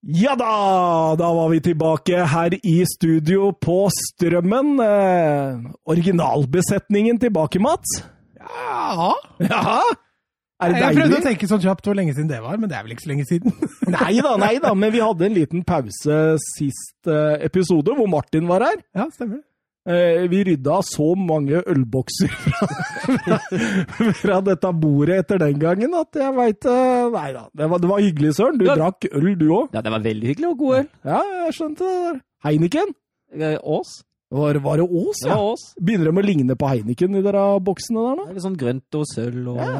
Ja da! Da var vi tilbake her i studio på Strømmen. Eh, originalbesetningen tilbake, Mats. Ja Ja! Er det Jeg prøvde å tenke sånn kjapt hvor lenge siden det var, men det er vel ikke så lenge siden. Nei da, nei da, men vi hadde en liten pause sist eh, episode, hvor Martin var her. Ja, stemmer. Eh, vi rydda så mange ølbokser fra, fra, dette bordet etter den gangen at jeg veit Nei da, det var, det var hyggelig, Søren. Du Ja. drakk øl, du òg. Ja, det var veldig hyggelig og god øl. Ja, jeg skjønte det. Heineken? Eh, Ås. Var, var det Ås, ja? Ås. Begynner de å ligne på Heineken i dere boksene der nå? Det er Litt sånn grønt og sølv og Ja.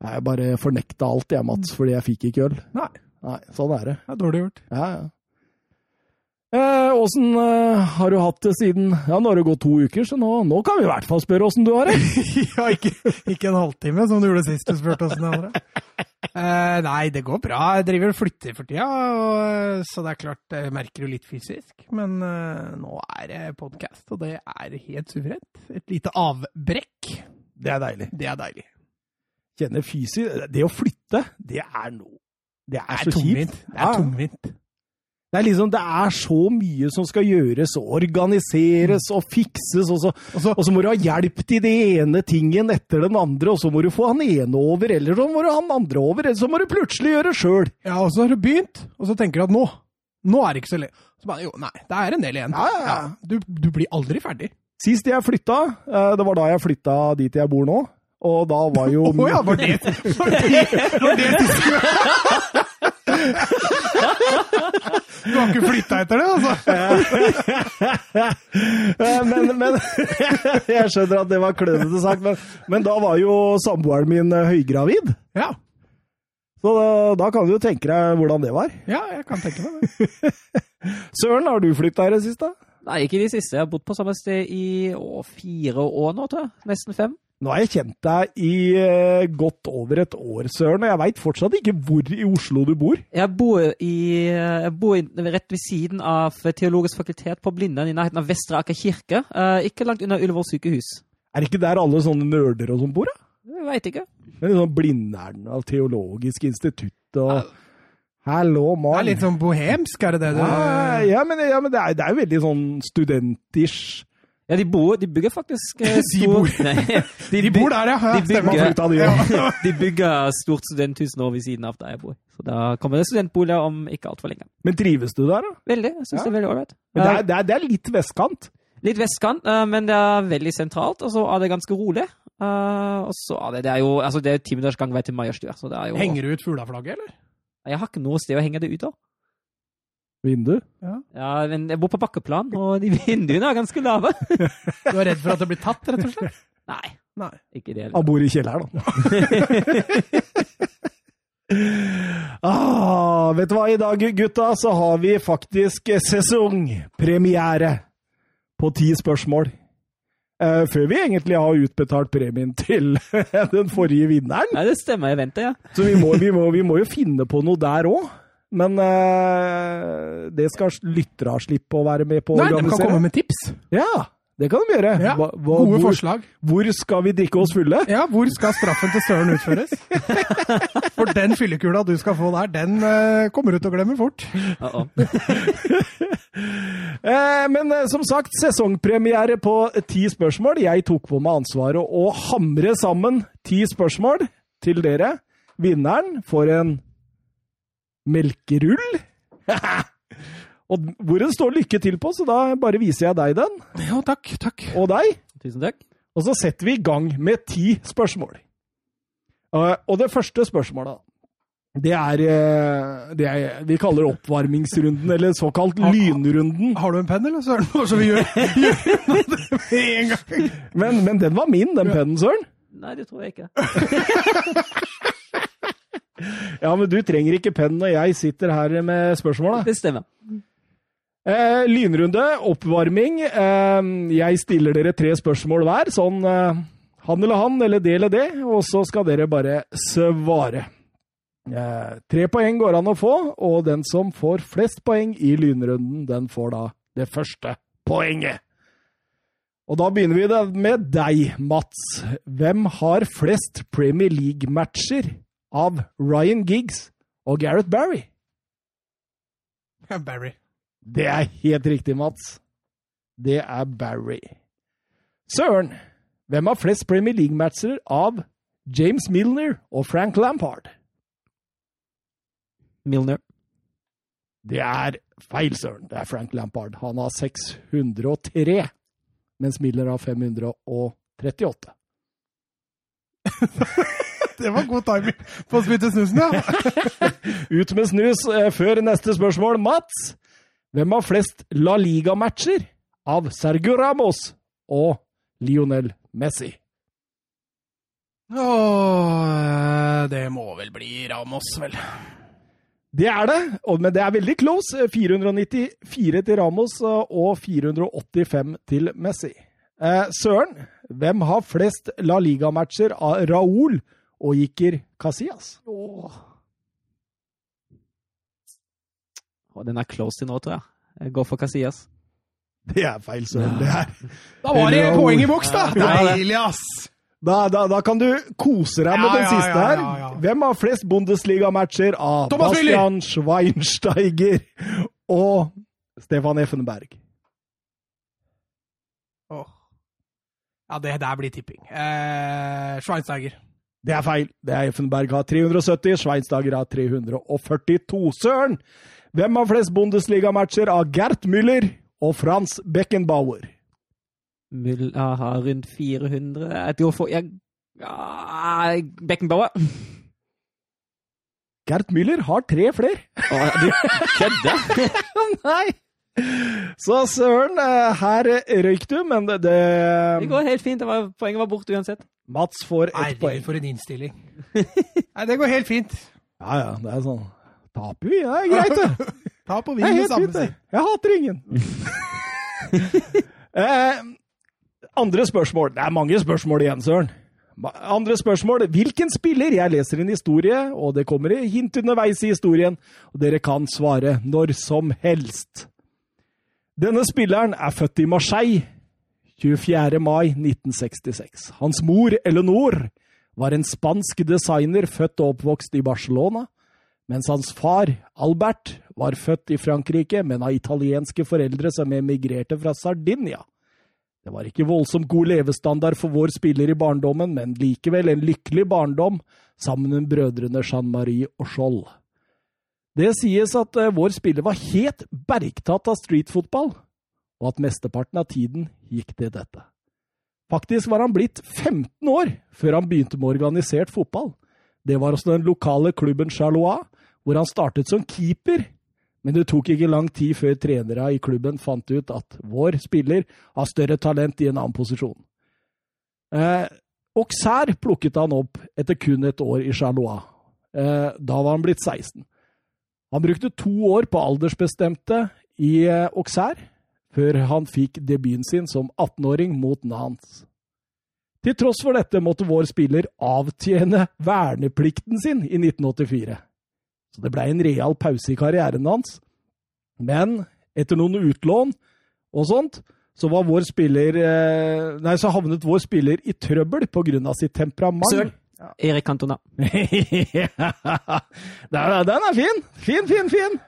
Nei, Jeg bare fornekta alt, jeg, Mats, fordi jeg fikk ikke øl. Nei, Nei, Sånn er det. det er dårlig gjort. Ja, ja. Eh, Åssen eh, har du hatt det siden Ja, nå har det gått to uker, så nå, nå kan vi i hvert fall spørre åssen du har det. ja, ikke, ikke en halvtime, som du gjorde sist du spurte oss det andre. Eh, nei, det går bra. Jeg driver og flytter for tida, og, så det er klart jeg merker jo litt fysisk. Men eh, nå er det podkast, og det er helt suverent. Et lite avbrekk. Det er deilig. Det er deilig. Kjenne fysisk Det å flytte, det er noe Det er, Det er så kjipt. Det er tungvint. Det er liksom, det er så mye som skal gjøres og organiseres og fikses, og så, Og så og så må du ha hjelp til det ene tingen etter den andre, og så må du få han ene over, eller så må du ha han andre over, eller så må du plutselig gjøre sjøl. Ja, og så har du begynt, og så tenker du at nå, nå er det ikke så lett. Så bare, jo, nei, det er en del igjen. Ja, ja, ja. Du, du blir aldri ferdig. Sist jeg flytta, eh, det var da jeg flytta dit jeg bor nå, og da var jo Å ja, var det var det, var det Du har ikke flytta etter det, altså? Eh, men, men Jeg skjønner at det var klønete sagt, men, men da var jo samboeren min eh, høygravid. Ja. Så da, da kan du jo tenke deg hvordan det var. ja, jeg kan tenke meg det. Søren, har du flytta i det siste? Nei, ikke i det siste. Jeg har bodd på samme sted i å, fire år nå, tror jeg. Nesten fem. Nå har jeg kjent deg i eh, godt over et år, Søren, og jeg veit fortsatt ikke hvor i Oslo du bor. Jeg bor, i, jeg bor i, rett ved siden av Teologisk fakultet på Blindern, i nærheten av Vestre Aker kirke. Eh, ikke langt unna Ullevål sykehus. Er det ikke der alle sånne nerder og sånn bor, da? Jeg veit ikke. Men sånn Blindern og Teologisk institutt og Hallo, Det mann. er litt sånn bohemsk, er det det du ja, ja, men, ja, men det, er, det er jo veldig sånn studentish. Ja, de bor De bygger faktisk eh, De bor- Nei, De bor der, ja. ja de bygger- de, ja. De bygger stort studenthus nå ved siden av der jeg bor. Så da kommer det studentboliger om ikke altfor lenge. Men trives du der, da? Veldig. Jeg syns Ja. det er veldig ålreit. Men det er, det, er, det er litt vestkant. Litt vestkant, eh, men det er veldig sentralt, og så er det ganske rolig. Eh, og så er det, det er jo altså det er ti minutters til Majerstua, så det jo Henger du ut fuglaflagget, eller? Jeg har ikke noe sted å henge det ut av. Vindu. Ja, men jeg bor på bakkeplan, og de vinduene er ganske lave. Du er redd for at det blir tatt, rett og slett? Nei, Nei. ikke det Han bor i kjelleren, da. ah, vet du hva, i dag, gutta, så har vi faktisk sesongpremiere på ti spørsmål. Uh, før vi egentlig har utbetalt premien til den forrige vinneren. Nei, det stemmer. Jeg venter, ja. Så vi må, vi må, vi må jo finne på noe der òg. Men uh, det skal lytterne slippe å være med på å Nei, de kan komme med tips. Ja, det kan de gjøre. Ja, Hva- hva- Gode hvor, forslag. hvor skal vi drikke oss fulle? Ja, hvor skal straffen til Søren utføres? For den fyllekula du skal få der, den uh, kommer du til å glemme fort. Uh -oh. Eh, men eh, som sagt, sesongpremiere på ti spørsmål. Jeg tok på meg ansvaret å hamre sammen ti spørsmål til dere. Vinneren får en melkerull. og hvor det står 'lykke til' på, så da bare viser jeg deg den, Ja, takk, takk. og deg. Tusen takk. Og så setter vi i gang med ti spørsmål. Eh, og det første spørsmålet, det er, eh, det er Vi kaller det oppvarmingsrunden, eller såkalt lynrunden. Har du en penn, eller, Søren? Så vi gjør, gjør noe med en gang. Men, men den var min, den pennen, Søren. Nei, det tror jeg ikke. Ja, men du trenger ikke penn når jeg sitter her med spørsmål, da. Det stemmer. Eh, lynrunde, oppvarming. Eh, jeg stiller dere tre spørsmål hver. Sånn eh, han eller han, eller det eller det. Og så skal dere bare svare. Eh, tre poeng går an å få, og den som får flest poeng i lynrunden, den får da det første poenget. Og da begynner vi med deg, Mats. Hvem har flest Premier League-matcher av Ryan Giggs og Gareth Barry? Barry. Det er helt riktig, Mats. Det er Barry. Søren, hvem har flest Premier League-matcher av James Milner og Frank Lampard? Milner. Det er feil, Søren. Det er Frank Lampard. Han har 603, mens Milner har 538. Det var god timing på å spytte snusen, ja. Ut med snus eh, før neste spørsmål. Mats, hvem har flest La Liga-matcher av Sergio Ramos og Lionel Messi? Åh, det må vel bli Ramos, vel. Det er det, men det er veldig close. 494 til Ramos eh, og 485 til Messi. Eh, Søren, hvem har flest La Liga-matcher av Raúl og Iker Casillas? Åh. Den er close til nå, tror jeg. Jeg går for Casillas. Det er feil, Søren. Det er. Da var det poeng i boks, da! Deilig, ass! Da, da, da kan du kose deg med Ja, den siste ja, her. ja, ja. Hvem har flest Bundesliga-matcher av Thomas Müller! Bastian Schweinsteiger og Stefan Effenberg? Åh. Ja, det der blir tipping. Eh, Schweinsteiger. Det er feil. Det er Effenberg har 370, Schweinsteiger har 342. Søren! Hvem har flest Bundesliga-matcher av Gert Müller og Frans Beckenbauer? Müller har rundt 400 Jeg tror for jeg, ja, Beckenbauer. Gert Müller har tre flere. Åh, du kødder? Nei! Så søren, eh, her røyk du, men det, det Det går helt fint. Det var, poenget var borte uansett. Mats får ett poeng. for en innstilling. Nei, det går helt fint. Ja, ja, det er sånn. Taper vi, det er greit, det. Ta på Det er vind samme fint, Jeg hater ingen. eh, andre spørsmål. Det er mange spørsmål igjen, Søren. Andre spørsmål. Hvilken spiller? Jeg leser en historie, og det kommer hint underveis i historien, og dere kan svare når som helst. Denne spilleren er født i Marseille 24. mai 1966. Hans mor, Eleanor, var en spansk designer født og oppvokst i Barcelona, mens hans far, Albert, var født i Frankrike, men av italienske foreldre som emigrerte fra Sardinia. Det var ikke voldsomt god levestandard for vår spiller i barndommen, men likevel en lykkelig barndom sammen med brødrene Jean-Marie og Skjold. Det sies at eh, vår spiller var helt bergtatt av streetfotball, og at mesteparten av tiden gikk til dette. Faktisk var han blitt 15 år før han begynte med organisert fotball. Det var hos den lokale klubben Charlois, hvor han startet som keeper. Men det tok ikke lang tid før trenere i klubben fant ut at vår spiller har større talent i en annen posisjon. Eh, Auxerre plukket han opp etter kun et år i Charlois. Eh, da var han blitt 16. Han brukte to år på aldersbestemte i eh, Auxerre, før han fikk debuten sin som 18-åring mot Nance. Til tross for dette måtte vår spiller avtjene verneplikten sin i 1984. Så det blei en real pause i karrieren hans. Men etter noen utlån og sånt, så var vår spiller eh, Nei, så havnet vår spiller i trøbbel av sitt temperament. Søren. Erik Cantona. den, den er fin! Fin, fin, fin!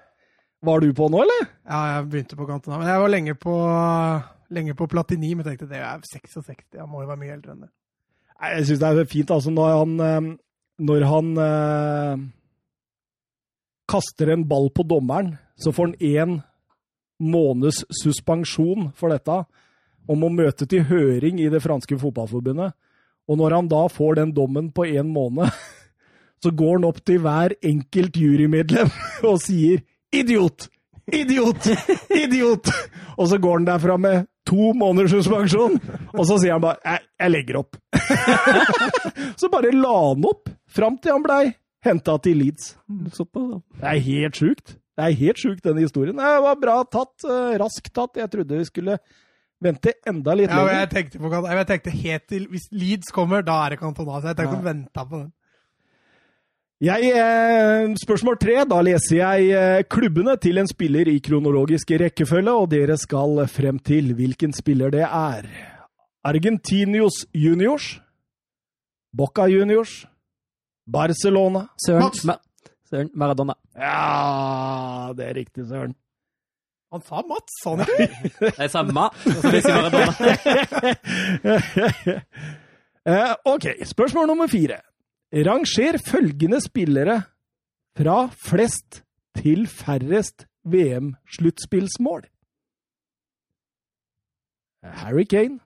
Var du på nå, eller? Ja, jeg begynte på Cantona. Men jeg var lenge på, lenge på Platini, men tenkte det er 66. Han må jo være mye eldre enn det. Jeg syns det er fint altså når han eh, Når han eh, kaster en ball på dommeren, så får han én måneds suspensjon for dette. Om å møte til høring i det franske fotballforbundet. Og når han da får den dommen på én måned, så går han opp til hver enkelt jurymedlem og sier 'idiot'! Idiot! Idiot! Og så går han derfra med to måneders suspensjon, og så sier han bare jeg, 'jeg legger opp'. så bare la han opp fram til han blei henta til Leeds. Det er helt sjukt. Det er helt sjukt, denne historien. Det var bra tatt. eh, Raskt tatt. Jeg trodde vi skulle vente enda litt Ja, lenger. jeg tenkte på Jeg tenkte helt til Hvis Leeds kommer, da er det Cantona. Så jeg tenkte å vente på den. Jeg, eh, spørsmål tre. Da leser jeg eh, klubbene til en spiller i kronologisk rekkefølge, og dere skal frem til hvilken spiller det er. Argentinios Juniors, Boca Juniors, Barcelona Søren. Mar Søren Maradona. Ja, det er riktig, Søren. Han sa Mats, sa han ikke? Det sa Ma. Eh, ok, spørsmål nummer fire. Ranger følgende spillere fra flest til færrest VM-sluttspillsmål. Harry Kane,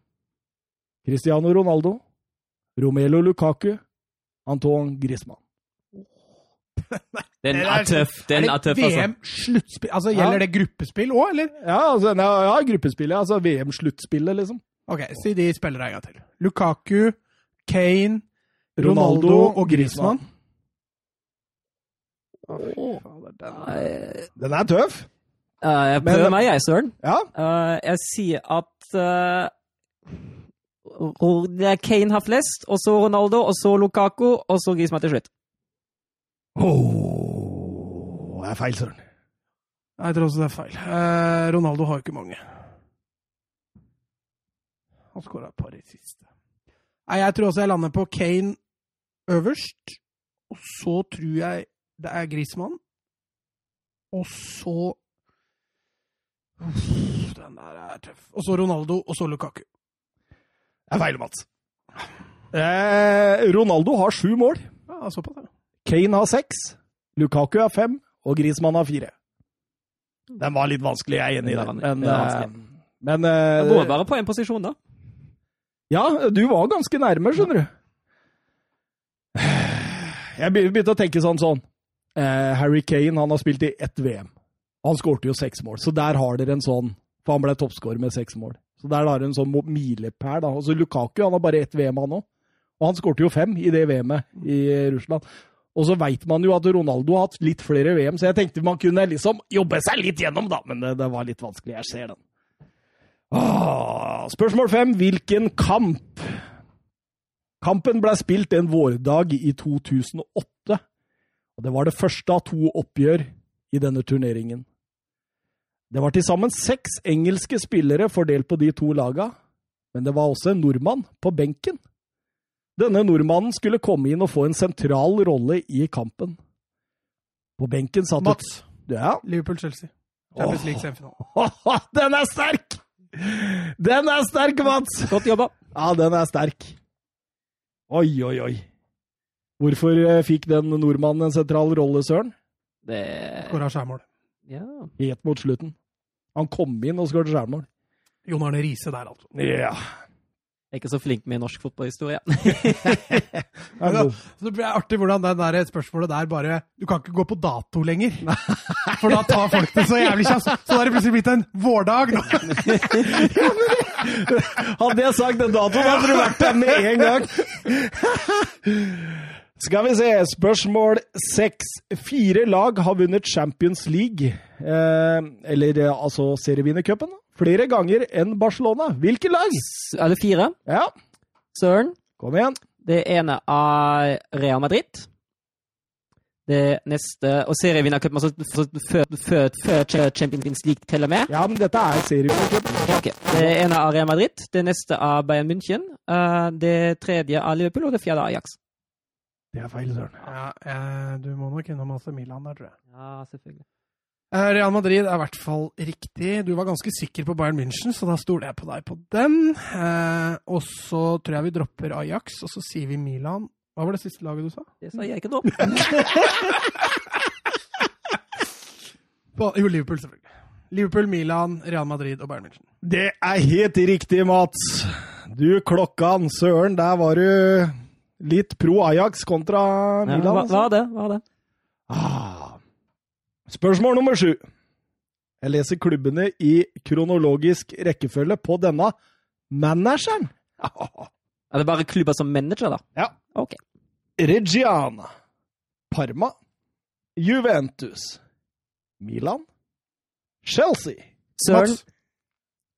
Cristiano Ronaldo, Romelo Lukaku, Antoine Griezmann. Den Det er tøff. Den er tøff, altså. VM-sluttspill? Altså, Gjelder Ja. det gruppespill òg, eller? Ja, altså, ja, ja gruppespillet. Altså VM-sluttspillet, liksom. Ok, si de spiller en gang til. Lukaku, Kane, Ronaldo Ronaldo og Griezmann. Oh, Den er tøff. Uh, jeg Men- prøver meg, jeg, Søren. Ja. Uh, jeg sier at Ro- det er Kane har flest, og så Ronaldo, og så Lukaku, og så Griezmann til slutt. Åh, det er feil, Søren. Jeg tror også det er feil. Eh, Ronaldo har jo ikke mange. Han skåra et par i siste. Nei, jeg tror også jeg lander på Kane øverst. Og så tror jeg det er Griezmann. Og så Uff, Den der er tøff. Og så Ronaldo, og så Lukaku. Det er feil, Mats. Eh, Ronaldo har sju mål. Ja, såpass, ja. Kane har seks. Lukaku har fem. Og Griezmann har fire. Den var litt vanskelig, jeg er enig i Det. Men, vanskelig. men uh, Det går bare på en posisjon, da. Ja, du var ganske nærme, skjønner du. Jeg begynte å tenke sånn sånn. Eh, Harry Kane han har spilt i ett VM. Han skårte jo seks mål, så der har dere en sånn For han ble toppskårer med seks mål. Så der har dere en sånn milepæl. da. Og så Lukaku han har bare ett VM, han òg. Og han skårte jo fem i det VM-et i Russland. Og så veit man jo at Ronaldo har hatt litt flere VM, så jeg tenkte man kunne liksom jobbe seg litt gjennom, da. Men det, det var litt vanskelig. Jeg ser den. Åh, spørsmål fem. Hvilken kamp? Kampen ble spilt en vårdag i 2008. Og det var det første av to oppgjør i denne turneringen. Det var til sammen seks engelske spillere fordelt på de to laga, men det var også en nordmann på benken. Denne nordmannen skulle komme inn og få en sentral rolle i kampen. På benken satt Mats. Ja. Liverpool-Chelsea. Champions League semifinale. Den er sterk! Den er sterk, Mats! Godt jobba. Ja, den er sterk. Oi, oi, oi. Hvorfor eh, fikk den nordmannen en sentral rolle, Søren? Det Skåra skjærmål. Ja. Helt mot slutten. Han kom inn og skåret skjærmål. Jon Arne Riise der, altså. Ja. Jeg er ikke så flink med norsk fotballhistorie. Så blir det blir artig hvordan det der spørsmålet der bare Du kan ikke gå på dato lenger. For da tar folk det så jævlig kjapt. Så da er det plutselig blitt en vårdag. nå. Hadde jeg sagt den datoen, hadde du vært der med en gang. Skal vi se, spørsmål seks. Fire lag har vunnet Champions League, eh, eller eh, altså serievinnercupen, flere ganger enn Barcelona. Hvilke lag? Alle Er det fire? Ja, Søren. kom igjen. Det ene er Real Madrid. Det neste Og serievinnercupen, altså før, før, før Champions League teller med. Ja, men dette er serievinnercupen. Okay. Det ene er Real Madrid. Det neste er Bayern München. eh, Det tredje er Liverpool, og det fjerde er Ajax. Det er feil, Søren. Ja, eh, du må nok innom AC Milan der, tror jeg. Ja, selvfølgelig. Eh, Real Madrid er i hvert fall riktig. Du var ganske sikker på Bayern München, så da stoler jeg på deg på den. Eh, og så tror jeg vi dropper Ajax, og så sier vi Milan. Hva var det siste laget du sa? Det sa jeg ikke nå. Jo, Liverpool, selvfølgelig. Liverpool, Milan, Real Madrid og Bayern München. Det er helt riktig, Mats. Du klokkan, søren, der var du litt pro Ajax kontra Ja, Milan. hva, altså. hva er det? Hva er det? Ah. Spørsmål nummer sju. Jeg leser klubbene i kronologisk rekkefølge på denne manageren. Er det bare klubber som manager, da? Ja. Ok. Reggiana, Parma, Juventus, Milan, Chelsea. Søren.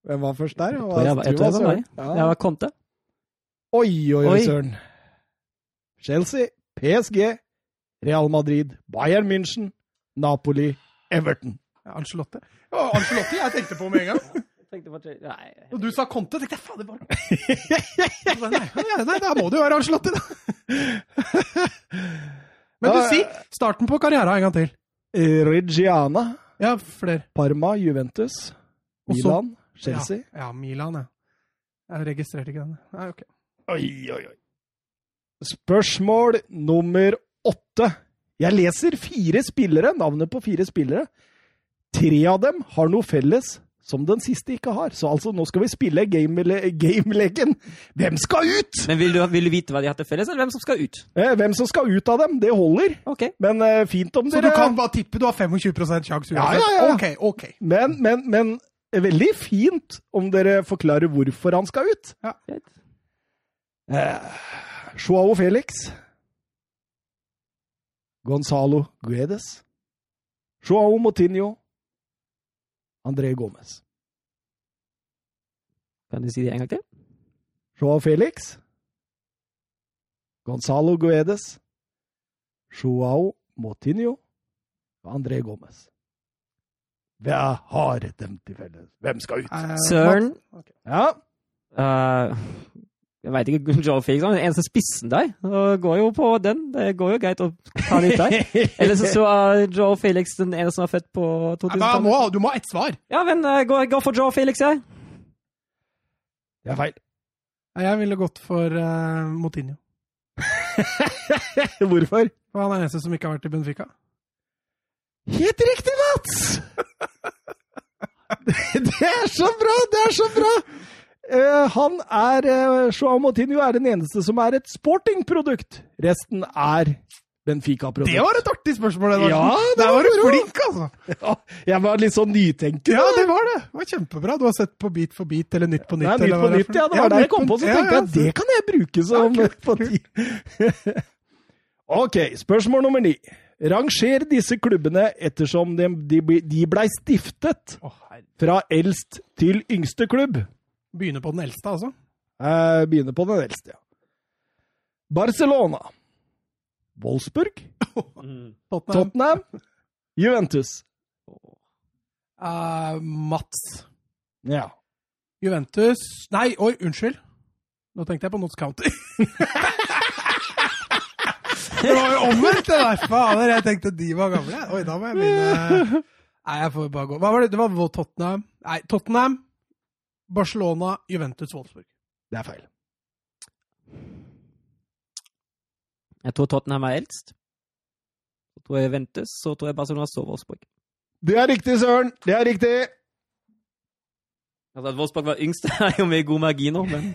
Hvem var først der? tror jeg var- jeg tror jeg var meg. Ja. Ja, Conte. Oi, oi, Oi. søren. Chelsea, PSG, Real Madrid, Bayern München, Napoli, Everton. Ja, Ancelotti. Ja, Ancelotti jeg tenkte på med en gang. Nei, Når du sa Conte, tenkte jeg fader bare nei, nei, nei, da må det jo være Ancelotti, da. Men du, si starten på karrieren en gang til. Reggiana, Ja, flere. Parma, Juventus, Også- Milan, Chelsea. Ja, ja, Milan, ja. Jeg registrerte ikke den. Nei, ok. Oi, oi, oi. Spørsmål nummer åtte. Jeg leser fire spillere, navnet på fire spillere. Tre av dem har noe felles som den siste ikke har. Så altså, nå skal vi spille game- game-leken. Hvem skal ut? Men vil du, vil du vite hva de har til felles, eller hvem som skal ut? Eh, Hvem som skal ut av dem, det holder. Ok. Men eh, fint om Så dere du kan bare tippe? Du har 25 sjanse Ja, ja, ja. Ok, ok. Men, men, men veldig fint om dere forklarer hvorfor han skal ut. Ja. Eh, Joao Felix. Gonzalo Guedes. Joao Motinho. André Gomez. Kan du si det en gang til? Joao Felix. Gonzalo Guedes. Joao Motinho. Og André Gomez. Hva har dem til felles? Hvem skal ut? Eh, Søren. Ja, Eh, jeg veit ikke. Joe Felix er den eneste spissen der. Det går jo på den. Det går jo greit å ta den ut der. Eller så, så er Joe Felix den eneste som er født på 2000-tallet. må, du må ha ett svar. Ja, men uh, gå, gå for Joe Felix, jeg. det er feil. Nei, Jeg ville gått for uh, Motinho. Hvorfor? For han er den eneste som ikke har vært i Benfica. Helt riktig, Mats! Det er så bra! Det er så bra! Eh, han er uh, Joao Moutinho er den eneste som er et sportingprodukt. Resten er Benfica-produkt. Det var et artig spørsmål! Edvardsen. Ja, det Der var var du flink, altså! Ja, jeg var litt sånn nytenker. Ja, det var det! Det var kjempebra. Du har sett på Bit for bit eller Nytt på nytt. Det eller Nytt på nytt, ja. Det var der jeg kom på, så ja, tenkte ja, jeg det kan jeg bruke som Ja, ti. Ok, spørsmål nummer ni. Ranger disse klubbene ettersom de, de, de blei stiftet fra eldst til yngste klubb. Begynner på den eldste, altså. Eh, begynner på den eldste, ja. Barcelona. Wolfsburg. Mm. Tottenham. Tottenham. Juventus. Uh, Mats. Ja. Juventus Nei, oi, unnskyld. Nå tenkte jeg på Notts County. det var jo omvendt, det der! Fader, jeg tenkte de var gamle. Oi, da må jeg begynne Nei, jeg får bare gå. Hva var det? Det var Tottenham. Nei, Tottenham, Barcelona, Juventus, Wolfsburg. Det er feil. Jeg tror Tottenham er eldst. Så tror jeg Juventus, så tror jeg Barcelona så Wolfsburg. Det er riktig, Søren. Det er riktig. Altså At Wolfsburg var yngst, er jo med god marginer, men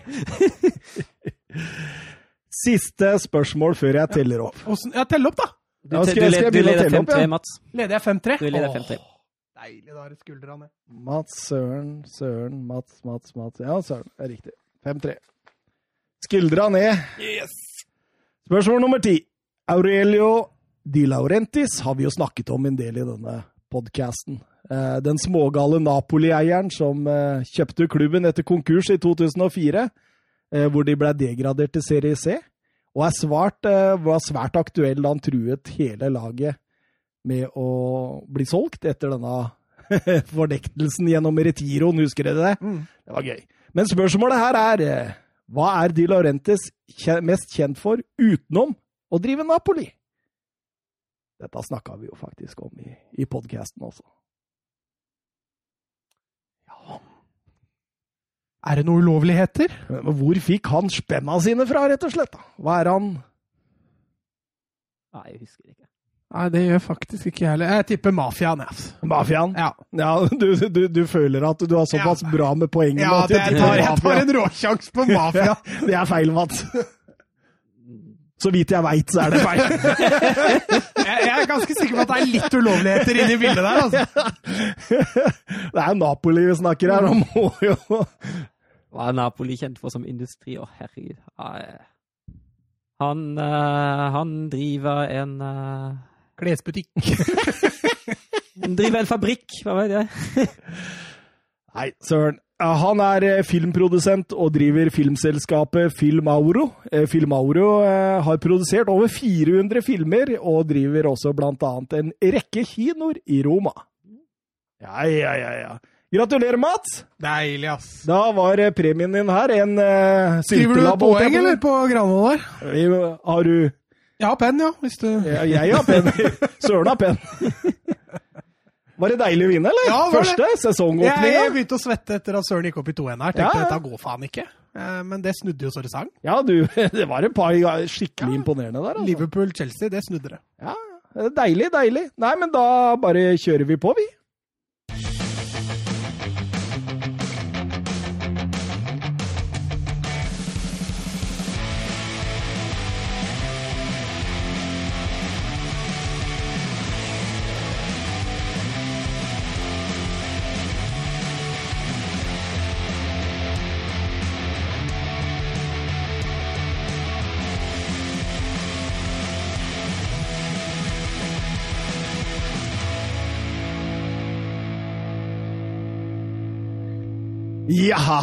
Siste spørsmål før jeg teller opp. Ja, tell opp, da! Du, Ja, skal du, led- skal jeg du leder 5-3, ja? Mats. Leder jeg 5-3? Du leder 5-3. Deilig, da er det skuldrene. Mats, Søren, Søren, Mats, Mats, Mats. Ja, Søren. Det er riktig. 5-3. Skuldra ned. Yes! Spørsmål nummer ti. Aurelio Di Laurentis har vi jo snakket om en del i denne podkasten. Den smågale Napoli-eieren som eh, kjøpte klubben etter konkurs i 2004, eh, hvor de ble degradert til Serie C, og er svart, eh, var svært aktuell da han truet hele laget med å bli solgt etter denne fornektelsen gjennom Retiroen, husker dere det? Mm. Det var gøy. Men spørsmålet her er eh, hva er Di Laurentiis mest kjent for utenom å drive Napoli? Dette snakka vi jo faktisk om i, i podkasten også. Er det noen ulovligheter? Men hvor fikk han spenna sine fra, rett og slett? da? Hva er han Nei, jeg husker ikke. Nei, det gjør faktisk ikke jeg heller. Jeg tipper mafiaen, jeg. altså. Mafiaen? Ja. Ja, du, du, du føler at du har såpass Ja. bra med poengene Ja, det jeg tar, jeg tar en råsjanse på mafia. Det er feil, Mats. Så vidt jeg veit, så er det feil. Jeg, jeg er ganske sikker på at det er litt ulovligheter inni bildet der. altså. Det er Napoli vi snakker her, og må jo Hva er Napoli kjent for som industri? Å, herregud. Han, eh, han driver en eh, Klesbutikk. Driver en fabrikk, hva vet jeg. Nei, søren. Han er eh, filmprodusent og driver filmselskapet Filmauro. Eh, Filmauro eh, har produsert over 400 filmer, og driver også annet en rekke kinoer i Roma. Ja, ja, ja, ja. Gratulerer, Mats! Deilig, ass. Da var premien din her en uh, Skriver du et poeng, eller, på Granvoll der? Har du Jeg har penn, ja. Hvis du ja, Jeg har penn. Søren har penn. Var det deilig å vinne, eller? Ja, Første Jeg, sesongåpninga. jeg begynte å svette etter at Søren gikk opp i 2-1 her. Tenkte Ja, ja. dette går faen ikke. Eh, Men det snudde jo så det sang. Ja, du, det var et par skikkelig imponerende der. Altså. Liverpool-Chelsea, det snudde det. Ja, deilig, deilig. Nei, men da bare kjører vi på, vi. Ja!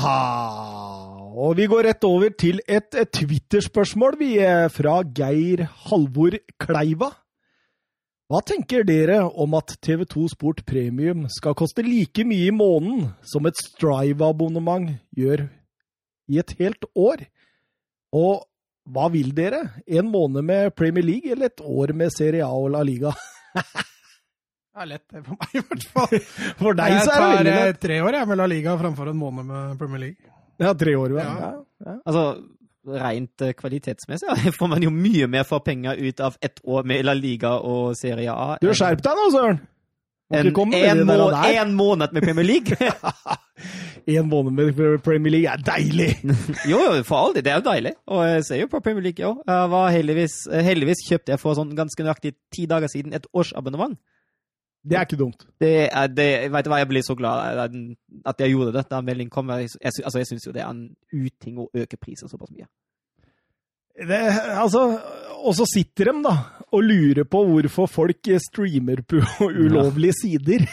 Og vi går rett over til et et Twitter-spørsmål, er fra Geir Halvor Kleiva. Hva tenker dere om at TV2 Sport Premium skal koste like mye i måneden som et Strive-abonnement gjør i et helt år? Og hva vil dere? En måned med Premier League eller et år med Serie A og La Liga? Det er lett, det for meg i hvert fall. For deg så er det veldig lett. Jeg tar tre år jeg med La Liga framfor en måned med Premier League. Ja, tre år, vel. Ja. Ja. Ja. Altså, rent eh, kvalitetsmessig ja, får man jo mye mer for penger ut av ett år med La Liga og Serie A. Du, skjerp deg nå, Søren! En, en, må, en måned med Premier League! En måned med Premier League er deilig! jo, jo, for all del. Det er jo deilig. Og jeg ser jo på Premier League, jo. Jeg var heldigvis, heldigvis kjøpte jeg for sånn ganske nøyaktig ti dager siden et årsabonnement. Det er ikke dumt. Det er, det, vet du hva, jeg blir så glad at jeg gjorde det da meldingen kom. Jeg, jeg, altså, jeg syns jo det er en uting å øke prisen såpass mye. Det, altså, og så sitter de da og lurer på hvorfor folk streamer på ulovlige sider.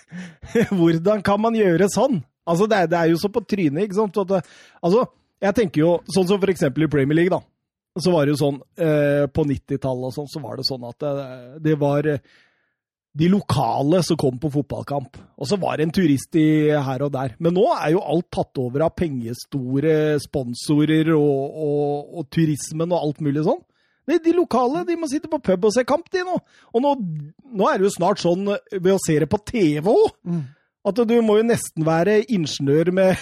Hvordan kan man gjøre sånn? Altså, det er, det er jo så på trynet, ikke sant? Det, altså, jeg tenker jo, sånn som for eksempel i Premier League, da. Så var det jo sånn, eh, på 90-tallet og sånn, så var det sånn at det, det var eh, de lokale som kom på fotballkamp. Og så var det en turist i her og der. Men nå er jo alt tatt over av pengestore sponsorer og, og, og turismen og alt mulig sånn. De, de lokale de må sitte på pub og se kamp, de nå. Og nå, nå er det jo snart sånn ved å se det på TV òg. At du må jo nesten være ingeniør med,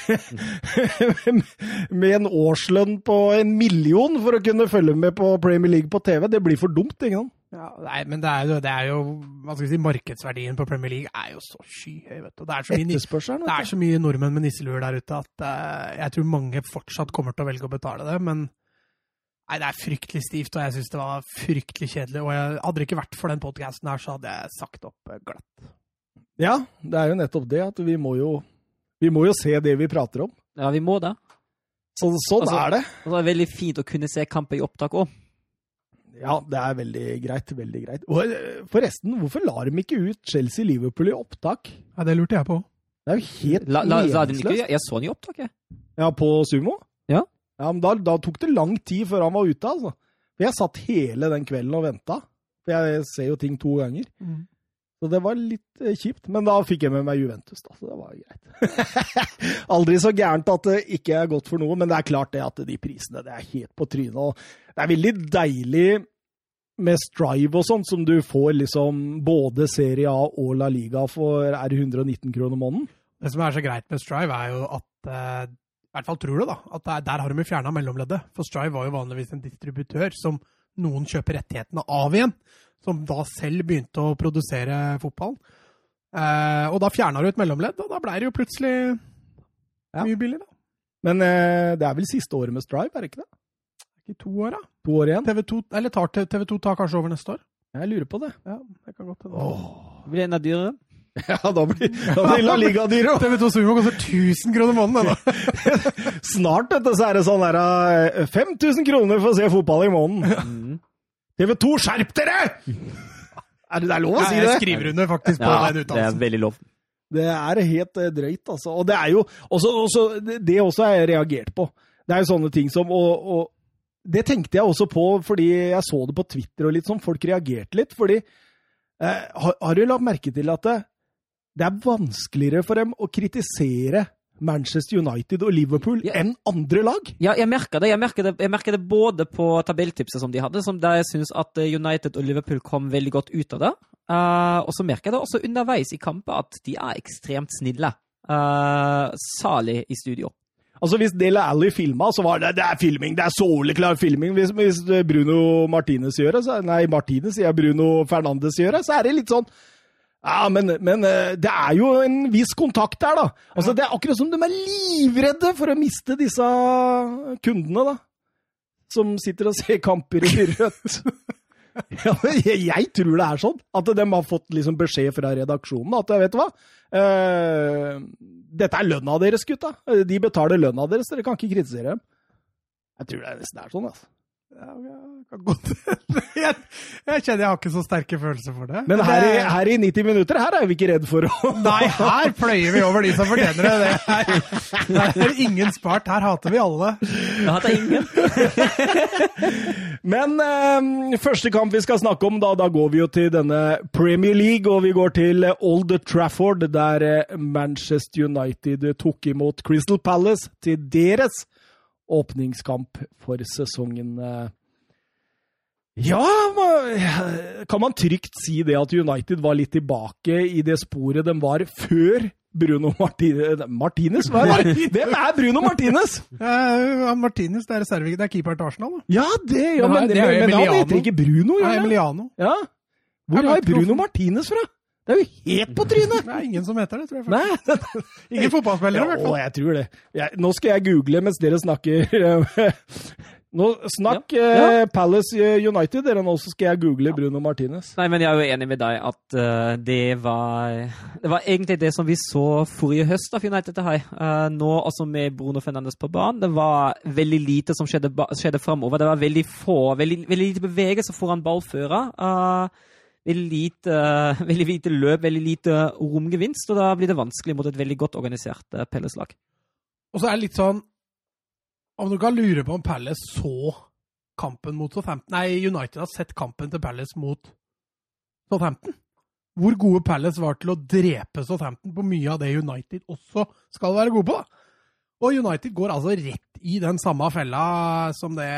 med en årslønn på en million for å kunne følge med på Premier League på TV. Det blir for dumt, ikke sant? Ja, nei, men det er, jo, det er jo hva skal vi si, Markedsverdien på Premier League er jo så skyhøy. vet du. Det er så mye, det er så mye nordmenn med nisseluer der ute at uh, jeg tror mange fortsatt kommer til å velge å betale det. Men nei, det er fryktelig stivt, og jeg syns det var fryktelig kjedelig. Og jeg, hadde det ikke vært for den podkasten her, så hadde jeg sagt opp eh, glatt. Ja, det er jo nettopp det at vi må jo, vi må jo se det vi prater om. Ja, vi må det. Så, sånn Altså- er det. Og det er veldig fint å kunne se kamper i opptak òg. Ja, det er veldig greit. Veldig greit. Og eh, forresten, hvorfor lar de ikke ut Chelsea-Liverpool i opptak? Ja, Det lurte jeg på. Det er jo helt La, la, la den ikke, meningsløst. jeg så den i opptak, jeg. Ja, på Sumo? Ja. Ja, men da, da tok det lang tid før han var ute, altså. For jeg satt hele den kvelden og venta. For jeg ser jo ting to ganger. Så det var litt eh, kjipt. Men da fikk jeg med meg Juventus, da. Så det var greit. Aldri så gærent at det ikke er godt for noe, men det er klart det at de prisene det er helt på trynet. Og det er veldig deilig med Strive og sånn, som du får liksom både Serie A og La Liga for er 119 kroner måneden. Det som er så greit med Strive, er jo at eh, I hvert fall tror du, da. At der har de fjerna mellomleddet. For Strive var jo vanligvis en distributør som noen kjøper rettighetene av igjen. Som da selv begynte å produsere fotball. Eh, og da fjerna du et mellomledd, og da blei det jo plutselig Ja. mye billigere. Men eh, det er vel siste året med Strive, er det ikke det? Ikke to år, da. To år igjen? TV2, eller tar TV 2 tar kanskje over neste år. Jeg lurer på det. Ja, det kan godt hende. Det blir enda dyrere. Ja, da blir, da blir La Liga-dyr òg! TV 2 Sumo koster 1000 kroner måneden! Snart vet du, så er det sånn der eh, 5000 kroner for å se fotball i måneden. Mm. TV 2, skjerp dere! Er det, det er lov å si det? Jeg skriver under faktisk på Ja, den det er veldig lov. Det er helt eh, drøyt, altså. Og det er jo også, også, det, det også har jeg reagert på. Det er jo sånne ting som og, og Det tenkte jeg også på fordi jeg så det på Twitter og litt sånn. Folk reagerte litt. Fordi eh, har, har du lagt merke til at det, det er vanskeligere for dem å kritisere Manchester United og Liverpool Ja. enn andre lag? Ja, jeg merker det. Jeg merker det, jeg merker det både på tabelltipset som de hadde, som der jeg syns at eh, United og Liverpool kom veldig godt ut av det. Uh, og så merker jeg det også underveis i kamper at de er ekstremt snille. Uh, salig i studio. Altså Hvis Dele Alli filma, så var det det er filming, det er soleklar filming. Hvis, hvis Bruno Martinez gjør det, så, nei, Martinez sier Bruno Fernandes gjør det, så er det litt sånn ja, men, men, eh, det er jo en viss kontakt der, da. Altså, Det er akkurat som de er livredde for å miste disse kundene, da. Som sitter og ser kamper i rødt. Ja, jeg, jeg, tror det er sånn. At de har fått liksom beskjed fra redaksjonen at vet du hva uh, Dette er lønna deres, gutta. De betaler lønna deres, dere kan ikke kritisere dem. Jeg tror det nesten er sånn. altså. Ja, kan godt jeg, jeg kjenner jeg har ikke så sterke følelser for det. Men her i, her i 90 minutter her er vi ikke redd for å Nei, her pløyer vi over de som fortjener det. det her, her er ingen spart. Her hater vi alle. Jeg hater ingen. Men eh, første kamp vi skal snakke om, da, da går vi jo til denne Premier League, og vi går til Old Trafford, der eh, Manchester United tok imot Crystal Palace til deres åpningskamp for sesongen. Eh. Ja, kan man trygt si det at United var litt tilbake i det sporet de var før Bruno Martinez Martinez? Hvem er Bruno Martinez? Uh, Martinez det er reserve, det er keeper til Arsenal. Da. Ja, det, ja, men, det er men, men han heter ikke Bruno? Ja, Emiliano. Ja. Hvor har Bruno Martinez fra? Det er jo helt på trynet! Det er ingen som heter det, tror jeg. Nei. ingen fotballspillere, i hvert fall. Ja, jeg tror det. Jeg, nå skal jeg google mens dere snakker. Nå Snakk ja. Ja. Uh, Palace United, dere nå, så skal jeg google ja. Bruno Martinez. Nei, men jeg er jo enig med deg at uh, det var Det var egentlig det som vi så forrige høst av United til her. Uh, nå også med Bruno Fernandes på banen. Det var veldig lite som skjedde, skjedde framover. Det var veldig få, veldig, veldig lite bevegelse foran ballfører. Uh, veldig lite, veldig lite løp, veldig lite romgevinst, og da blir det vanskelig mot et veldig godt organisert uh, Pelles-lag. Og så er det litt sånn Om du kan lure på om Palace så kampen mot Southampton Nei, United har sett kampen til Palace mot Southampton. Hvor gode Palace var til å drepe Southampton på mye av det United også skal være gode på. Og United går altså rett i den samme fella som det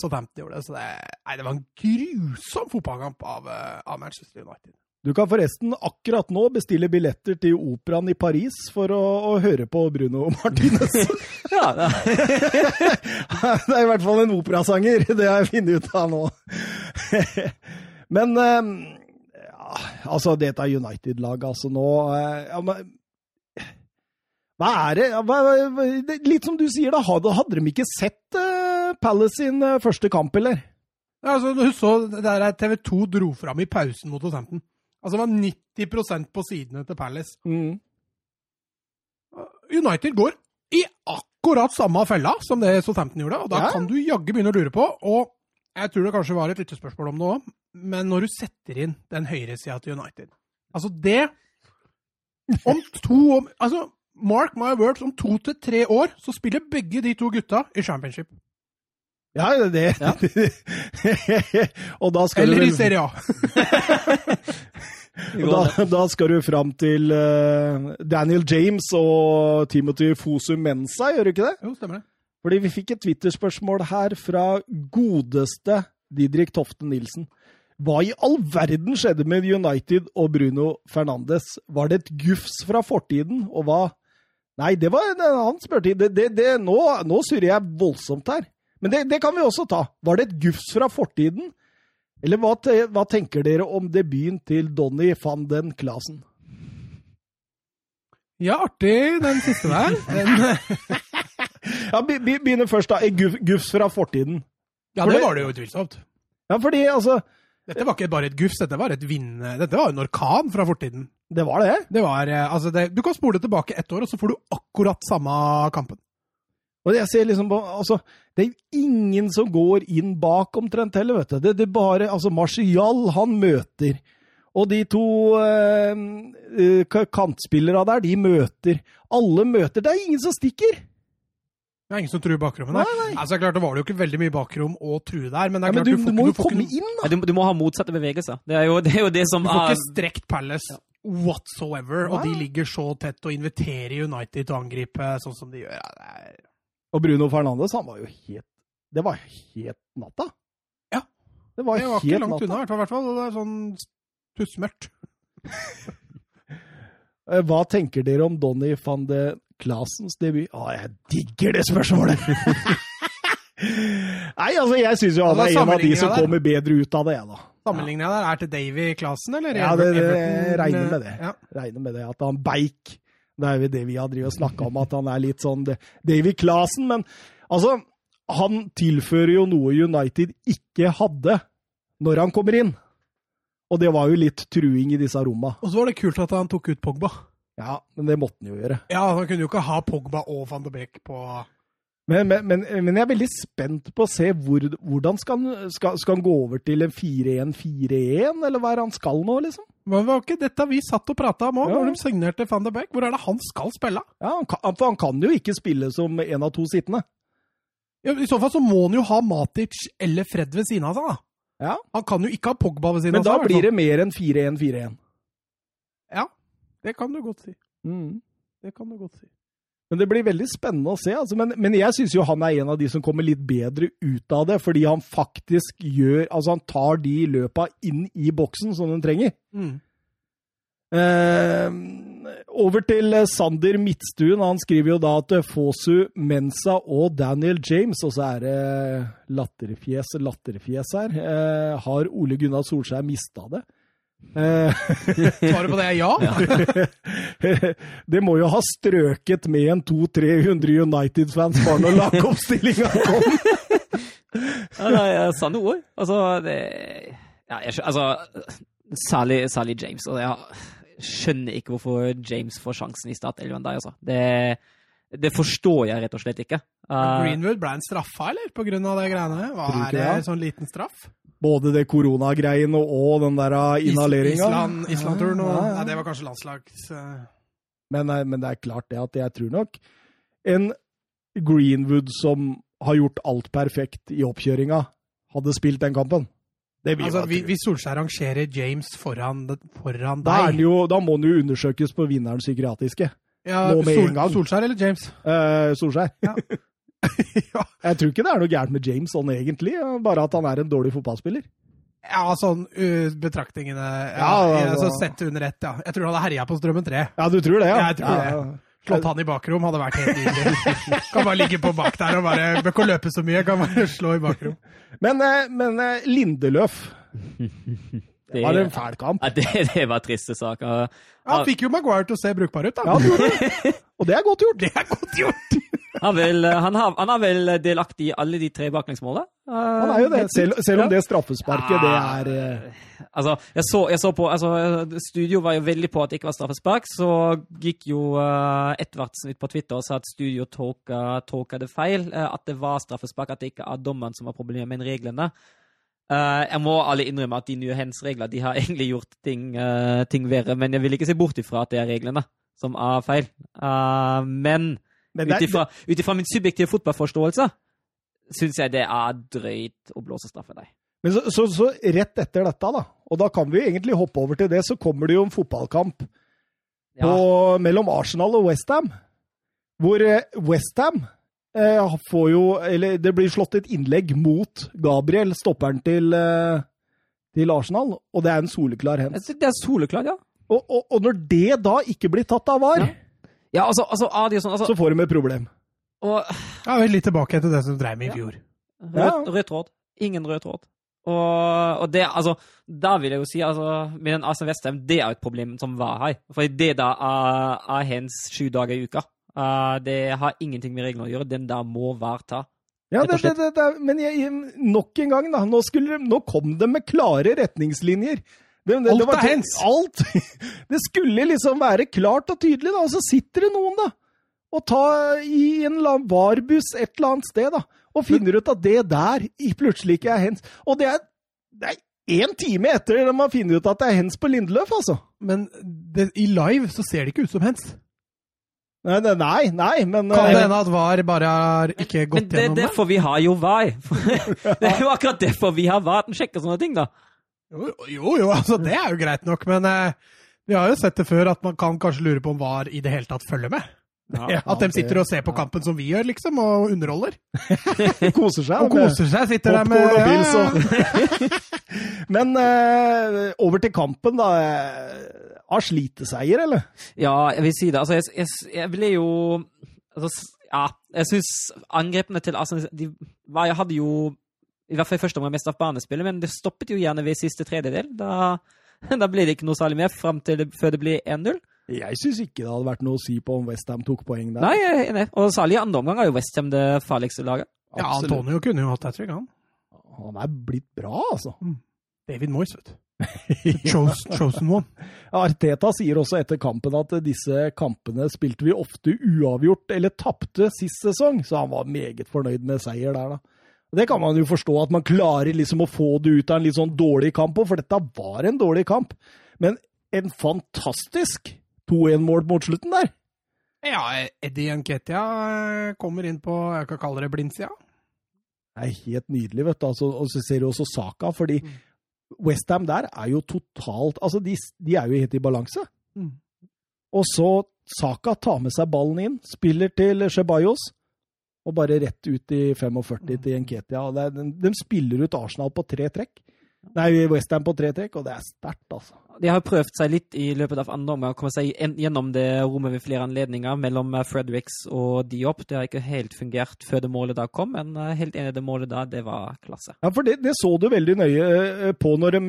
Southampton gjorde. Så det, nei, det var en grusom fotballkamp av, eh, av, Manchester United. Du kan forresten akkurat nå bestille billetter til operaen i Paris for å, å høre på Bruno Martinez. ja, det er i hvert fall en operasanger. Det har jeg funnet ut av nå. Men eh, ja, altså, dette United-laget, altså nå ja, ja, hva er det? Hva, litt som du sier, da. Hadde, hadde de ikke sett uh, Palace sin uh, første kamp, eller? Ja, altså, du så der TV 2 dro fram i pausen mot Southampton. Altså, det var 90% på sidene til Palace. Mm. United går i akkurat samme fella som det Southampton gjorde, og da ja. kan du jaggu begynne å lure på. Og jeg tror det kanskje var et lyttespørsmål om det òg, men når du setter inn den høyresida til United Altså, det Om to om, Altså, mark my words, om to til tre år så spiller begge de to gutta i championship. Ja, det er det. Ja. Eller i Serie A. da, da, skal du fram til uh, Daniel James og Timothy Fosu Mensa, gjør du ikke det? Jo, stemmer det. Fordi vi fikk et Twitter-spørsmål her fra godeste Didrik Tofte Nilsen. Hva i all verden skjedde med United og Bruno Fernandes? Var det et gufs fra fortiden, og hva Nei, det var en annen spørretid. Det, det, det, nå, nå surrer jeg voldsomt her. Men det, det, kan vi også ta. Var det et gufs fra fortiden? Eller hva, te, hva tenker dere om debuten til Donny van den Klasen? Ja, artig den siste der. ja, Begynner først, da. Gufs fra fortiden. Ja, det var det jo utvilsomt. Ja, fordi altså Dette var ikke bare et gufs, dette var et vind... Dette var en orkan fra fortiden. Det var det? Det var, eh, altså det, du kan spole tilbake ett år, og så får du akkurat samme kampen. Og jeg ser liksom på, altså, Det er jo ingen som går inn bak omtrent heller, vet du. Det, det er bare altså Marcial, han møter. Og de to eh, kantspillerne der, de møter. Alle møter. Det er ingen som stikker! Det er ingen som truer bakrommet der. Nei, nei. Altså, klart, Det var det jo ikke veldig mye bakrom å true der, men det er klart ja, men du, du, du, må jo komme inn, da! Ja, du, du, må ha motsatte bevegelser. Det er jo det, er jo det som Du får ikke strekt Palace ja whatsoever, og de ligger så tett og inviterer United til å angripe sånn som de gjør. Ja, er... Og Bruno Fernandes, han var jo helt Det var helt natta. Ja. Det var, det var helt ikke langt natta. unna, i hvert fall. Det er sånn Tussmørkt. Eh, Hva tenker dere om Donny van de Klasens debut? Å, jeg digger det spørsmålet! Nei, altså, jeg syns jo han er en av de som kommer bedre ut av det, jeg, da. Sammenligner jeg der er til Davy Klasen, eller? Ja, det, det regner med det. Ja. Regner med det, At han beik. Det er jo det vi har drevet og snakka om, at han er litt sånn Davy Clasen. Men altså, han tilfører jo noe United ikke hadde når han kommer inn. Og det var jo litt truing i disse romma. Og så var det kult at han tok ut Pogba. Ja, men det måtte han jo gjøre. Ja, han kunne jo ikke ha Pogba og van de Beek på Men, men, men, men jeg er veldig spent på å se hvor, hvordan skal han, skal, skal han gå over til en 4-1-4-1, eller hva er det han skal nå, liksom? Men var ikke dette vi satt og prata om òg, Ja. når de signerte van de Beek. Hvor er det han skal spille? Ja, han kan, For han kan jo ikke spille som en av to sittende. Ja, I så fall så må han jo ha Matic eller Fred ved siden av seg, da. Ja. Han kan jo ikke ha Pogba ved siden Men av seg. Men da blir det mer enn 4-1-4-1. Ja, det kan du godt si. Mm. Det kan du godt si. Men det blir veldig spennende å se. Altså. Men, men jeg syns jo han er en av de som kommer litt bedre ut av det, fordi han faktisk gjør Altså, han tar de løpa inn i boksen som den trenger. Mm. Eh, over til Sander Midtstuen. Han skriver jo da at Fosu, Mensa og Daniel James, og så er det latterfjes latterfjes her, eh, har Ole Gunnar Solskjær mista det? Eh, Svaret på det er ja. det må jo ha strøket med en 200-300 United-fans bare når lagoppstillinga kom. Ja, det er sanne ord. Altså, det ja, jeg Altså, særlig, særlig James. Og jeg skjønner ikke hvorfor James får sjansen i startelveren der, altså. Det, det forstår jeg rett og slett ikke. Uh, Greenwood ble en straffa, eller? På grunn av det greiene? Hva er det? det. Sånn liten straff? Både det koronagreiene og den der Is- inhaleringa. Island- Island-turen og Ja, ja. Nei, det var kanskje landslags... eh, Men, eh, men det er klart det at jeg tror nok en Greenwood som har gjort alt perfekt i oppkjøringa, hadde spilt den kampen. Det vil Altså, jeg tro. Hvis Solskjær rangerer James foran, foran da, er deg jo, da må han jo undersøkes på vinnerens psykiatriske. Ja, nå Sol. Solskjær eller James? Uh, Solskjær. Ja. ja. Jeg tror ikke det er noe gærent med James sånn egentlig, bare at han er en dårlig fotballspiller. Ja, sånn uh, betraktningene ja, Ja, ja, så Sett under ett, ja. Jeg tror han hadde herja på Strømmen 3. Ja, du tror det, ja? Jeg tror det. Slått han i bakrom hadde vært helt nydelig. kan bare ligge på bak der og bare Bør ikke løpe så mye, kan bare slå i bakrom. Men, eh, men eh, Lindeløf det, var en fæl kamp. ja, det, det var triste saker. Ja, Han fikk jo Maguire til å se brukbar ut, da. Ja, det. Og det er godt gjort. Det er godt gjort! Han, vil, han, har, han er vel delaktig i alle de tre baklengsmålene? Han er jo det, selv, selv om det straffesparket, det er eh, Altså, jeg så, jeg så på altså, Studio var jo veldig på at det ikke var straffespark. Så gikk jo uh, Edvardsen ut på Twitter og sa at studio tolka, tolka det feil. eh, at det var straffespark, at det ikke er dommeren som har problemer med reglene. Eh, jeg må alle innrømme at de nye hands-regler de har egentlig gjort ting, uh, ting verre. Men jeg vil ikke se bort ifra at det er reglene som er feil. Uh, men men ut ifra, min subjektive fotballforståelse syns jeg det er drøyt å blåse straffe deg. Men så, så, så rett etter dette, da, og da kan vi egentlig hoppe over til det, så kommer det jo en fotballkamp på, mellom Arsenal og Westham. Hvor Westham får jo Eller det blir slått et innlegg mot Gabriel, stopperen til, eh, til Arsenal, og det er en soleklar hens. Det er soleklar, ja. Og, og, og når det da ikke blir tatt av VAR, Ja. Ja, altså, altså, er sånn altså, så får de et problem. og, Ja, vi er litt tilbake til det som dreiv med i fjor. rød, Ja. rød tråd. Ingen rød tråd. Og, og det, altså, da vil jeg jo si, altså, med den Arsenal Westham, det er jo et problem som var her. For det da er, er hens sju dager i uka. Eh, det har ingenting med reglene å gjøre. Den der må VAR ta. Ja, det, det, det, det, men jeg, nok en gang, da. Nå, skulle, nå kom det med klare retningslinjer. Det, det, Alt det var er hens. Alt! Det skulle liksom være klart og tydelig, da. Og så sitter det noen, da, og tar i en varebuss et eller annet sted, da, og finner ut at det der plutselig ikke er hens. Og det er, det er én time etter at man finner ut at det er hens på Lindeløf, altså. Men det, i live så ser det ikke ut som hens. Nei, nei, nei, men Kan det eh, hende at VAR bare har ikke Men gjennom det Men gjennom det? derfor vi har jo VAR. det er jo akkurat derfor vi har VAR. Den sjekker sånne ting, da. Jo, jo, jo, altså det er jo greit nok, men eh, vi har jo sett det før at man kan kanskje lure på om VAR i det hele tatt følger med. Ja. At de sitter og ser på kampen som vi gjør, liksom, og underholder. Koser seg. Og koser seg. Sitter der med og ja, pils og Men eh, over til kampen, da. Har sliteseier, eller? Ja, jeg vil si det. Altså, jeg, jeg, jeg ble jo altså, Ja, jeg syns angrepene til Arsenal de var, Jeg hadde jo i hvert fall i første omgang mest av banespillet, men det stoppet jo gjerne ved siste tredjedel. Da, da ble det ikke noe særlig mer fram til det, før det ble 1-0. Jeg syns ikke det hadde vært noe å si på om Westham tok poeng der. Nei, jeg er enig. Og særlig i andre omgang er jo Westham det farligste laget. ja, Absolutt. Antonio kunne jo hatt hat trick, han. Han er blitt bra, altså. David Moyes, vet du. Chosen, chosen one. Arteta sier også etter kampen at disse kampene spilte vi ofte uavgjort eller tapte sist sesong, så han var meget fornøyd med seier der, da. Det kan man jo forstå, at man klarer liksom å få det ut av en litt sånn dårlig kamp òg, for dette var en dårlig kamp. Men en fantastisk 2-1-mål mot slutten der. Ja, Eddie Nketia eh, kommer inn på jeg kan kalle det blindsida. Det er helt nydelig, vet du. Altså, og så ser du også Saka, fordi Westham der er jo totalt Altså, de, de er jo helt i balanse. Mm. Og så Saka tar med seg ballen inn, spiller til Ceballos, og bare rett ut i 45 til Nketia. De, de spiller ut Arsenal på tre trekk. Nei, Westham på tre trekk, og det er sterkt, altså. De har prøvd seg litt i løpet av andre omgang å komme seg gjennom det rommet ved flere anledninger mellom eh, Fredericks og Diop. Det har ikke helt fungert før det målet da kom, men eh, helt enig det målet da, det var klasse. Ja, for det, det så du veldig nøye eh, på når de,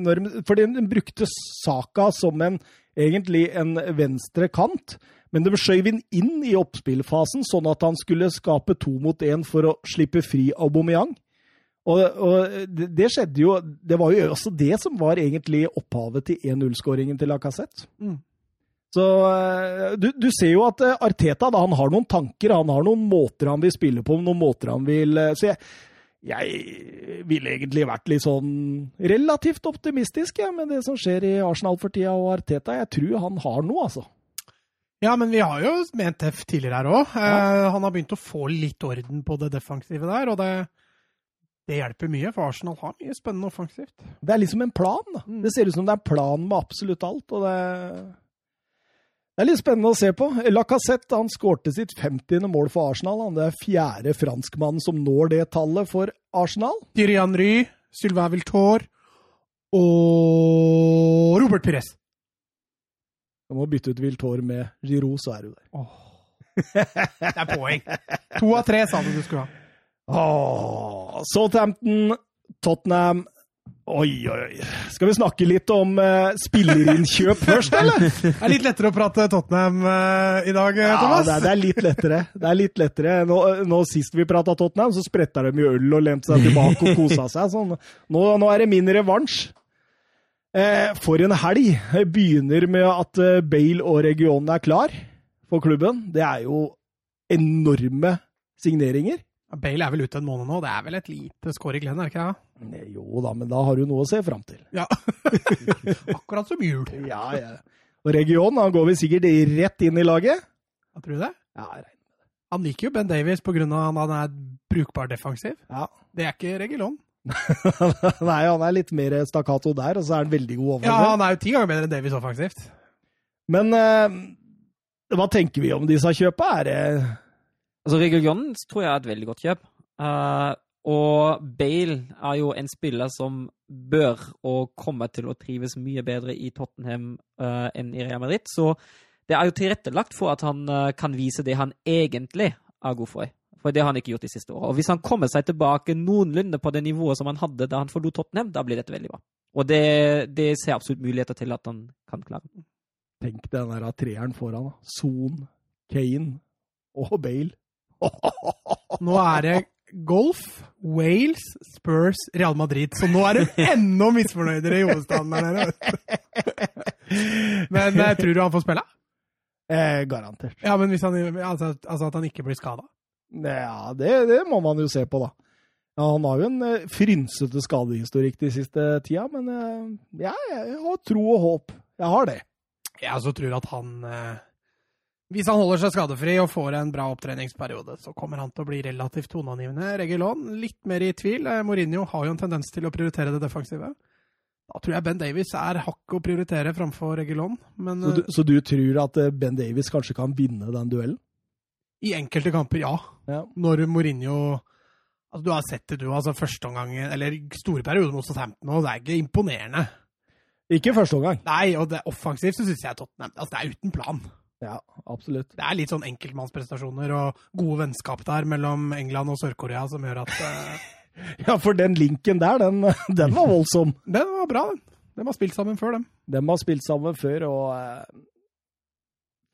når de For de brukte Saka som en egentlig en venstre kant, men de skjøv inn inn i oppspillfasen, sånn at han skulle skape to mot én for å slippe fri Aubameyang. Og, og det, det skjedde jo Det var jo også det som var egentlig opphavet til 1-0-skåringen til Lacassette. Mm. Så eh, du, du ser jo at eh, Arteta da, han har noen tanker, han har noen måter han vil spille på, noen måter han vil se. Så jeg, jeg ville egentlig vært litt sånn relativt optimistisk ja, med det som skjer i Arsenal for tida, og Arteta. Jeg tror han har noe, altså. Ja, men vi har jo ment F tidligere her òg. han har begynt å få litt orden på det defensive der, og det, det hjelper mye, for Arsenal har mye spennende offensivt. Det er liksom en plan. da. Mm. Det ser ut som det er plan med absolutt alt. og det, det er litt spennende å se på. Lacassette han skårte sitt 50. mål for Arsenal. Han det er fjerde franskmannen som når det tallet for Arsenal. Thierry Henry, Sylvain Viltor og Robert Pires. Du må bytte ut Viltor med Giroud, så er du der. Det er poeng. To av tre sa du du skulle ha. Åh, Southampton, Tottenham Oi, oi, oi. Skal vi snakke litt om eh, spillerinnkjøp først, eller? Det er litt lettere å prate Tottenham eh, i dag, eh, Ja, Thomas. det er, det er litt lettere. Det er litt lettere. Nå, nå Sist vi prata Tottenham, så spretta de jo øl og lente seg tilbake og kosa seg. Sånn. Nå, nå er det min revansj. Eh, for en helg! Jeg begynner med at Bale og regionen er klar for klubben. Det er jo enorme signeringer. Bale er vel ute en måned nå. Det er vel et lite skår i Glenn, er det ikke det? Jo da, men da har du noe å se fram til. Ja. Akkurat som jul. Ja, ja. Og Region, han går vi sikkert rett inn i laget. Jeg tror det. Ja, jeg regner. Han liker jo Ben Davies pga. at han er brukbar defensiv. ja. Det er ikke Regulon. Nei, han er litt mer stakkato der, og så er han veldig god Ja, han er jo ti ganger bedre enn Davies offensivt. Men eh, hva tenker vi om disse kjøpa? Er det Altså, Reguljon tror jeg er et veldig godt kjøp. Uh, og Bale er jo en spiller som bør og kommer til å trives mye bedre i Tottenham uh, enn i Real Madrid. Så det er jo tilrettelagt for at han uh, kan vise det han egentlig er god for. For det har han ikke gjort de siste årene. Og hvis han kommer seg tilbake noenlunde på det nivået som han hadde da han forlot Tottenham, da blir dette veldig bra. Og det, det ser absolutt muligheter til at han kan klare. Tenk den der treeren foran. Son, Kane og Bale. Nå er det golf, Wales, Spurs, Real Madrid. Så nå er de enda misfornøydere i hovedstaden der nede. Men eh, tror du han får spille? Eh, garantert. Ja, men hvis han, altså, altså at han ikke blir skada? Ja, det, det må man jo se på, da. Ja, han har jo en eh, frynsete skadehistorikk de siste tida, men eh, ja, jeg har tro og håp. Jeg har det. Jeg også tror at han eh, Hvis han holder seg skadefri og får en bra opptreningsperiode, så kommer han til å bli relativt toneangivende. Regulon litt mer i tvil. Eh, Mourinho har jo en tendens til å prioritere det defensive. Da tror jeg Ben Davies er hakket å prioritere framfor Regulon. Men Så du, eh, så du tror at eh, Ben Davies kanskje kan vinne den duellen? i enkelte kamper, ja. Ja. Når Mourinho altså Du har sett det, du. altså Førsteomgangen, eller store perioder mot Southampton og det er ikke imponerende. Ikke første omgang. Nei, og det offensivt så syns jeg Tottenham altså Det er uten plan. Ja, absolutt. Det er litt sånn enkeltmannsprestasjoner og gode vennskap der mellom England og Sør-Korea som gjør at uh... Ja, for den linken der, den, den var voldsom. Den var bra, den. De har spilt sammen før, dem. De har spilt sammen før, og uh,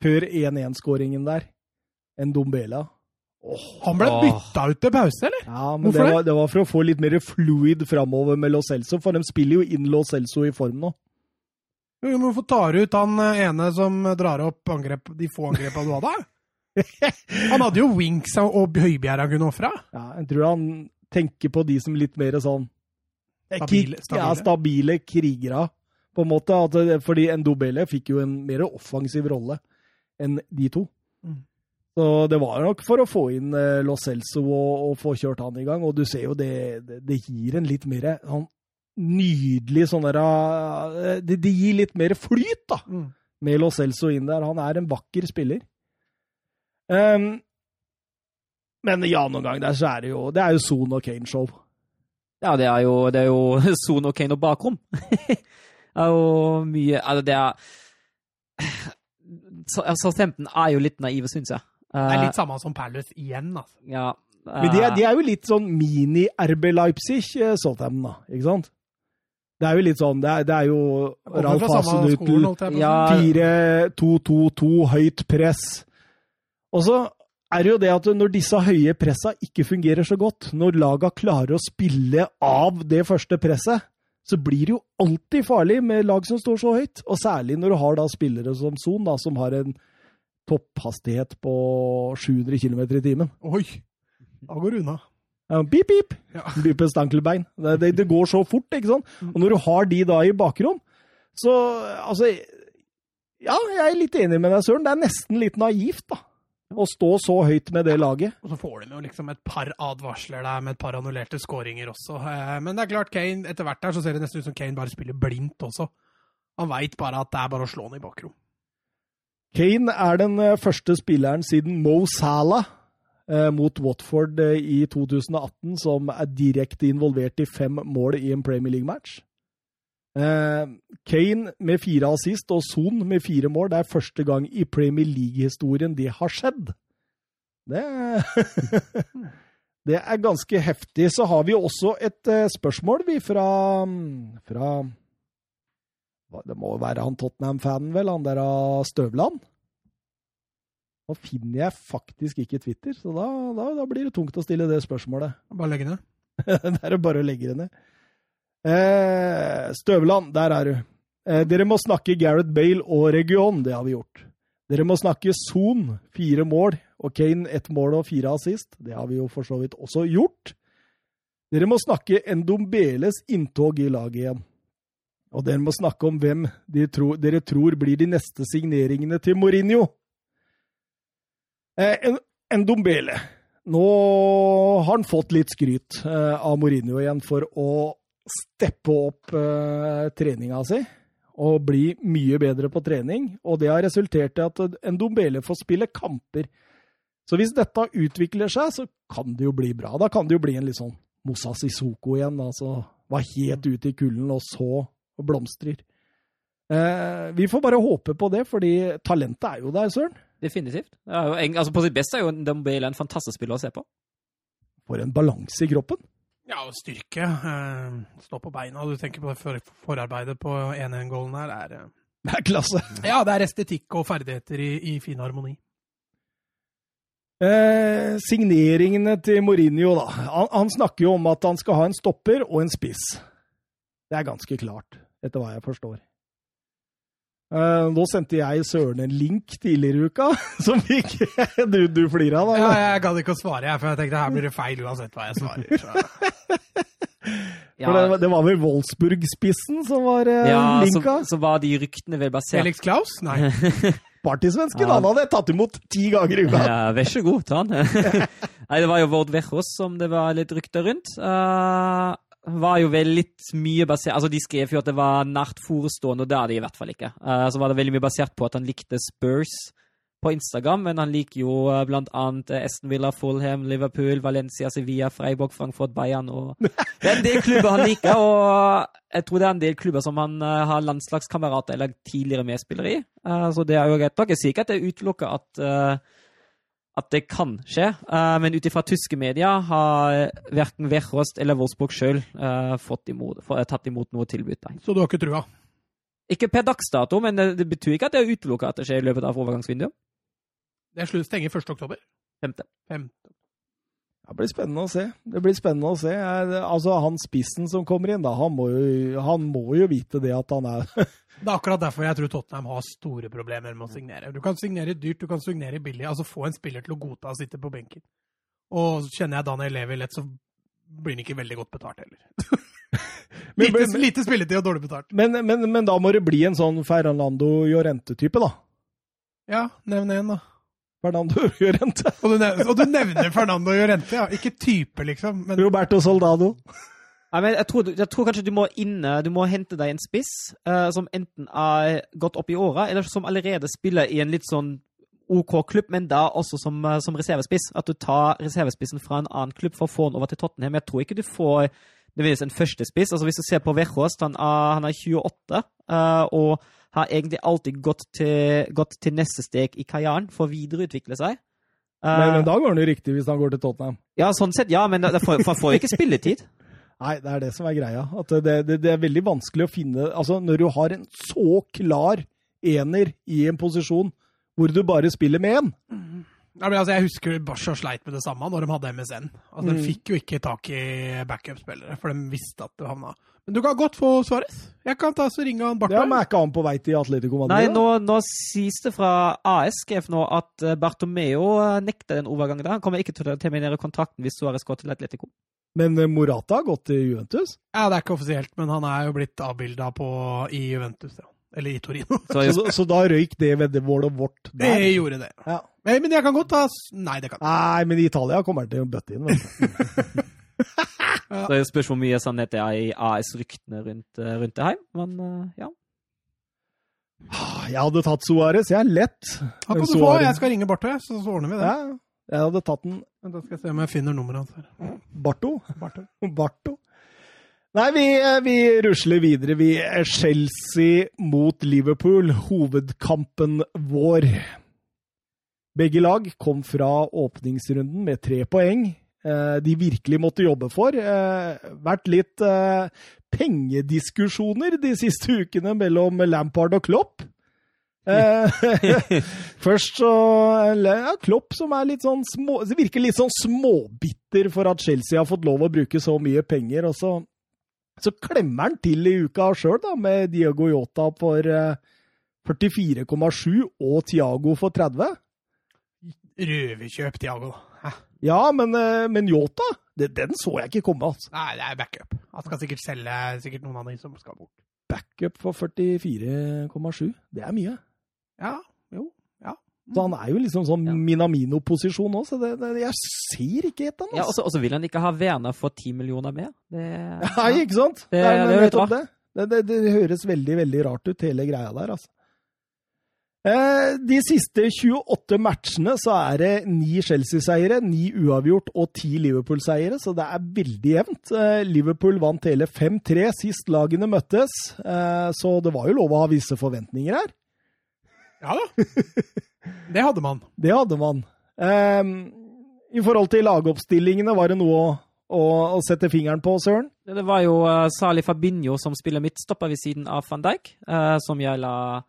før 1-1-skåringen der, en Dombela Han ble bytta ut til pause, eller? Ja, men Hvorfor det det? var, det var for å få litt mer fluid framover med Lo Celso, for de spiller jo inn Lo Celso i form nå. Hvorfor tar du ut han eh, ene som drar opp angrep, de få angrepa du hadde? Han hadde jo Winks og høybjerg han kunne ofra. Ja, jeg tror han tenker på de som litt mer sånn Stabile, Stabile- Ja, stabile krigere, på en måte. Det- fordi Ndobele fikk jo en mer offensiv rolle enn de to. Mm. Så det var nok for å få inn eh, Lo Celso og, og få kjørt han i gang. Og du ser jo det, det, det gir en litt mer sånn nydelig sånn der eh, det, det gir litt mer flyt, da Mm. med Lo Celso inn der. Han er en vakker spiller. Um, men ja, noen gang der så er det jo Det er jo Son og Kane-show. Ja, det er jo, det er jo Son og Kane og bakrom. det er jo mye Altså, det er Så- Southampton er jo litt naive, syns jeg. Det er Eh, litt samme som Palace igjen, altså. ja, Men de er, eh, de er jo litt sånn mini-RB Leipzig, eh, Southampton, da. Ikke sant? Det er jo litt sånn Det er, det er jo Ralf. Ja. 4-2-2-2, høyt press. Og så er det jo det at når disse høye pressa ikke fungerer så godt, når laga klarer å spille av det første presset, så blir det jo alltid farlig med lag som står så høyt. Og særlig når du har da spillere som Son, da, som har en topphastighet på 700 km i timen. Oi! Da går det unna. Ja, Pip, pip! Ja. Bippe stankelbein. Det, det, det går så fort, ikke sant? Og når du har de da i bakrom, så altså Ja, jeg er litt enig med deg, Søren. Det er nesten litt naivt, da. Å stå så høyt med det laget. Og så får de jo liksom et par advarsler der med et par annullerte skåringer også. Eh, Men det er klart, Kane, etter hvert der så ser det nesten ut som Kane bare spiller blindt også. Han veit bare at det er bare å slå han i bakrom. Kane er den eh, første spilleren siden Mo Salah mot Watford eh, i 2018 som er direkte involvert i fem mål i en Premier League-match. Eh, Kane med fire assist og Son med fire mål. Det er første gang i Premier League-historien det har skjedd. Det, det er ganske heftig. Så har vi også et eh, spørsmål, vi, fra, fra Det må være han Tottenham-fanen, vel? Han der av Støvland? Nå finner jeg faktisk ikke Twitter, så da, da, da blir det tungt å stille det spørsmålet. Bare legge ned. det er bare å legge det ned. Eh, Støvland, der er du. Eh, dere må snakke Gareth Bale og region, det har vi gjort. Dere må snakke Son, fire mål, og Kane ett mål og fire assist. Det har vi jo for så vidt også gjort. Dere må snakke Endombeles inntog i laget igjen. Og dere må snakke om hvem de tro, dere tror blir de neste signeringene til Mourinho. Eh, en, Dombele. Nå har han fått litt skryt eh, av Mourinho igjen for å steppe opp eh, treninga si og bli mye bedre på trening. Og det har resultert i at en Dombele får spille kamper. Så hvis dette utvikler seg, så kan det jo bli bra. Da kan det jo bli en litt sånn Moussa Sissoko igjen. altså Var helt ute i kulden og så og blomstrer. Eh, vi får bare håpe på det, fordi talentet er jo der, Søren. Definitivt. Jo, altså, på sitt beste er jo Dembélé en fantastisk spiller å se på. For en balanse i kroppen. Ja, og styrke. Eh, stå på beina. Du tenker på det for, forarbeidet på 1-1-gålen her. Det er, eh, Det er klasse. ja, det er estetikk og ferdigheter i, i fin harmoni. Eh, signeringene til Mourinho, da. Han, han snakker jo om at han skal ha en stopper og en spiss. Det er ganske klart, etter hva jeg forstår. Eh, nå sendte jeg Søren en link tidligere i uka, som fikk du, du flirer av. Ja, da. jeg gadd ikke å svare, jeg, for jeg tenkte her blir det feil uansett hva jeg svarer. ja. Det, var- det var vel Wolfsburg-spissen som var eh, ja, så, linka? så var de ryktene vel basert Felix Klaus? Nei. Partysvensken, Ja. han hadde jeg tatt imot ti ganger i uka. Ja, vær så god, ta den. Nei, det var jo Vord Vechos som det var litt rykter rundt. Eh, var jo vel litt mye basert Altså, de skrev jo at det var nært forestående, og det er det i hvert fall ikke. Uh, så var det veldig mye basert på at han likte Spurs på Instagram, men han liker jo uh, blant annet Aston Villa, Fulham, Liverpool, Valencia, Sevilla, Freiburg, Frankfurt, Bayern og Det er en del klubber han liker, og jeg tror det er en del klubber som han uh, har landslagskamerater eller tidligere medspillere i. så det er jo greit nok. Jeg sier ikke at det utelukker at at det kan skje. Uh, men ut ifra tyske medier har verken Verhorst eller Wolfsburg sjøl uh, tatt imot noe tilbud. Der. Så du har ikke trua? Ikke per dags dato, men det, det, betyr ikke at det er utelukka at det skjer i løpet av overgangsvinduet. Det er stenger 1. oktober? Femte. Femte. Det blir spennende å se. Det blir spennende å se. Altså, Han spissen som kommer inn, da, han må jo, han må jo vite det at han er Det er akkurat derfor jeg tror Tottenham har store problemer med å signere. Du kan signere dyrt, du kan signere billig. Altså få en spiller til å godta å sitte på benken. Og kjenner jeg Daniel Levi lett, så blir han ikke veldig godt betalt heller. lite, lite spilletid og dårlig betalt. Men, men, men, da må det bli en sånn Ferrando Llorente-type, da? Ja, nevn en, da. Fernando Llorente. og, du nevner, og du nevner Fernando Llorente, ja. Ikke type, liksom. Men... Roberto Soldado. Nei, men jeg tror, jeg tror, kanskje du må inne, du må hente deg en spiss uh, som enten er gått opp i åra, eller som allerede spiller i en litt sånn OK klubb, men da også som, uh, som reservespiss. At du tar reservespissen fra en annen klubb for å få den over til Tottenham. Jeg tror ikke du får nødvendigvis en førstespiss. Altså Hvis du ser på Verhorst, han, han er 28 uh, og har egentlig alltid gått til, gått til neste steg i karrieren for å videreutvikle seg. Men, men, da går han jo riktig hvis han går til Tottenham. Ja, sånn sett, ja, men han får, får ikke spilletid. Nei, det er det som er greia. At det, det, det, er veldig vanskelig å finne Altså, når du har en så klar ener i en posisjon hvor du bare spiller med én mm. ja, altså, Jeg husker Barca sleit med det samme når de hadde MSN. Altså, De mm. fikk jo ikke tak i backup-spillere, for de visste at du havna Men du kan godt få Svares. Jeg kan ta så ringe han Bartholm. Ja, men Er ikke han på vei til Atletico Madrid? Nei, nå, nå sies det fra AS skrev nå at eh, Bartomeo eh, nekter den overgangen der. Han kommer ikke til å terminere kontrakten hvis Suárez går til Atletico. Men eh, Morata har gått til Juventus? Ja, Det er ikke offisielt, men han er jo blitt avbilda i Juventus. ja. Eller i Torino. så, så, så, da røyk det veddemålet vårt der? Det gjorde det. Ja. Men, men jeg kan godt ta Nei, det kan Nei, men i Italia kommer han til å bøtte inn. ja. Så det spørs hvor mye sannhet det er i AS-ryktene rundt, eh, rundt, det her. Men uh, ja. Ah, jeg hadde tatt Suárez, jeg. er Lett. Han kan du få. Jeg skal ringe Barto så, så ordner vi det. Ja. Jeg hadde tatt den Da skal jeg se om jeg finner nummeret hans her. Barto? Barto. Barto. Nei, vi, vi, rusler videre. Vi er Chelsea mot Liverpool, hovedkampen vår. Begge lag kom fra åpningsrunden med tre poeng. Eh, de virkelig måtte jobbe for. Eh, vært litt eh, pengediskusjoner de siste ukene mellom Lampard og Klopp. Eh, først så ja, Klopp som er litt sånn små, virker litt sånn småbitter for at Chelsea har fått lov å bruke så mye penger. og så, så klemmer han til i uka sjøl, med Diego Yota for 44,7 eh, og Tiago for 30. Røverkjøp, Tiago. Hæ? Ja, men, eh, men Yota, det, den så jeg ikke komme. altså. Nei, det er backup. Han skal sikkert selge sikkert noen av de som skal bort. Backup for 44,7, det er mye. Ja, jo. Ja. Så han er jo liksom sånn ja. Minamino-posisjon òg, så det, det, jeg ser ikke etter han. Altså. Ja, og så vil han ikke ha vene for ti millioner mer. Det, Nei, ikke sant? Det, det, det, det. Det, det, høres veldig, veldig rart ut, hele greia der, altså. Eh, de siste 28 matchene så er det ni Chelsea-seiere, ni uavgjort og ti Liverpool-seiere, så det er veldig jevnt. Eh, Liverpool vant hele 5-3 sist lagene møttes, eh, så det var jo lov å ha visse forventninger her. Ja da. Det hadde man. Det hadde man. Um, I forhold til lagoppstillingene, var det noe å, å, å sette fingeren på, Søren? Det var jo uh, Sali Fabinho som spiller midtstopper ved siden av van Dijk, uh, som gjelder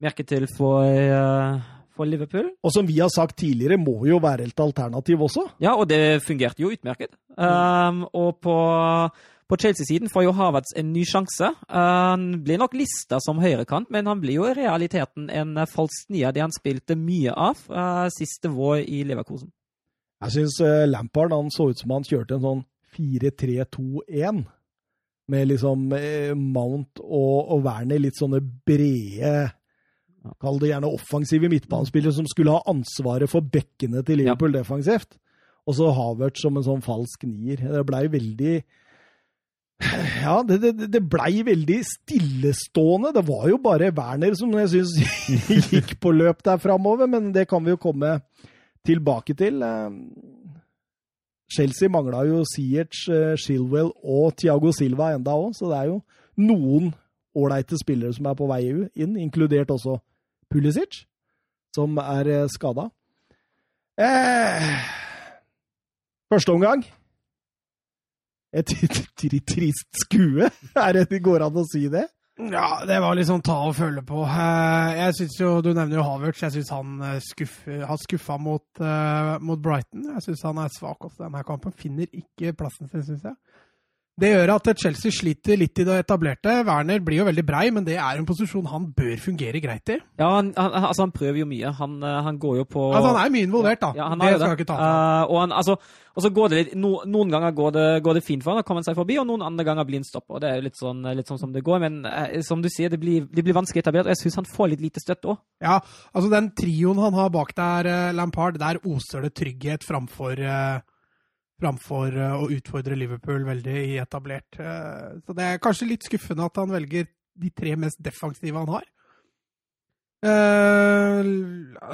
merke til for, uh, for, Liverpool. Og som vi har sagt tidligere, må jo være et alternativ også. Ja, og det fungerte jo utmerket. Um, og på på Chelsea-siden får jo Havertz en ny sjanse. Han blir nok lista som høyrekant, men han blir jo i realiteten en falsk nier, det han spilte mye av uh, siste vår i Leverkosen. Jeg syns uh, Lampard han så ut som han kjørte en sånn 4-3-2-1. Med liksom Mount og, og Werner litt sånne brede Kall det gjerne offensive midtbanespillere som skulle ha ansvaret for bekkene til Liverpool ja. defensivt. Og så Havertz som en sånn falsk nier. Det blei veldig Ja, det, det, det blei veldig stillestående. Det var jo bare Werner som jeg syns gikk på løp der framover, men det kan vi jo komme tilbake til. Eh, Chelsea mangla jo Sierch, eh, Shilwell og Thiago Silva enda òg, så det er jo noen ålreite spillere som er på vei inn, inkludert også Pulisic, som er skada. Eh, første omgang et trist skue? Er det går an å si det? Ja, det var sånn ta og føle på. Eh, jeg synes jo, Du nevner jo Havertz. Jeg syns han eh, har skuffa mot, mot, Brighton. Jeg syns han er svak også denne kampen. Finner ikke plassen sin, syns jeg. Det gjør at Chelsea sliter litt i det etablerte. Werner blir jo veldig brei, men det er en posisjon han bør fungere greit i. Ja, han, han, altså han prøver jo mye. Han, eh, han, går jo på Altså Han er mye involvert, da. Ja, det skal jeg ikke ta uh, og, altså, og, så går det litt no, Noen ganger går det, går det fint for han, å komme seg forbi, og noen andre ganger blir han stoppa. Det er jo litt sånn, litt sånn som det går. Men uh, som du sier, det blir, det blir vanskelig etablert, og jeg syns han får litt lite støtte òg. Ja, altså den trioen han har bak der, Lampard, der oser det trygghet framfor uh framfor eh, å utfordre Liverpool veldig i etablert. Eh, så det er kanskje litt skuffende at han velger de tre mest defensive han har. Uh,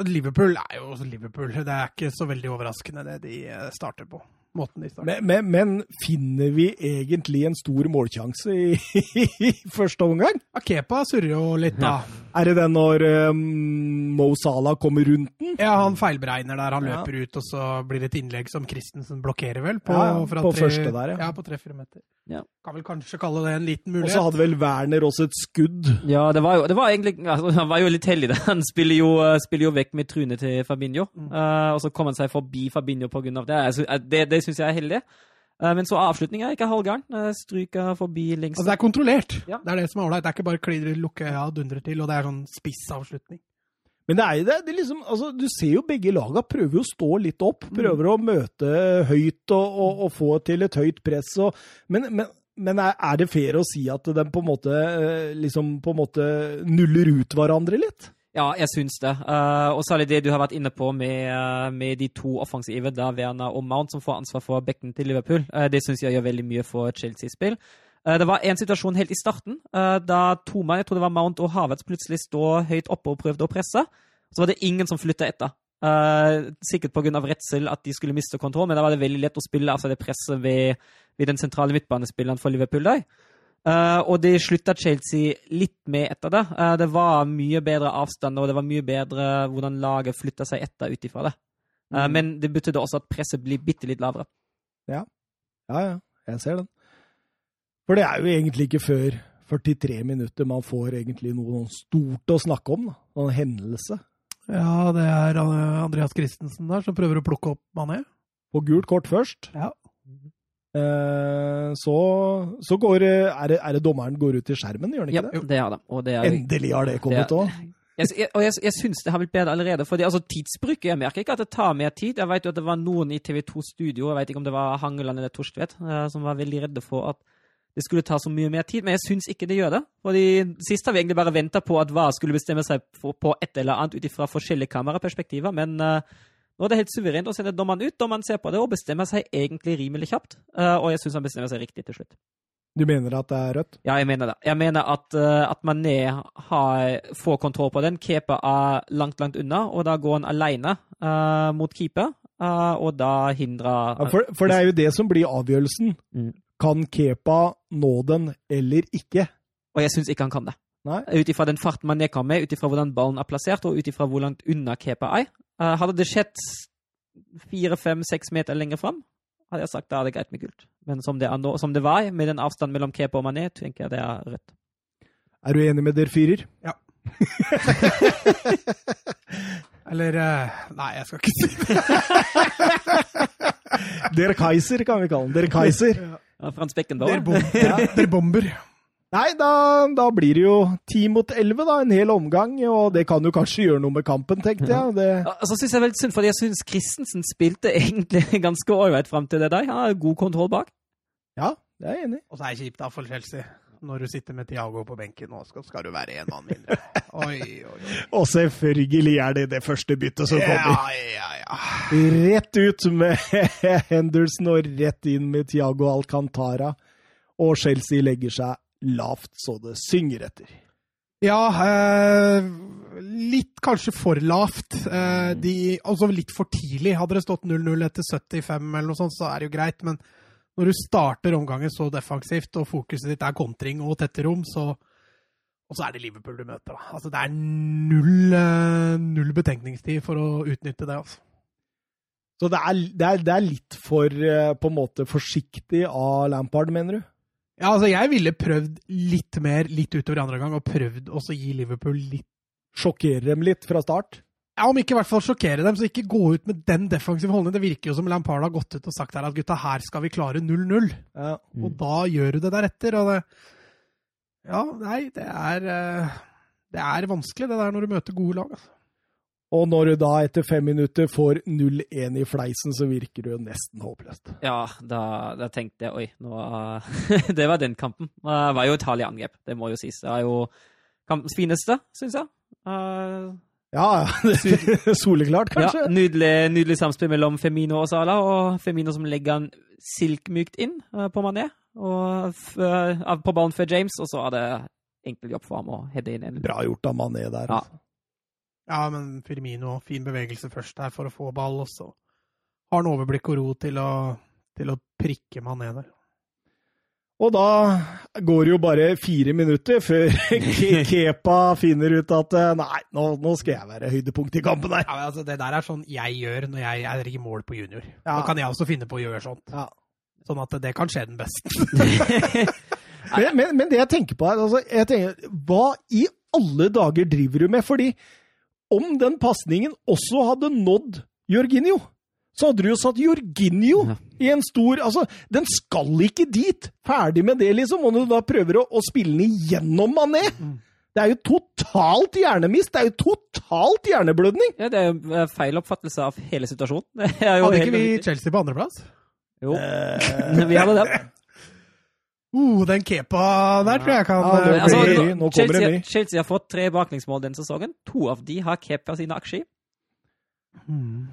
Liverpool er jo Liverpool. Det er ikke så veldig overraskende det de starter på de starter. Men, men, men, finner vi egentlig en stor målsjanse i, i første omgang? Akepa surrer jo litt, da. Ja. Er det den når um, Mo Salah kommer rundt den? Ja, han feilberegner der. Han løper ja. ut, og så blir det et innlegg som Christensen blokkerer, vel? På, ja, på tre, første der, ja. Ja, på tre-fire meter. Ja. Kan vel kanskje kalle det en liten mulighet. Og så hadde vel Werner også et skudd. Ja, det var jo, det var egentlig, altså, han var jo litt heldig. Da. Han spiller jo, spiller jo vekk med trynet til Fabinho, mm. uh, og så kom han seg forbi Fabinho pga. det. Altså, det. Det syns jeg er heldig. Uh, men så avslutninga er ikke halvgæren. Stryka stryker forbi lengst. Altså, det er kontrollert. Ja. Det er det som er ålreit. Det er ikke bare klidre, lukke øya og dundre til, og det er sånn spiss avslutning. Men det er jo det. det er liksom, altså, du ser jo begge laga prøver å stå litt opp. Mm. Prøver å møte høyt og, og, og få til et høyt press. Og, men, men, men er, er, det fair å si at de på en måte, eh, liksom, på en måte nuller ut hverandre litt? Ja, jeg syns det. Uh, og særlig det du har vært inne på med, uh, med de to offensive, da Werner og Mount, som får ansvar for bekken til Liverpool. Uh, det syns jeg gjør veldig mye for Chelsea-spill. Eh, det var en situasjon helt i starten, da da Toma, jeg tror det var Mount og Havertz, plutselig stod høyt oppe og prøvde å presse. Så var det ingen som flytta etter. Uh, sikkert pga. redsel at de skulle miste kontroll, men da var det veldig lett å spille altså det presset ved, ved den sentrale midtbanespilleren for Liverpool. Der. Uh, og det slutta Chelsea litt med etter det. Uh, det var mye bedre avstand, og det var mye bedre hvordan laget flytta seg etter ut ifra det. Mm. Men det betydde også at presset blir bitte litt lavere. Ja. Ja, ja. Jeg ser den. For det er jo egentlig ikke før 43 minutter man får egentlig noe stort å snakke om. Da. Noen hendelse. Ja, det er Andreas Christensen der som prøver å plukke opp Mané. På gult kort først. Ja. Eh, så, så går, er, det, er det dommeren går ut i skjermen, gjør han ikke ja, det? det har det. Endelig har det kommet òg. Jeg, og jeg, jeg syns det har blitt bedre allerede. fordi altså Tidsbruket Jeg merker ikke at det tar mer tid. Jeg vet jo at det var noen i TV2 Studio, jeg vet ikke om det var Hangeland eller Torstvedt, eh, som var veldig redde for at det skulle ta så mye mer tid, men jeg syns ikke det gjør det. Fordi Sist har vi egentlig bare venta på at hva skulle bestemme seg på et eller annet ut ifra forskjellige kameraperspektiver, men uh, nå er det helt suverent å sende dommeren ut. Dommeren ser på det og bestemmer seg egentlig rimelig kjapt, uh, og jeg syns han bestemmer seg riktig til slutt. Du mener at det er rødt? Ja, jeg mener det. Jeg mener at, uh, at Mané har, får kontroll på den. Keeper er langt, langt unna, og da går han alene uh, mot keeper, uh, og da hindrer ja, for, for, det er jo det som blir avgjørelsen. Mm. Kan Kepa nå den eller ikke? Og jeg syns ikke han kan det. Ut ifra den farten man nedkommer, med, ut ifra hvordan ballen er plassert, og ut ifra hvor langt unna Kepa er. Uh, hadde det skjedd fire, fem, seks meter lenger fram, hadde jeg sagt da er det greit med gult. Men som det, nå, som det var, med den avstanden mellom Kepa og Mané, tenker jeg det er rødt. Er du enig med dere fyrer? Ja. Eller uh, Nei, jeg skal ikke si det. Der Kaiser, kan vi kalle den. Der Kaiser. Ja, Frans Beckenbauer. Der, bom ja, der bomber. Nei, da, da, blir det jo ti mot elleve, da. En hel omgang. Og det kan jo kanskje gjøre noe med kampen, tenkte jeg. Det... Ja, så syns jeg veldig synd, fordi jeg syns Christensen spilte egentlig ganske ålreit fram til det der. Han har god kontroll bak. Ja, det er jeg enig i. Og så er det kjipt da for Chelsea når du sitter med Tiago på benken, nå skal, skal du være én mann mindre. Oi, oi, oi. Og selvfølgelig er det det første byttet som kommer. Ja, ja, ja. Rett ut med Henderson og rett inn med Tiago Alcantara. og Chelsea legger seg lavt så det synger etter. Ja, eh, litt kanskje for lavt. Eh, de, altså litt for tidlig. Hadde det stått 0-0 etter 75 eller noe sånt, så er det jo greit. Men når du starter omgangen så defensivt, og fokuset ditt er kontring og tette rom, så Og så er det Liverpool du møter, da. Altså, det er null, eh, null betenkningstid for å utnytte det, altså. Så det er, det er, det er litt for eh, på en måte forsiktig av Lampard, mener du? Ja, altså, jeg ville prøvd litt mer litt utover i andre gang, og prøvd å gi Liverpool litt Sjokkere dem litt fra start? Ja, Om ikke i hvert fall sjokkere dem, så ikke gå ut med den defensive holdningen. Det virker jo som Lampard har gått ut og sagt her at gutta, her skal vi klare 0-0. Ja. Og da gjør du det deretter. Og det Ja, nei, det er eh, Det er vanskelig, det der, når du møter gode lag. altså. Og når du da etter fem minutter får 0-1 i fleisen, så virker det jo nesten håpløst. Ja, da, da tenkte jeg oi, nå Det var den kampen. Det var jo et herlig angrep, det må jo sies. Det er jo kampens fineste, syns jeg. Uh, Ja, ja. Soleklart, kanskje? Ja, nydelig, nydelig samspill mellom Femino og Sala, og Femino som legger han silkmykt inn uh, på Mané. Og uh, på ballen før James, og så er det enkel jobb for ham å heade inn en Bra gjort av Mané der. Altså. Ja, men Firmino, fin bevegelse først der for å få ball, og så har han overblikk og ro til å, til å prikke Mané der. Og da går det jo bare fire minutter før Kepa finner ut at eh, nei, nå, nå skal jeg være høydepunkt i kampen her. Ja, altså, Det der er sånn jeg gjør når jeg er i mål på junior. Ja. Da kan jeg også finne på å gjøre sånt. Ja. Sånn at det kan skje den beste. Men, men, men det jeg tenker på her, altså, jeg tenker, hva i alle dager driver du med? Fordi om den pasningen også hadde nådd Jorginho, så hadde du jo satt Jorginho Ja. i en stor Altså, den skal ikke dit! Ferdig med det, liksom. Og når du da prøver å, å spille den igjennom Mané Det er jo totalt hjernemist! Det er jo totalt hjerneblødning! Ja, det er jo eh, feil oppfattelse av hele situasjonen. Det er jo Hadde ikke vi. Chelsea på andreplass? Jo, Eh, vi hadde det. Uh, den kepa der tror jeg kan Ja, det eh, Altså, ny, nå- kommer det Chelsea, ny. Chelsea har fått tre baklengsmål denne sesongen. To av de har Kepa sine aksjer i.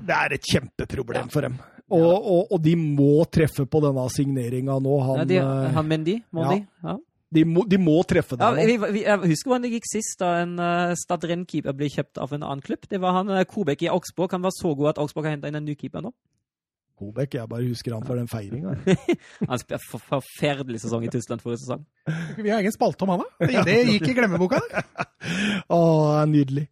Det er et kjempeproblem for dem. Og, og, og de må treffe på denne signeringa nå. Han, Ja, de, eh, han Mendy, må Ja. de, må, de må treffe Ja, der nå. vi, vi, jeg husker hvordan det gikk sist, da en uh, Stad Renn-keeper ble kjøpt av en annen klubb. Det var han uh, Kobek i Augsburg. Han var så god at Augsburg har henta inn en ny keeper nå. Kobek, jeg bare husker han for den feiringa. Han spilte for, forferdelig sesong i Tyskland forrige sesong. Vi har egen spalte om han, da. Det, gikk i glemmeboka. Å, nydelig.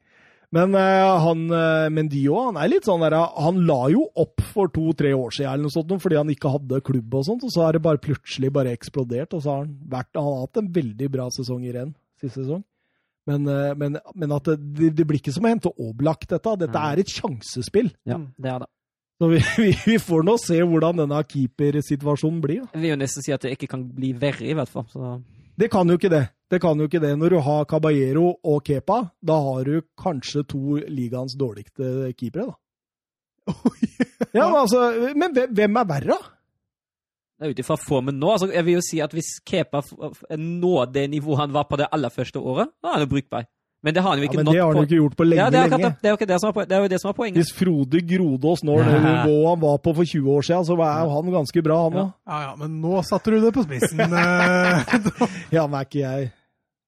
Men uh, han uh, Mendio, han er litt sånn der Han la jo opp for to-tre år siden eller noe sånt, fordi han ikke hadde klubb og sånt, og så har det bare plutselig bare eksplodert, og så har han vært Han har hatt en veldig bra sesong i renn siste sesong. Men, eh, men, men at det, det blir ikke som å hente Oblak, dette. Dette er et sjansespill. Ja, det er det. Så vi, vi, vi får nå se hvordan denne keepersituasjonen blir. Jeg vil jo nesten si at det ikke kan bli verre, i hvert fall. Så. Det kan jo ikke det. Det kan jo ikke det. Når du har Caballero og Kepa, da har du kanskje to ligaens dårligste keepere, da. Ja, men altså, men hvem- er verre, da? Det ut ifra formen nå. Altså, jeg vil jo si at Hvis Kepa når det nivået han var på det aller første året, da er han brukbar. Men det har han jo Ja, ikke men nådd det har han jo ikke gjort på lenge, ja, det, er lenge. det. det er jo ikke det som er, det er jo det som er poenget. Hvis Frode Grodås når det nivået han var på for 20 år siden, så er jo han ganske bra, han Ja. òg. Ja, ja, men nå satte du det på spissen. eh. Ja, men er ikke jeg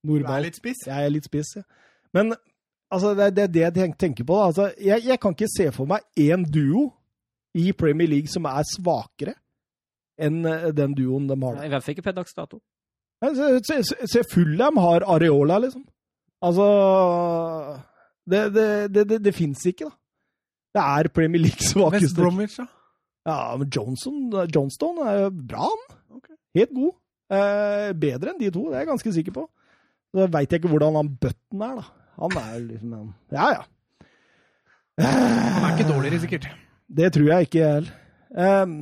Du er litt spiss. Jeg er litt spiss, ja. Men altså, det, det er det jeg tenker på. Da. Altså, jeg, jeg kan ikke se for meg én duo i Premier League som er svakere enn eh, den duoen de har. I hvert fall ikke per dags dato. Men Se, se, se- se Fulham har Areola, liksom. Altså Det, det, det, det, det fins ikke, da. Det er Premier Leagues West. Bromwich, da. Ja, men Johnson, Johnstone er jo bra, han. Okay. Helt god. Eh, bedre enn de to, det er jeg ganske sikker på. Så veit jeg ikke hvordan han Button er, da. Han er jo liksom en Ja, ja. Han er ikke dårligere, sikkert. Det tror jeg ikke, jeg heller. Eh,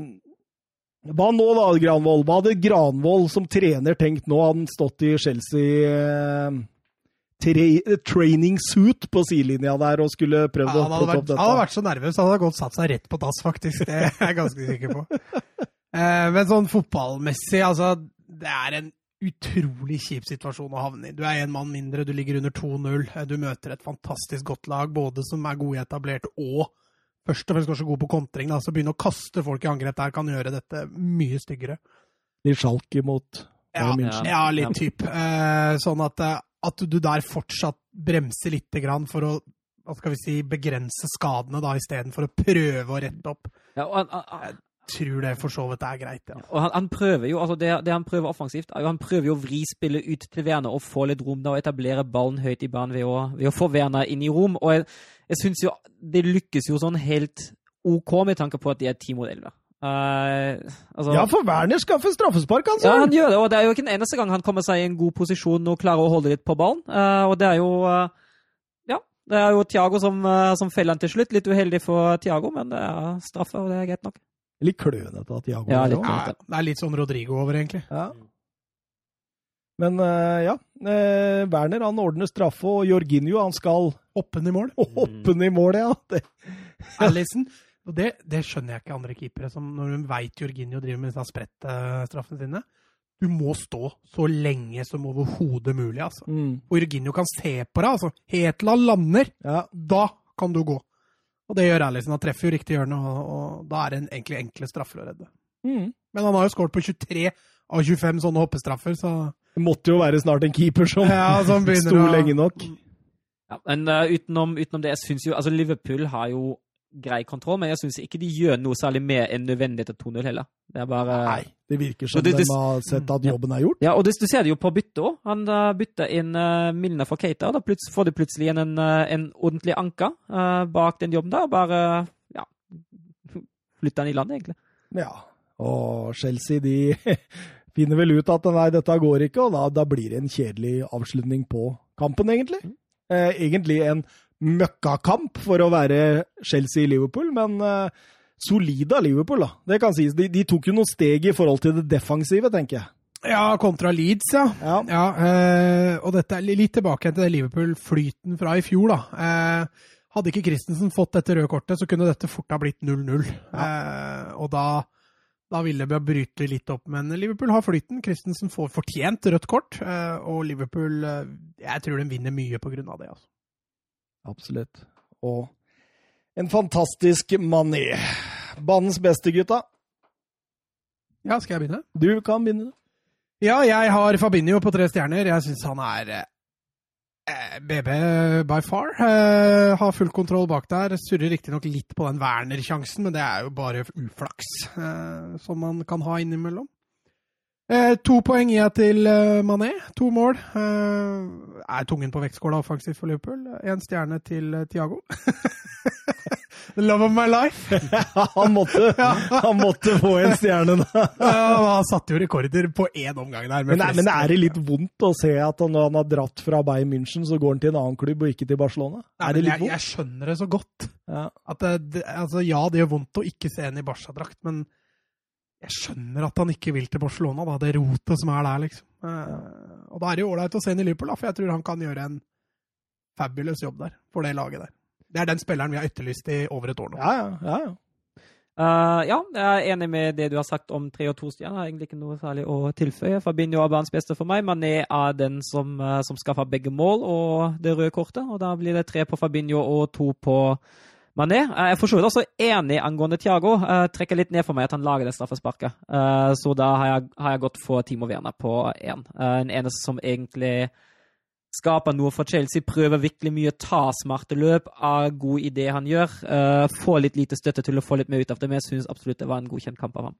hva nå, da, Granvoll? Hva hadde Granvoll som trener tenkt nå? Hadde han stått i Chelsea eh, tra training suit på sidelinja der og skulle Ja, å plukke vært, opp han hadde vært så nervøs, han hadde godt satt seg rett på dass, faktisk. Det er jeg ganske sikker på. Eh, men sånn fotballmessig, altså Det er en utrolig kjip situasjon å havne i. Du er én mann mindre, du ligger under 2-0. eh, Du møter et fantastisk godt lag, både som er gode etablert og først og fremst kanskje god på kontring. Da. Så begynne å kaste folk i angrep der kan gjøre dette mye styggere. Litt sjalk imot Ja, München. ja litt typ. Eh, sånn at, eh, at du der fortsatt bremser litt grann for å hva skal vi si, begrense skadene, da, istedenfor å prøve å rette opp. Ja, og han, han, Tror det for så vidt er greit, ja. og han, han prøver jo, altså det, det han prøver offensivt, er jo han prøver jo å vri spillet ut til Werner og få litt rom da, og etablere ballen høyt i banen ved å, ved å få Werner inn i rom. Og jeg, jeg syns jo det lykkes jo sånn helt OK med tanke på at de er ti mot elleve. Eh, altså, Ja, for Werner skaffer straffespark, altså! Ja, han gjør det, og det er jo ikke den eneste gang han kommer seg i en god posisjon og klarer å holde litt på ballen. Uh, og det er jo uh, Ja, det er jo Thiago som, som feller han til slutt. Litt uheldig for Thiago, men det er straffe, og det er greit nok. Litt klønete av Tiago. Ja, litt ja. Det er litt sånn Rodrigo over, egentlig. Ja. Men ja, eh, Werner han ordner straffe, og Jorginho han skal Hoppen i mål. hoppe i mål, ja. Det, Allison. Og det, det skjønner jeg ikke andre keepere, som når de veit Jorginho driver med disse sprettstraffene sine. Du må stå så lenge som overhodet mulig, altså. mm, Og Jorginho kan se på deg, altså. Helt til lander, ja. da kan du gå. Og det gjør Allison. Han treffer jo riktig hjørne, og, og da er det egentlig enkle straffer å redde. Mm. Men han har jo skåret på 23 av 25 sånne hoppestraffer, så Det måtte jo være snart en keeper som Ja, som sto å- lenge nok. Ja, men uh, utenom, utenom det, jeg syns jo Altså, Liverpool har jo grei kontroll, men jeg syns ikke de gjør noe særlig mer enn nødvendig etter 2-0 heller. Det er bare Nei, det virker som det, det- de har sett at jobben er gjort. Ja, og det, du ser det jo på byttet òg. Han bytter inn uh, Milner for Keita, og da får de plutselig igjen en, eh, en ordentlig anker uh, bak den jobben der. og Bare ja, flytter han i land, egentlig. Ja, og Chelsea de finner vel ut at nei, dette går ikke, og da, da blir det en kjedelig avslutning på kampen, egentlig. Eh, egentlig en møkkakamp for å være Chelsea-Liverpool, men uh, solide av Liverpool, da. Det kan sies. De, de tok jo noen steg i forhold til det defensive, tenker jeg. Ja, kontra Leeds, ja. Ja. Ja, uh, og dette er litt tilbake til det Liverpool-flyten fra i fjor, da. Uh, hadde ikke Christensen fått dette røde kortet, så kunne dette fort ha blitt 0-0. Eh, og da, da ville vi bryte litt opp. Men Liverpool har flyten. Christensen får fortjent rødt kort, eh, og Liverpool eh, Jeg tror de vinner mye på grunn av det. altså. Absolutt. Og en fantastisk Mané. Banens beste, gutta. Ja, skal jeg begynne? Du kan begynne. Ja, jeg har Fabinho på tre stjerner. Jeg syns han er eh, BB by far. Eh, har full kontroll bak der. Surrer riktignok litt på den Werner-sjansen, men det er jo bare uflaks eh, som man kan ha innimellom. Eh, to poeng gir jeg til eh, Mané. To mål. Eh, er tungen på vektskåla offensivt for Liverpool. En stjerne til Tiago. Thiago. The love of my life. han, måtte, han måtte få en stjerne, da. Ja, han satte jo rekorder på én omgang der. med Men, er- men er det litt vondt å se at han, når han har dratt fra Bayern München, så går han til en annen klubb og ikke til Barcelona? Nei, Er det litt jeg, vondt? jeg skjønner det så godt. Ja. At det, altså, ja, det gjør vondt å ikke se en i Barca-drakt, men jeg skjønner at han ikke vil til Barcelona. Da, det rotet som er der, liksom. Eh, og da er det jo ålreit å se inn i Liverpool, da, for jeg tror han kan gjøre en fabulous jobb der, for det laget der. Det er den spilleren vi har etterlyst i over et år nå. Ja, ja, ja. Eh, ja, jeg er enig med det du har sagt om tre og to stjerner. Egentlig ikke noe særlig å tilføye. Fabinho er banens beste for meg. Mané er den som, uh, som skaffer begge mål og det røde kortet. Og da blir det tre på Fabinho og to på Mané. Eh, Jeg er for så vidt også enig angående Thiago. Jeg trekker litt ned for meg at han lager det straffesparket. Eh, så da har jeg, har jeg gått for Timo Werner på én. En eneste som egentlig skaper noe for Chelsea, prøver virkelig mye, ta smarte løp, er god idé han gjør. Uh, får litt lite støtte til å få litt mer ut av det, men jeg syns absolutt det var en godkjent kamp av ham.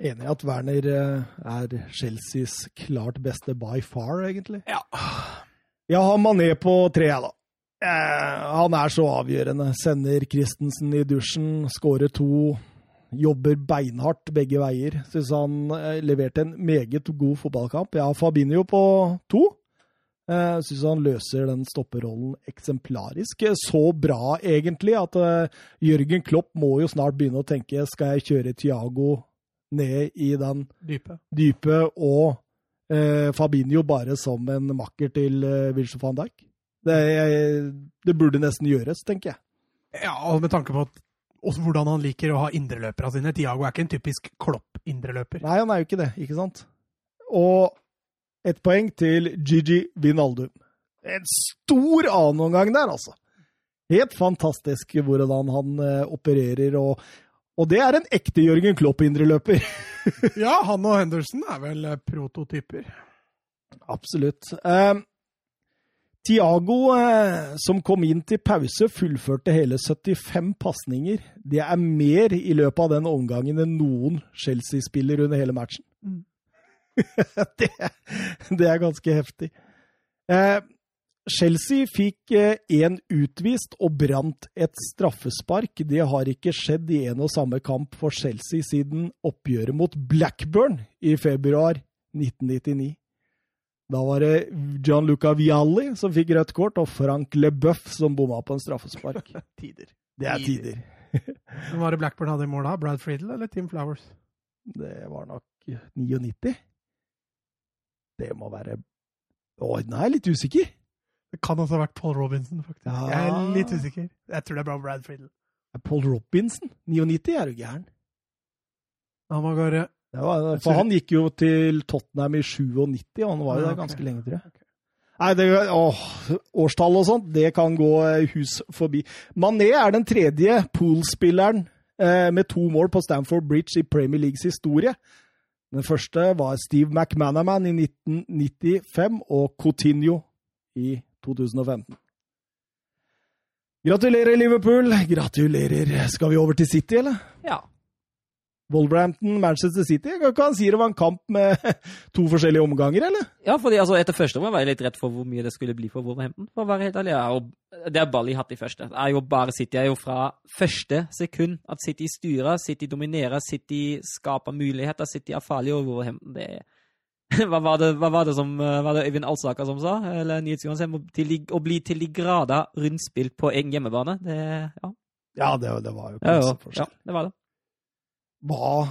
Enig i at Werner er Chelseas klart beste by far, egentlig. Ja. Jeg har Mané på tre, jeg, da. Eh, han er så avgjørende. Sender Christensen i dusjen, skårer to. Jobber beinhardt begge veier. Syns han eh, leverte en meget god fotballkamp. Jeg har Fabinho på to. Uh, Syns han løser den stopperrollen eksemplarisk. Så bra, egentlig, at eh, Jørgen Klopp må jo snart begynne å tenke skal jeg kjøre Thiago ned i den Dype. dype og eh, Fabinho bare som en makker til eh, Virgil van Dijk. Det, det burde nesten gjøres, tenker jeg. Ja, og med tanke på at, hvordan han liker å ha indreløperne sine. Tiago er ikke en typisk Klopp-indreløper. Nei, han er jo ikke det, ikke sant? Og ett poeng til Gigi Vinaldum. En stor annenomgang der, altså. Helt fantastisk hvordan han eh, opererer og Og det er en ekte Jørgen Klopp-indreløper. Ja, han og Henderson er vel eh, prototyper. Absolutt. Eh, Tiago, eh, som kom inn til pause, fullførte hele 75 pasninger. Det er mer i løpet av den omgangen enn noen Chelsea-spiller under hele matchen. Mm. det, det, er ganske heftig. Eh, Chelsea fikk én eh, utvist og brant et straffespark. Det har ikke skjedd i en og samme kamp for Chelsea siden oppgjøret mot Blackburn i februar 1999. Da var det Gianluca Vialli som fikk rødt kort, og Frank LeBeuf som bomma på en straffespark. tider. Det er tider. Hvem var det Blackburn hadde i mål da? Brad Friedel eller Tim Flowers? Det var nok 99. Det må være Å, nå er jeg litt usikker. Det kan også ha vært Paul Robinson, faktisk. Ja. Jeg er litt usikker. Jeg tror det er bra Brad Friedel. Paul Robinson? 99 er jo gæren. Han var var, for han gikk jo til Tottenham i 97, og han var jo der ganske lenge, tror jeg. Nei, det, åh, årstall og sånt, det kan gå eh, hus forbi. Mané er den tredje poolspilleren eh, med to mål på Stamford Bridge i Premier Leagues historie. Den første var Steve McManaman i 1995 og Coutinho i 2015. Gratulerer, Liverpool. Gratulerer. Skal vi over til City, eller? Ja. Wolverhampton, Manchester City. Kan ikke han si det var en kamp med to forskjellige omganger, eller? Ja, fordi altså, etter første var jeg litt redd for hvor mye det skulle bli for Wolverhampton. For å være helt ærlig. Ja, og det er Bally hatt i første. Det er jo bare City. Det er jo fra første sekund at City styrer, City dominerer, City skaper muligheter, City er farlig, og Wolverhampton det er hva var, det, hva var det som eh, var det Øyvind Alsaker som sa? Eller nyhetsjournalisten? Til Å bli til de grader rundspilt på egen hjemmebane. Det, ja. Ja, det, det var jo Ja, ja, klasseforskjell. ja, det var det. Hva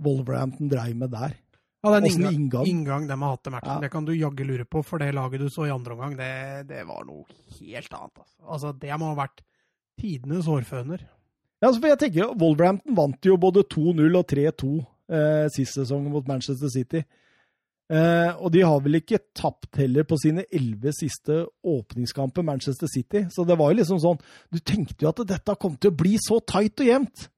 Wolverhampton dreiv med der. Ja, den inngang, inngang? inngang de har hatt til matchen, Ja. det kan du jaggu lure på. For det laget du så i andre omgang, det, det var noe helt annet. Altså. altså, det må ha vært tidenes hårføner. Ja, altså, for jeg tenker, Wolverhampton vant jo både 2-0 og 3-2 eh, sist sesong mot Manchester City. Eh, og de har vel ikke tapt heller på sine elleve siste åpningskamper, Manchester City. Så det var jo liksom sånn Du tenkte jo at dette kom til å bli så tight og jevnt.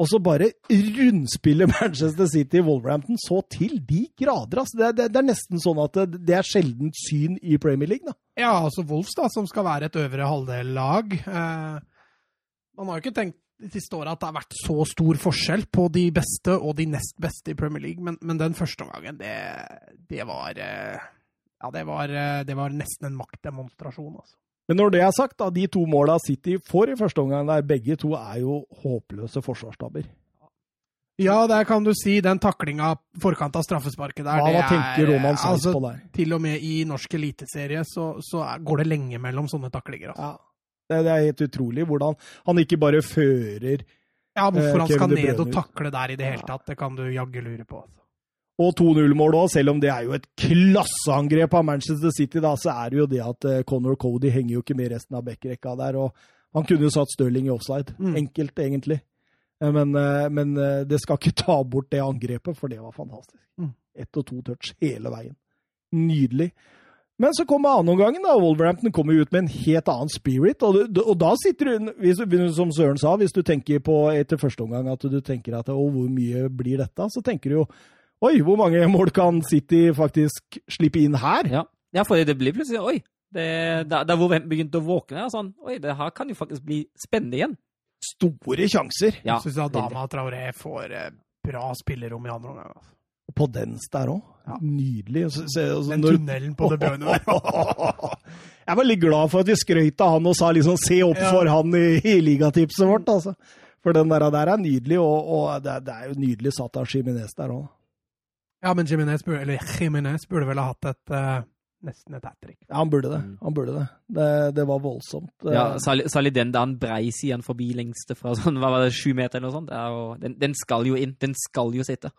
Og så bare rundspiller Manchester City i Wolverhampton så til de grader. Altså. Det, det, det er nesten sånn at det, det er sjeldent syn i Premier League. da. Ja, altså Wolves, da, som skal være et øvre halvdel-lag. Eh, man har jo ikke tenkt de siste åra at det har vært så stor forskjell på de beste og de nest beste i Premier League, men, men den første omgangen, det, det var eh, Ja, det var, eh, det var nesten en maktdemonstrasjon, altså. Men når det er sagt, da, de to måla City får i første omgang, der begge to er jo håpløse forsvarsstabber. Ja, der kan du si den taklinga forkant av straffesparket der. Hva, hva er, tenker Roman altså, på der? Til og med i norsk eliteserie så, så går det lenge mellom sånne taklinger. Altså. Ja. Det, det er helt utrolig hvordan han ikke bare fører Ja, hvorfor Eh, han skal ned og takle der i det hele tatt, det kan du jaggu lure på. Altså. Og 2-0-mål òg, selv om det er jo et klasseangrep av Manchester City, da, så er det jo det at eh, Conor Cody henger jo ikke med resten av backrekka der. og Han kunne jo satt Stirling i offside. Mm. Enkelt, egentlig. Eh, Men, eh, men det skal ikke ta bort det angrepet, for det var fantastisk. Mm. Ett og to touch hele veien. Nydelig. Men så kommer annenomgangen, da. Wolverhampton kommer ut med en helt annen spirit. Og, du- og da sitter du, hvis, som Søren sa, hvis du tenker på etter første omgang at du tenker at å, hvor mye blir dette, så tenker du jo Oi, hvor mange mål kan City faktisk slippe inn her? Ja, ja for det blir plutselig Oi! Det, da, da Wolverhampton begynte å våkne, og sånn Oi, det her kan jo faktisk bli spennende igjen. Store sjanser. Ja, syns Adama Traoré får eh, bra spillerom i andre omgang. Altså. Og på dens der òg. Ja. Nydelig. Så- så- så, Den når- tunnelen på det bønet der. Jeg var litt glad for at vi skrøt av han og sa liksom 'se opp Ja. for han' i, i ligatipset vårt. altså. For den der, der er nydelig, og, og det, er, det er jo nydelig satt av Jiminez der òg. Ja, men Jimenez burde, burde vel ha hatt et uh, nesten et hat trick. Ja, han burde det. Mm. Han burde det. Det, det var voldsomt. Ja, særlig, særlig den da han breis igjen forbi lengste fra sånn, hva var det, sju meter eller noe sånt. Er jo, den, den skal jo inn. Den skal jo sitte.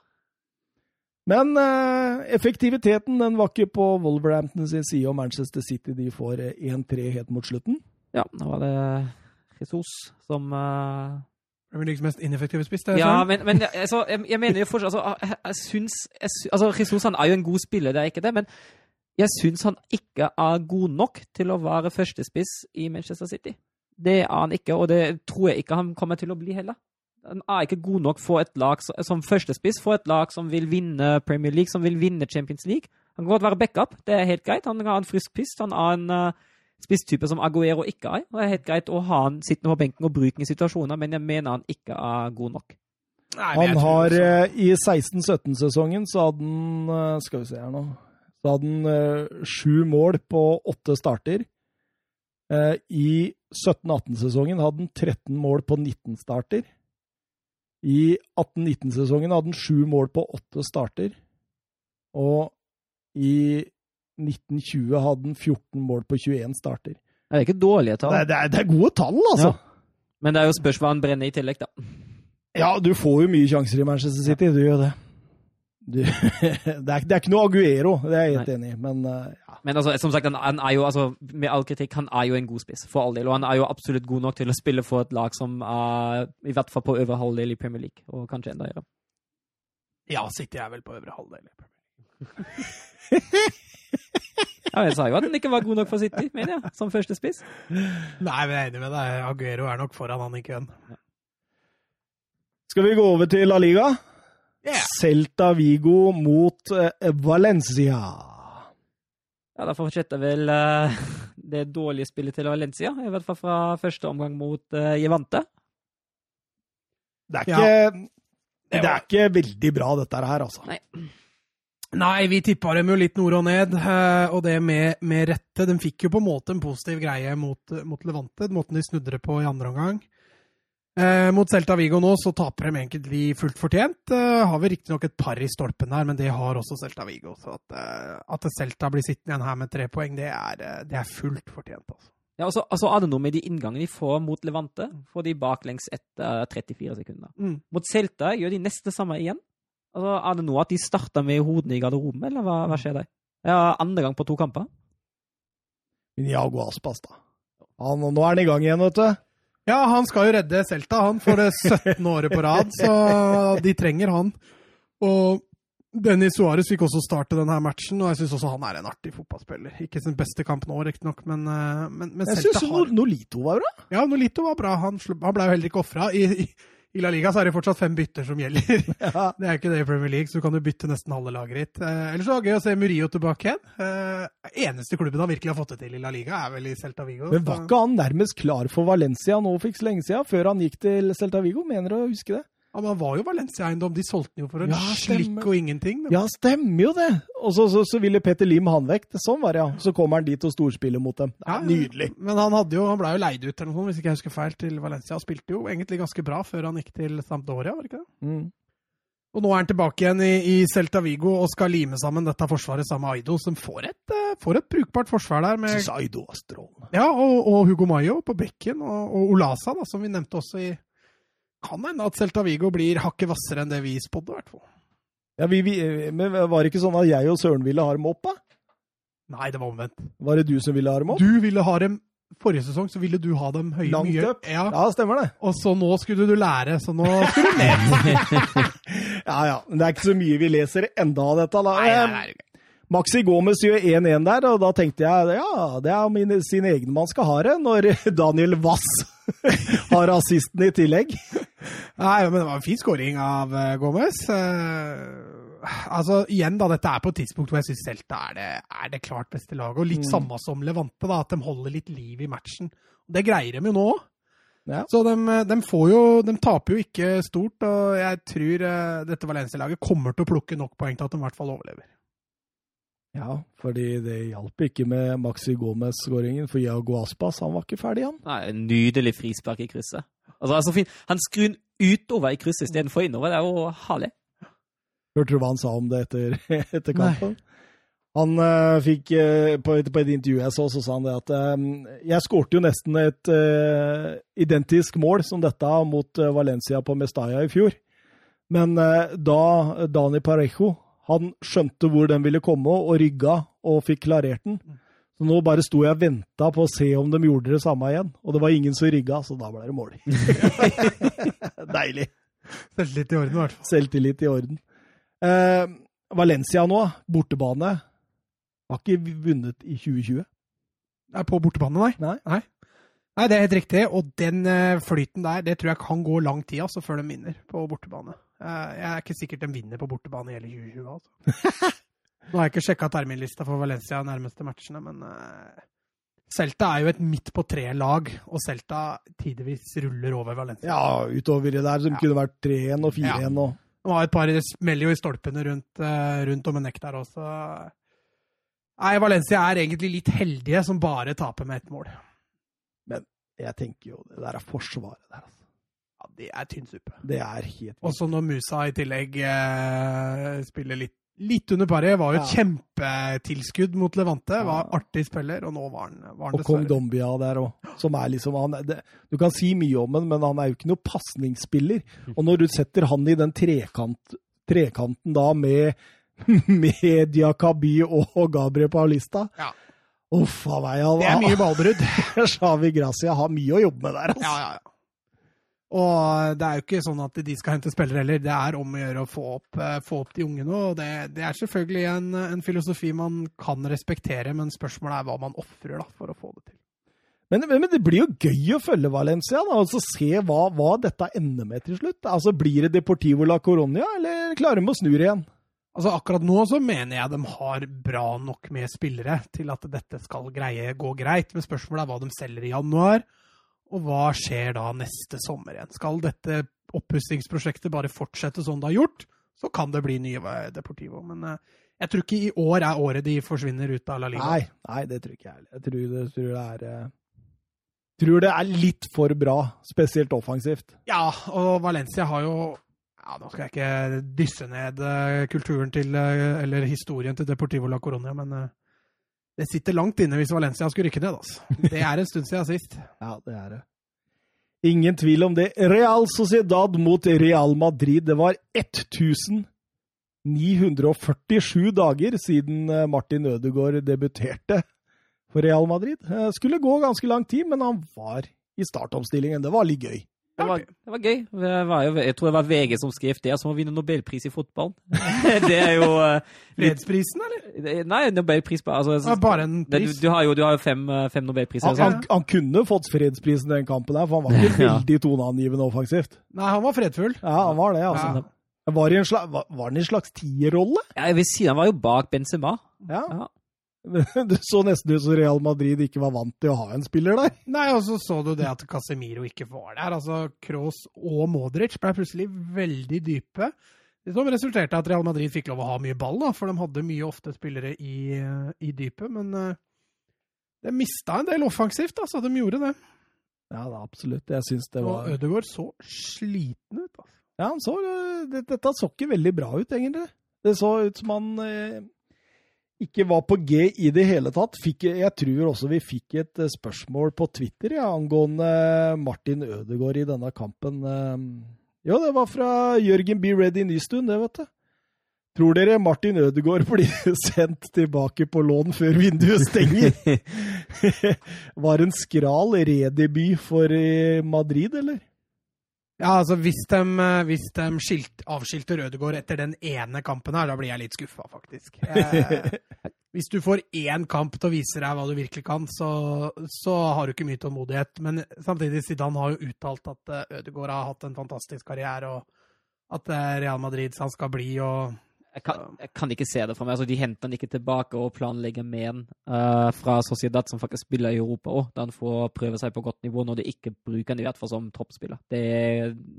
Men uh, effektiviteten den var ikke på Wolverhampton sin side, og Manchester City de får eh, 1-3 helt mot slutten. Ja, nå var det Jesus som eh, Premier Leagues mest ineffektive spiss. det er Ja, men, men altså, jeg, jeg mener jo fortsatt altså, jeg, jeg syns altså, Jesus han er jo en god spiller, det er ikke det, men jeg syns han ikke er god nok til å være førstespiss i Manchester City. Det er han ikke, og det tror jeg ikke han kommer til å bli heller. Han er ikke god nok for et lag som, som førstespiss, for et lag som vil vinne Premier League, som vil vinne Champions League. Han kan godt være backup, det er helt greit. Han har en frisk pist. Han har en uh, spisstype som Aguero ikke er. Og det er helt greit å ha han sittende på benken og bruke ham i situasjoner, men jeg mener han ikke er god nok. Nei, Han har eh, I 16-17-sesongen så hadde han eh, Skal vi se her nå Så hadde han eh, sju mål på åtte starter. Eh, I 17-18-sesongen hadde han 13 mål på 19 starter. I 18-19-sesongen hadde han sju mål på åtte starter. Og i 1920 hadde han 14 mål på 21 starter. Det er ikke dårlige tall. Er, det er, det er gode tall, altså! Ja. Men det er jo spørs hva han brenner i tillegg, da. Ja, du får jo mye sjanser i Manchester City, du gjør det. Du, det, er, det er ikke noe Aguero, det er jeg helt enig i, men uh, ja. Men altså, som sagt, han, han er jo, altså, med all kritikk, han er jo en god spiss, for all del. Og han er jo absolutt god nok til å spille for et lag som er i hvert fall på øvre halvdel i Premier League, og kanskje enda høyere. Ja, City er vel på øvre halvdel. Ja, jeg sa jo at han ikke var god nok for City, mener jeg, som første spiss. Nei, men jeg er enig med deg. Aguero er nok foran han i køen. Skal vi gå over til La Liga? Yeah. Celta Vigo mot eh, Valencia. Ja, Da fortsetter vel eh, det dårlige spillet til Valencia, i hvert fall fra første omgang mot uh, Jevante. Det er Ja. ikke, det er ikke veldig bra, dette her, altså. Nei. Nei, vi tippa dem jo litt nord og ned, eh, og det med, med rette. De fikk jo på en måte en positiv greie mot, mot Levante, måten de snudde det på i andre omgang. Eh, mot Celta Vigo nå så taper de egentlig fullt fortjent. Eh, har vi riktignok et par i stolpen der, men det har også Celta Vigo. Så at, eh, at Celta blir sittende igjen her med tre poeng, det er, eh, det er fullt fortjent. altså. Ja, altså, altså, er det noe med de inngangene de får mot Levante. Får de baklengs etter 34 sekunder. Mm. Mot Celta gjør de neste samme igjen. Altså, er det noe at de starter med hodene i garderoben, eller hva, hva skjer der? Ja, andre gang på to kamper. Men Iago Aspas, da. Han, nå er han i gang igjen, vet du. Ja, han skal jo redde Celta, han, for det 17. året på rad, så de trenger han. Og Dennis Suárez fikk også starte denne matchen, og jeg syns også han er en artig fotballspiller. Ikke sin beste kamp nå, riktignok, men, eh, men, men Jeg syns har Nolito var bra. Ja, Nolito var bra. Han, han ble jo heller ikke ofra. I, i, I La Liga så er det fortsatt fem bytter som gjelder. Ja. Det er ikke det i Premier League, så du kan jo bytte nesten halve laget ditt. Eh, ellers så var det gøy å se Murillo tilbake igjen. Eh, eneste klubben han virkelig har fått det til i La Liga, er vel i Celta Vigo. Men var ikke han nærmest klar for Valencia nå for ikke så lenge siden, før han gikk til Celta Vigo? Mener du å huske det? Ja, men han var jo Valencia-eiendom. De solgte den jo for en Ja, slikk og ingenting. Ja, stemmer jo det! Og så, så, så ville Petter Lim han vekk. Sånn var det, ja. Så kommer han dit og storspiller mot dem. Ja, Ja, nydelig. Men han, hadde jo, han ble jo leid ut eller noe sånt, hvis ikke jeg husker feil, til Valencia. Og spilte jo egentlig ganske bra før han gikk til Sampdoria, var det ikke det? Mm. Og nå er han tilbake igjen i, i Celta Vigo og skal lime sammen dette forsvaret sammen med Aido, som får et, eh, får et brukbart forsvar der. med Syns Aido var strålende. Ja, og, og Hugo Mayo på bekken, og, og Olasa, da, som vi nevnte også i Kan hende at Celta Vigo blir hakket hvassere enn det vi spådde, i hvert fall. Ja, vi, vi, men var det ikke sånn at jeg og Søren ville ha dem opp, da? Nei, det var omvendt. Var det du som ville ha dem opp? Du ville ha dem Forrige sesong så ville du ha dem høye Langt mye. opp? Ja. Ja, stemmer det. Og så nå skulle du lære, så nå skulle du ned. Ja, ja. Men det er ikke så mye vi leser enda av dette. da. Nei, nei, nei. Maxi Gomez gjør 1-1 der, og da tenkte jeg ja, det er min, sin egen man skal ha det, når Daniel Wass har assisten i tillegg. Nei, men det var en fin skåring av uh, Gomez. Eh, altså, igjen, da, dette er på et tidspunkt hvor jeg syns Celta er det, er det klart beste laget. Og litt Mm. samme som Levante, da, at de holder litt liv i matchen. Det greier de jo nå. Ja. Så de, de får jo De taper jo ikke stort, og jeg tror eh, dette Valencia-laget kommer til å plukke nok poeng til at de i hvert fall overlever. Ja, fordi det hjalp ikke med Maxi Gomez-skåringen, for Iago Aspas han var ikke ferdig, han. Nei, nydelig frispark i krysset. Altså, det er så fint. Han skrur den utover i krysset istedenfor innover. Det er jo herlig. Hørte du hva han sa om det etter, etter kampen? Han uh, fikk uh, på, et, på et intervju jeg så, så sa han det at eh, jeg skårte jo nesten et identisk mål som dette mot Valencia på Mestalla i fjor. Men da Dani Parejo han skjønte hvor den ville komme, og rygga og fikk klarert den. Så nå bare sto jeg og venta på å se om de gjorde det samme igjen. Og det var ingen som rygga, så da ble det mål. Deilig. Selvtillit i orden, i hvert fall. Selvtillit i orden. Eh, Valencia nå, bortebane, har ikke vunnet i 2020. Er på bortebane, nei. Nei. nei. Nei, det er helt riktig. Og den eh, flyten der, det tror jeg kan gå lang tid altså, før de vinner på bortebane. Eh, Jeg er ikke sikkert de vinner på bortebane i hele 2020, altså. Nå har jeg ikke sjekka terminlista for Valencia nærmeste matchene, men uh, Celta er jo et midt på tre-lag, og Celta tidvis ruller over Valencia. Ja, utover det der som Ja. kunne vært 3-1 og 4-1 og Det var et par smeller jo i stolpene rundt, uh, rundt Domenech der også. Nei, Valencia er egentlig litt heldige som bare taper med ett mål. Men Jeg tenker jo det der er forsvaret der, altså. Ja, Det er tynn suppe. Det er helt Og så når Musa i tillegg eh, spiller litt, litt under paret, var jo et Ja. kjempetilskudd mot Levante. Var artig spiller, og nå var han, var han Og Kong Dombia der òg, som er liksom han, det, Du kan si mye om han, men han er jo ikke noen pasningsspiller. Og når du setter han i den trekant, trekanten da med, med Diakaby og Gabriel Paulista Ja. Uff a meg. Det er mye ballbrudd. Xavi Gracia har mye å jobbe med der, altså. Ja, ja, ja. Og det er jo ikke sånn at de skal hente spillere heller. Det er om å gjøre å få opp, eh, få opp de unge nå. Og det, det er selvfølgelig en, en filosofi man kan respektere, men spørsmålet er hva man ofrer for å få det til. Men, men det blir jo gøy å følge Valencia, da, og så se hva, hva dette ender med til slutt. Altså, Blir det Deportivo la Coronia, eller klarer de å snu igjen? Altså Akkurat nå så mener jeg de har bra nok med spillere til at dette skal greie gå greit. Men spørsmålet er hva de selger i januar, og hva skjer da neste sommer igjen. Skal dette oppussingsprosjektet bare fortsette som det har gjort, så kan det bli nye Deportivo. Men eh, jeg tror ikke i år er året de forsvinner ut av La Liga. Nei, nei, det tror ikke jeg heller. Jeg tror det, tror det er eh, Tror det er litt for bra, spesielt offensivt. Ja, og Valencia har jo ja, Nå skal jeg ikke dysse ned eh, kulturen til, eller historien til Deportivo la Coronia, men det sitter langt inne hvis Valencia skulle rykke ned. Altså. Det er en stund siden sist. Ja, det er det. Ingen tvil om det. Real Sociedad mot Real Madrid. Det var 1947 dager siden eh, Martin Ødegaard debuterte for Real Madrid. Det Skulle gå ganske lang tid, men han var i startomstillingen. Det var litt gøy. Det var, det var gøy. Det var jo, jeg tror det var VG som skrev det, som å vinne nobelpris i fotball. det er jo eh, Fredsprisen, eller? Nei, nobelpris altså, Ja, bare en det, du, du har jo, du har jo fem, eh, fem nobelpriser. Han, sånn. han, han kunne fått fredsprisen den kampen, der, for han var ikke Ja. veldig toneangivende offensivt. Nei, han var fredfull. Ja, han var det, altså. Ja. Var, det en slags, var, var det en slags tierrolle? Ja, jeg vil si han var jo bak Benzema. Ja. Ja. Det så nesten ut som Real Madrid ikke var vant til å ha en spiller der. Nei, og så så du det at Casemiro ikke var der. Altså, Kroos og Modric ble plutselig veldig dype. Det som resulterte i at Real Madrid fikk lov å ha mye ball, da, for de hadde mye ofte spillere i, i dypet. Men eh, de mista en del offensivt, altså. De gjorde det. Ja, da, absolutt. Jeg syns det var Og Ødegaard så sliten ut. Altså. Ja, han så, det, dette så ikke veldig bra ut, egentlig. Det så ut som han eh, ikke var på G i det hele tatt. Fikk, jeg tror også vi fikk et eh, spørsmål på Twitter ja, angående Martin Ødegaard i denne kampen. Eh, Jo, det var fra Jørgen B. Ready Nystuen, det, vet du. Tror dere Martin Ødegaard blir sendt tilbake på lån før vinduet stenger? Var en skral redebut for eh, Madrid, eller? Ja, altså hvis de, eh, hvis de skilt, avskilter Rødegård etter den ene kampen her, da blir jeg litt skuffa, faktisk. Eh, hvis du får én kamp til å vise deg hva du virkelig kan, så, så har du ikke mye tålmodighet. Men samtidig, Zidane har jo uttalt at Ødegård Ødegaard har hatt en fantastisk karriere, og at eh, Real Madrid han skal bli, og Jeg kan, jeg kan ikke se det for meg. Altså, de henter han ikke tilbake og planlegger med han uh, fra Sociedad, som faktisk spiller i Europa òg, da han får prøve seg på godt nivå når de ikke bruker han i hvert fall som toppspiller. Det,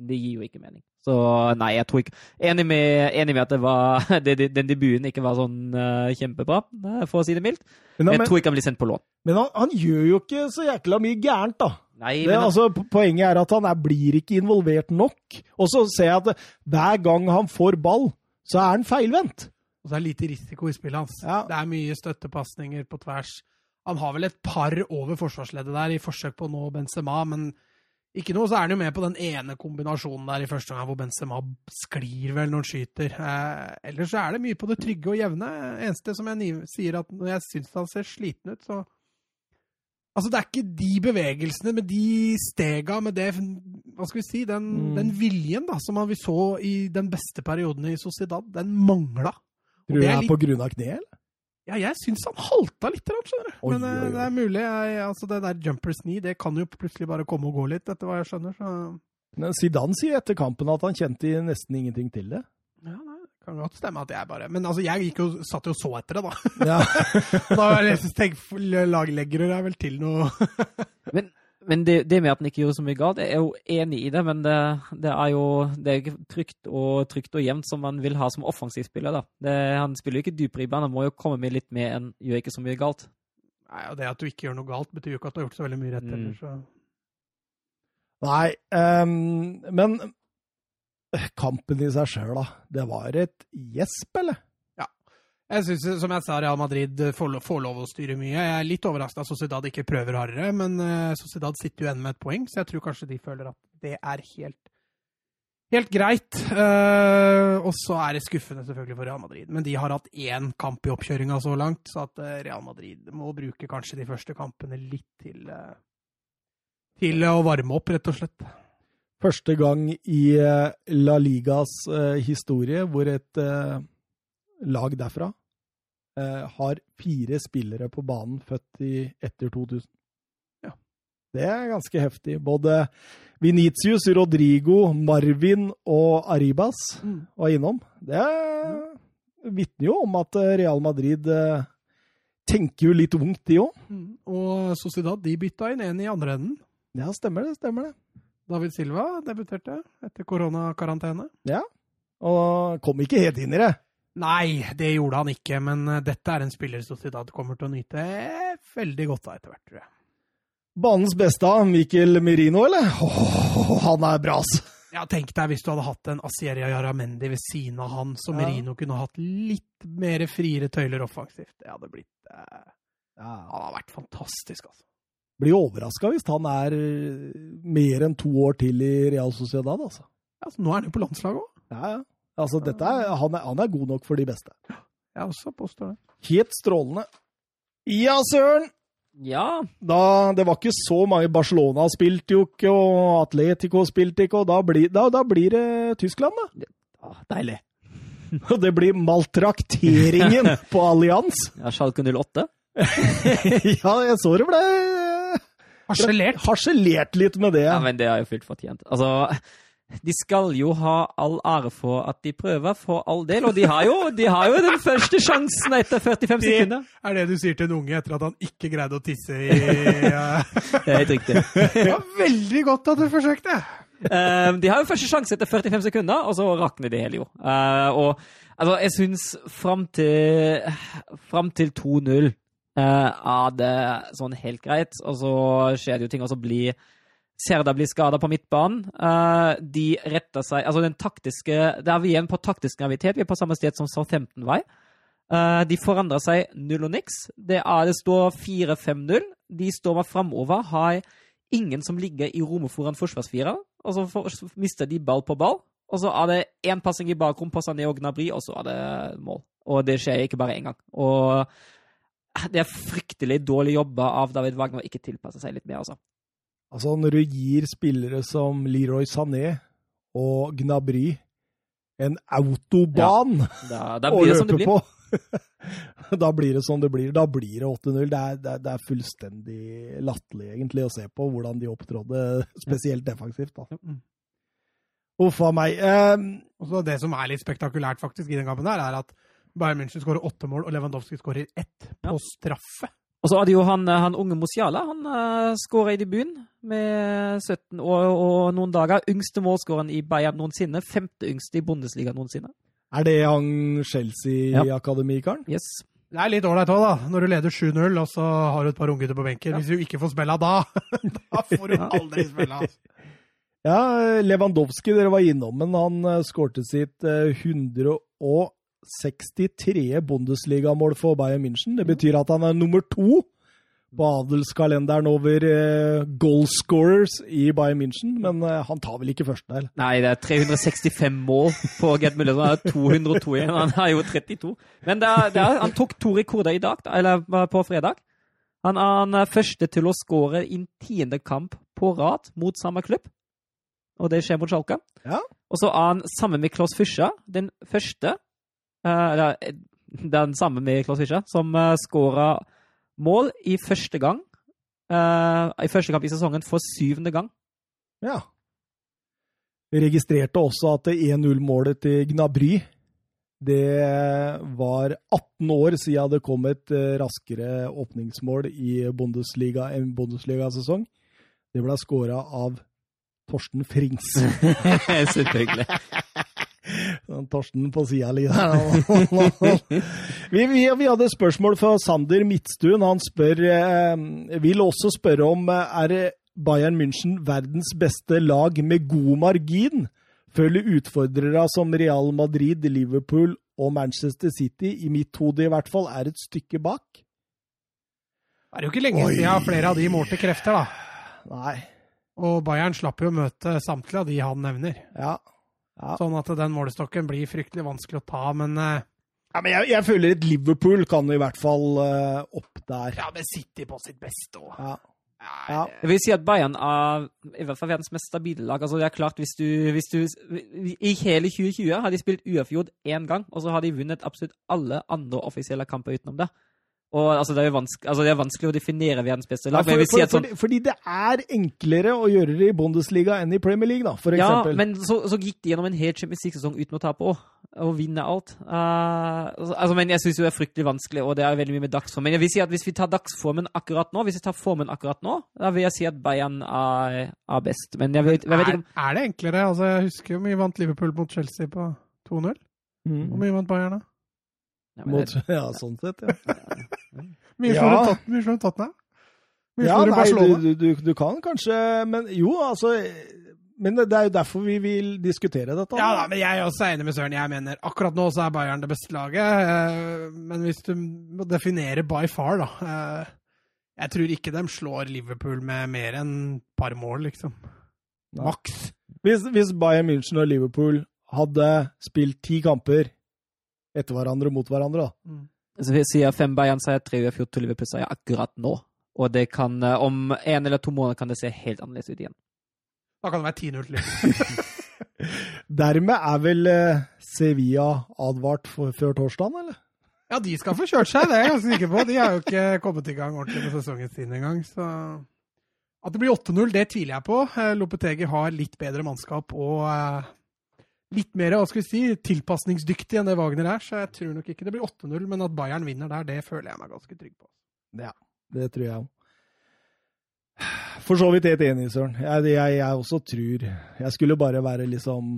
det gir jo ikke mening. Så nei, jeg tror ikke Enig med, enig med at det var, det, det, den debuten ikke var sånn uh, kjempebra, eh, for å si det mildt. Men, Jeg men, tror ikke han blir sendt på lån. men han, han gjør jo ikke så jækla mye gærent, da. Nei, Det, men altså, poenget er at han er, blir ikke involvert nok. Og så ser jeg at hver gang han får ball, så er han feilvendt. og så er det lite risiko i spillet hans. Ja. Det er mye støttepasninger på tvers. Han har vel et par over forsvarsleddet der i forsøk på å nå Benzema, men ikke noe, så er han jo med på den ene kombinasjonen der i første gang hvor Benzema sklir vel når han skyter. Eh, ellers så er det mye på det trygge og jevne. Eneste som jeg sier at når jeg syns han ser sliten ut, så Altså, det er ikke de bevegelsene med de stega, med det Hva skal vi si? Den, Mm. den viljen da, som vi så i den beste perioden i Sociedad, den mangla. Tror du det er litt- på grunn av kneet, eller? Ja, jeg syns han halta litt, skjønner du. Oi, Men eh, oi, oi. det er mulig. Jeg, altså, det der jumpers knee, det kan jo plutselig bare komme og gå litt, etter hva jeg skjønner. Så Men Zidane sier etter kampen at han kjente nesten ingenting til det. Kan godt stemme at jeg bare Men altså, jeg gikk jo, satt jo og så etter det, da. Ja. da jeg laglegger er vel til noe Men, men det, det med at han ikke gjorde så mye galt, jeg er jo enig i det, men det, det er jo det er trygt og, trygt og jevnt som man vil ha som offensivspiller. da. Det, han spiller jo ikke dypere i banen, han må jo komme med litt mer enn gjør ikke så mye galt. Nei, og Det at du ikke gjør noe galt, betyr jo ikke at du har gjort så veldig mye rett Mm. heller. Så. Nei, um, men kampen i seg sjøl, da. Det var et gjesp, eller? Ja. Jeg synes, som jeg sa, Real Madrid får, får lov å styre mye. Jeg er litt overraska at Sociedad ikke prøver hardere, men uh, Sociedad sitter jo igjen med et poeng, så jeg tror kanskje de føler at det er helt, helt greit. Eh, og så er det skuffende selvfølgelig for Real Madrid, men de har hatt én kamp i oppkjøringa så langt, så at eh, Real Madrid må bruke kanskje de første kampene litt til, eh, til å varme opp, rett og slett. Første gang i eh, La Ligas eh, historie hvor et eh, lag derfra har fire spillere på banen født i etter 2000. Ja. Det er ganske heftig. Både Venitius, Rodrigo, Marvin og Arribas var innom. Det er- vitner jo om at Real Madrid tenker jo litt ungt, de òg. Og Sociedad de bytta inn en i andre enden. Ja, stemmer det. stemmer det. David Silva debuterte etter koronakarantene. Ja, Og kom ikke helt inn i det. Nei, det gjorde han ikke, men eh, dette er en spiller Sociedad kommer til å nyte veldig godt av etter hvert, tror jeg. Banens beste, Mikkel Merino, eller? Åh, han er bra, ass! Ja, Tenk deg hvis du hadde hatt en Asieria Yaramendi ved siden av han, så Ja. Merino kunne hatt litt mer friere tøyler offensivt. Det hadde blitt eh, Han har vært fantastisk, altså. Blir overraska hvis han er eh, mer enn to år til i Real Sociedad, altså. Ja, så nå er han jo på landslaget òg. Ja, ja. Altså, dette er, han, er, han er god nok for de beste. Jeg også påstår det. Helt strålende. Ja, søren! Ja, Da, det var ikke så mange Barcelona spilte jo ikke, og Atletico spilte ikke, og da blir, da, da blir det Tyskland, da. Ja, deilig. Og det blir maltrakteringen på Allianz. Ja, Schalke 08. ja, jeg så det ble Harselert. harselert litt med det. Ja, men det er jo fullt fortjent. Altså, de skal jo ha all ære for at de prøver, for all del. Og de har jo, de har jo den første sjansen etter 45 Det- sekunder. Er det du sier til en unge etter at han ikke greide å tisse i uh... Det er helt riktig. Det var veldig godt at du forsøkte! Um, de har jo første sjanse etter 45 sekunder, og så rakner det hele jo. Uh, og altså, jeg syns fram til, fram til 2-0 eh, er det sånn helt greit. Og så skjer det jo ting, og så blir Serda blir skada på midtbanen. Eh, de retter seg Altså, den taktiske Der er vi igjen på taktisk gravitet. Vi er på samme sted som Southampton-vei. Eh, de forandrer seg null og niks. Det, er, det står 4-5-0. De står med framover, har ingen som ligger i rommet foran forsvarsfireren. Og så for, mister de ball på ball. Og så er det én passing i bakrom på Sané og Gnabry, og så er det mål. Og det skjer ikke bare én gang. Og det er fryktelig dårlig jobba av David Wagner å ikke tilpasse seg litt mer, altså. Altså, når du gir spillere som Leroy Sané og Gnabry en autoban Da, da å blir det som det løpe på, da blir det som det blir. Da blir det 8-0. Det, er- det, er- det er fullstendig latterlig, egentlig, å se på hvordan de opptrådde, spesielt defensivt. da. Uff a meg. Um, Det som er litt spektakulært faktisk i den kampen, her, er at Bayern München skårer åtte mål, og Lewandowski skårer ett på straffe. Og så hadde jo han, han unge Mosiala. Han uh, skåra i debuten med 17 år og noen dager. Yngste målskåreren i Bayern noensinne. Femte yngste i Bundesliga noensinne. er det han Chelsea-akademikeren? Yes. Det er litt ålreit òg, da. Når du leder 7-0, og så har du et par unggutter på benken. Hvis du ikke får spilla da, da får du aldri spilla. Altså. Ja, Lewandowski, dere var innom, men han eh, skårte sitt eh, 163. Bundesligamål for Bayern München. Det betyr at han er nummer to på adelskalenderen over eh, goalscorers i Bayern München, men eh, han tar vel ikke første del? Nei, det er 365 mål på Gerd Müller. Han er 202 igjen. Han er jo 32. Men det er, det er, han tok to rekorder i dag, da, eller på fredag. Han er er første til å skåre i en tiende kamp på rad mot samme klubb. Og det skjer mot Schalke. Ja. Og så er han sammen med Klaus Fischer den første eh, eller, eh, den samme med Klaus Fischer, som uh, skåra mål i første gang uh, i første kamp i sesongen for syvende gang. Ja. Vi registrerte også at 1-0-målet til Gnabry det var 18 år siden det kom et raskere åpningsmål i Bundesliga, en Bundesliga-sesong. Det ble skåra av Torsten Frings. Selvfølgelig. Torsten på sida litt der. vi, vi, vi, hadde spørsmål fra Sander Midtstuen. Han spør, eh, vil også spørre om er Bayern München verdens beste lag med god margin? Følger utfordrere som Real Madrid, Liverpool og Manchester City, i mitt hode i hvert fall, er et stykke bak? Det er jo ikke lenge Oi. siden flere av de målte krefter, da. Nei. Og Bayern slapp jo å møte samtlige av de han nevner. Ja. Ja. Sånn at den målestokken blir fryktelig vanskelig å ta, men uh... ja, men jeg, jeg, føler et Liverpool kan i hvert fall uh, opp der. Ja, men City på sitt beste òg. Ja. Ja. Jeg vil si at Bayern er i hvert fall verdens mest stabile lag. Altså det er klart, hvis du, hvis du I hele 2020 har de spilt uavgjort én gang, og så har de vunnet absolutt alle andre offisielle kamper utenom det. Og altså, det, er altså, det er vanskelig å definere verdens beste lag. Ja, for, si sånn, fordi, fordi, det er enklere å gjøre det i Bundesliga enn i Premier League, da, for eksempel. Ja, men så, så gikk de gjennom en hel Champions League-sesong uten å tape òg, og vinne alt. Uh, altså, men jeg syns jo det er fryktelig vanskelig, og det er veldig mye med dagsform. Men jeg vil si at hvis vi tar dagsformen akkurat nå, hvis vi tar formen akkurat nå, da vil jeg si at Bayern er, er best. Men jeg vet, jeg vet ikke om Er det enklere? Altså, jeg husker jo mye vant Liverpool mot Chelsea på 2-0. Mm. Mye vant Bayern da? Ja, Mot, ja, sånn sett, ja. Mye slår ja. tatt, Mye ja, nei, du, du, du, kan kanskje Men jo, altså Men det er jo derfor vi vil diskutere dette. Ja, da, men Jeg er også enig med Søren. Jeg mener akkurat nå så er Bayern det beste laget. Eh, men hvis du må definere by far, da eh, Jeg tror ikke de slår Liverpool med mer enn et par mål, liksom. Maks. Hvis, hvis Bayern München og Liverpool hadde spilt ti kamper etter hverandre mot hverandre, da. Mm. Så vi sier fem Bayern-seier, tre uavgjort til Liverpool-seier akkurat nå. Og det kan, eh, om en eller to måneder kan det se helt annerledes ut igjen. Da kan det være 10-0 til Liverpool. Dermed er vel eh, Sevilla advart for, før torsdagen, eller? Ja, de skal få kjørt seg, det er jeg ganske sikker på. De har jo ikke kommet i gang ordentlig med sesongen sin engang. Så at det blir 8-0, det tviler jeg på. Eh, Lopetegi har litt bedre mannskap og litt mer hva skal vi si, tilpasningsdyktig enn det Wagner er, så jeg tror nok ikke det blir 8-0. Men at Bayern vinner der, det føler jeg meg ganske trygg på. Ja, det tror jeg òg. For så vidt helt enig, Søren. Jeg, jeg, jeg, også tror Jeg skulle bare være liksom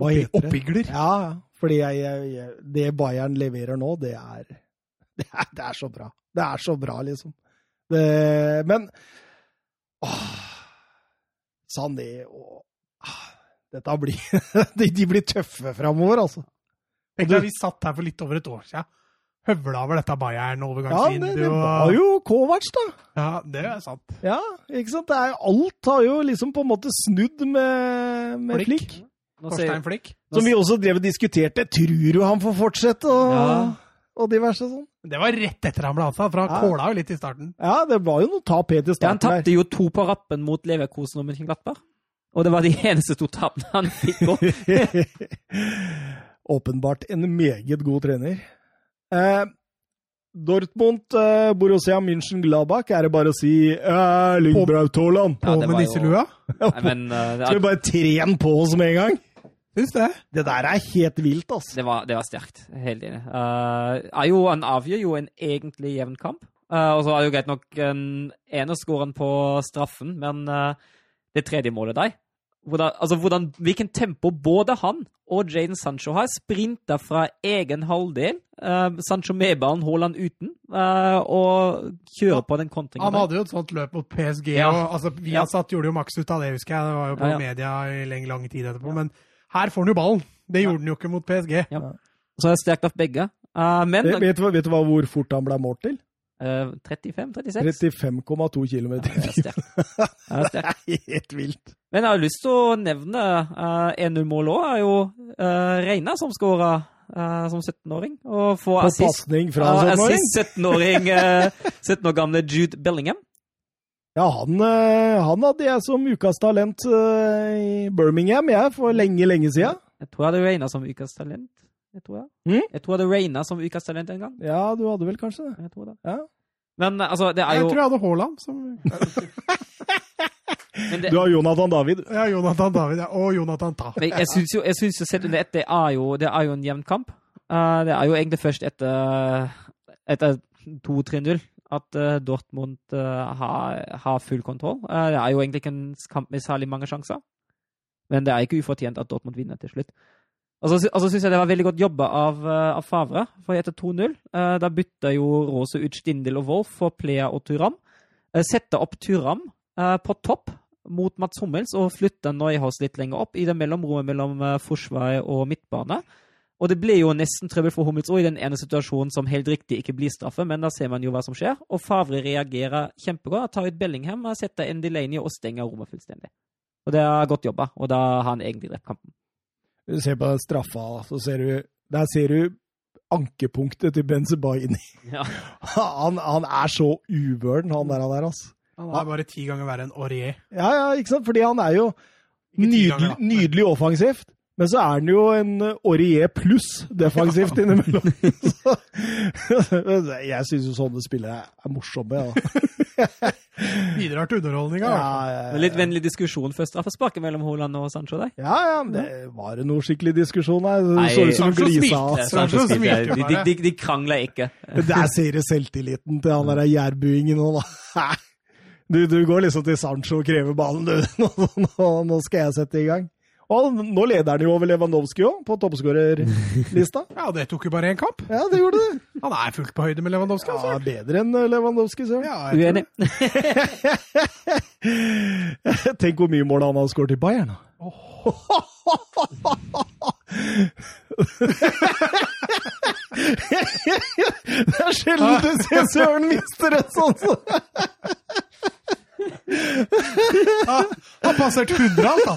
Hva heter det? Oppigler? Ja, fordi jeg, det Bayern leverer nå, det er, det er, det er så bra. Det er så bra, liksom. Det, men åh, Sané og dette blir, de, blir tøffe framover, altså. Tenk deg, vi satt her for litt over et år siden. Høvla over dette Bayern-overgangsvinduet. Ja, det, det var jo Kovac, da. Ja, det er sant. Ja, ikke sant. Er, alt har jo liksom på en måte snudd med, med Flikk. Flikk. Torstein Flikk. Som vi også drev og diskuterte. Tror du han får fortsette? Og, ja. og diverse sånn. Det var rett etter han ble ansatt, for han ja. kåla jo litt i starten. Ja, det var jo noe tap helt i starten. Ja, han tapte jo to på rappen mot Leverkosen og Mönchenglattberg. Og det var de eneste to tapene han fikk opp. Åpenbart en meget god trener. Eh, Dortmund, eh, Borussia München, Gladbach, er det bare å si Erling eh, Braut Haaland. På ja, med nisselua? Jo... Men, uh, Skal vi bare trene på oss med en gang? Syns det. Det der er helt vilt, altså. Det var, det var sterkt. Helt enig. Uh, han avgjør jo en egentlig jevn kamp. Uh, og så er det jo greit nok en ene skåren på straffen, men uh, det tredje målet der hvordan, altså hvordan, hvilken tempo både han og Jaden Sancho har. Sprinta fra egen halvdel. Uh, Sancho med ballen, Haaland uten. Uh, og kjører ja, på den kontringen. Han hadde jo et sånt løp mot PSG. Ja. og altså, Vi ja. satt, gjorde jo maks ut av det, husker jeg. Det var jo på media i lenge, lang tid etterpå. Men her får han jo ballen. Det gjorde han jo ikke mot PSG. Så er det sterkt av begge. Uh, men vet, vet, du, vet, du, hvor fort han ble målt til? 35-36? 35,2 km i timen. Det er helt vilt. Men jeg har lyst til å nevne uh, eh, 1-0-målet òg. er jo uh, Reina som skåra uh, som 17-åring. Og får På assist, fra en 17-åring? 17-åring, uh, 17 år gamle Jude Bellingham. Ja, han, han, hadde jeg som ukas talent i Birmingham, jeg, for lenge, lenge siden. Jeg tror jeg hadde Reina som ukas talent. Jeg tror jeg. Mm? Jeg tror hadde regna som ukas talent en gang. Ja, du hadde vel kanskje det. Jeg tror det. Ja. Men altså, det er Jeg tror jeg hadde Haaland som det, Du har Jonathan David. Ja, Jonathan David. Ja. Og Jonathan Ta. Men jeg syns jo, jeg synes jo sett under ett, det er jo, det er jo en jevn kamp. Uh, det er jo egentlig først etter, etter 2-3-0 at uh, Dortmund uh, har, har full kontroll. Det er jo egentlig ikke en kamp med særlig mange sjanser. Men det er ikke ufortjent at Dortmund vinner til slutt. Og så, og så syns jeg det var veldig godt jobba av, av Favre. For etter 2-0 eh, da bytta jo Rose ut Stindel og Wolf for Plea og Turam. Uh, Sette opp Turam på topp mot Mats Hummels og flytte Neuhaus litt lenger opp i det mellomrommet mellom Forsvaret forsvar og midtbane. Og det ble jo nesten trøbbel for Hummels òg i den ene situasjonen som helt riktig ikke blir straffe, men da ser man jo hva som skjer. Og Favre reagerer kjempegodt. Tar ut Bellingham, setter en Delaney og stenger rommet fullstendig. Og det er godt jobba, og da har han egentlig drept kampen. Du ser på straffa, så ser du Der ser du ankepunktet til Benzebaini. Ja. Han, han er så uvøren, han der, han der, altså. Han er bare ti ganger verre enn Aurier. Ja, ja, ikke sant? Fordi han er jo ganger, nydelig, nydelig offensivt. Men så er han jo en Aurier pluss defensivt innimellom. Så, jeg syns jo sånne spillere er morsomme. Ja. Bidrar til underholdninga. Ja, ja, Litt vennlig diskusjon før straffesparket mellom Haaland og Sancho der. ja, ja, men det var det noe skikkelig diskusjon her. Det så ut som Sancho glisa. Sancho smilte. De, de, de, de krangler ikke. Men Der ser du selvtilliten til han der jærbuingen nå, da. Du, du går liksom til Sancho og krever ballen, du. Nå, nå, nå skal jeg sette i gang. Og nå leder han jo over Lewandowski òg, på toppskårerlista. Ja, det tok jo bare én kamp. Ja, det gjorde det. Han er fullt på høyde med Lewandowski. Ja, Altså. bedre enn Lewandowski, søren. Ja, Uenig. Tenk hvor mye mål han har skåret i Bayern. da. Det er sjelden du ser Søren mister et sånt. Han har passert 100, alt, da.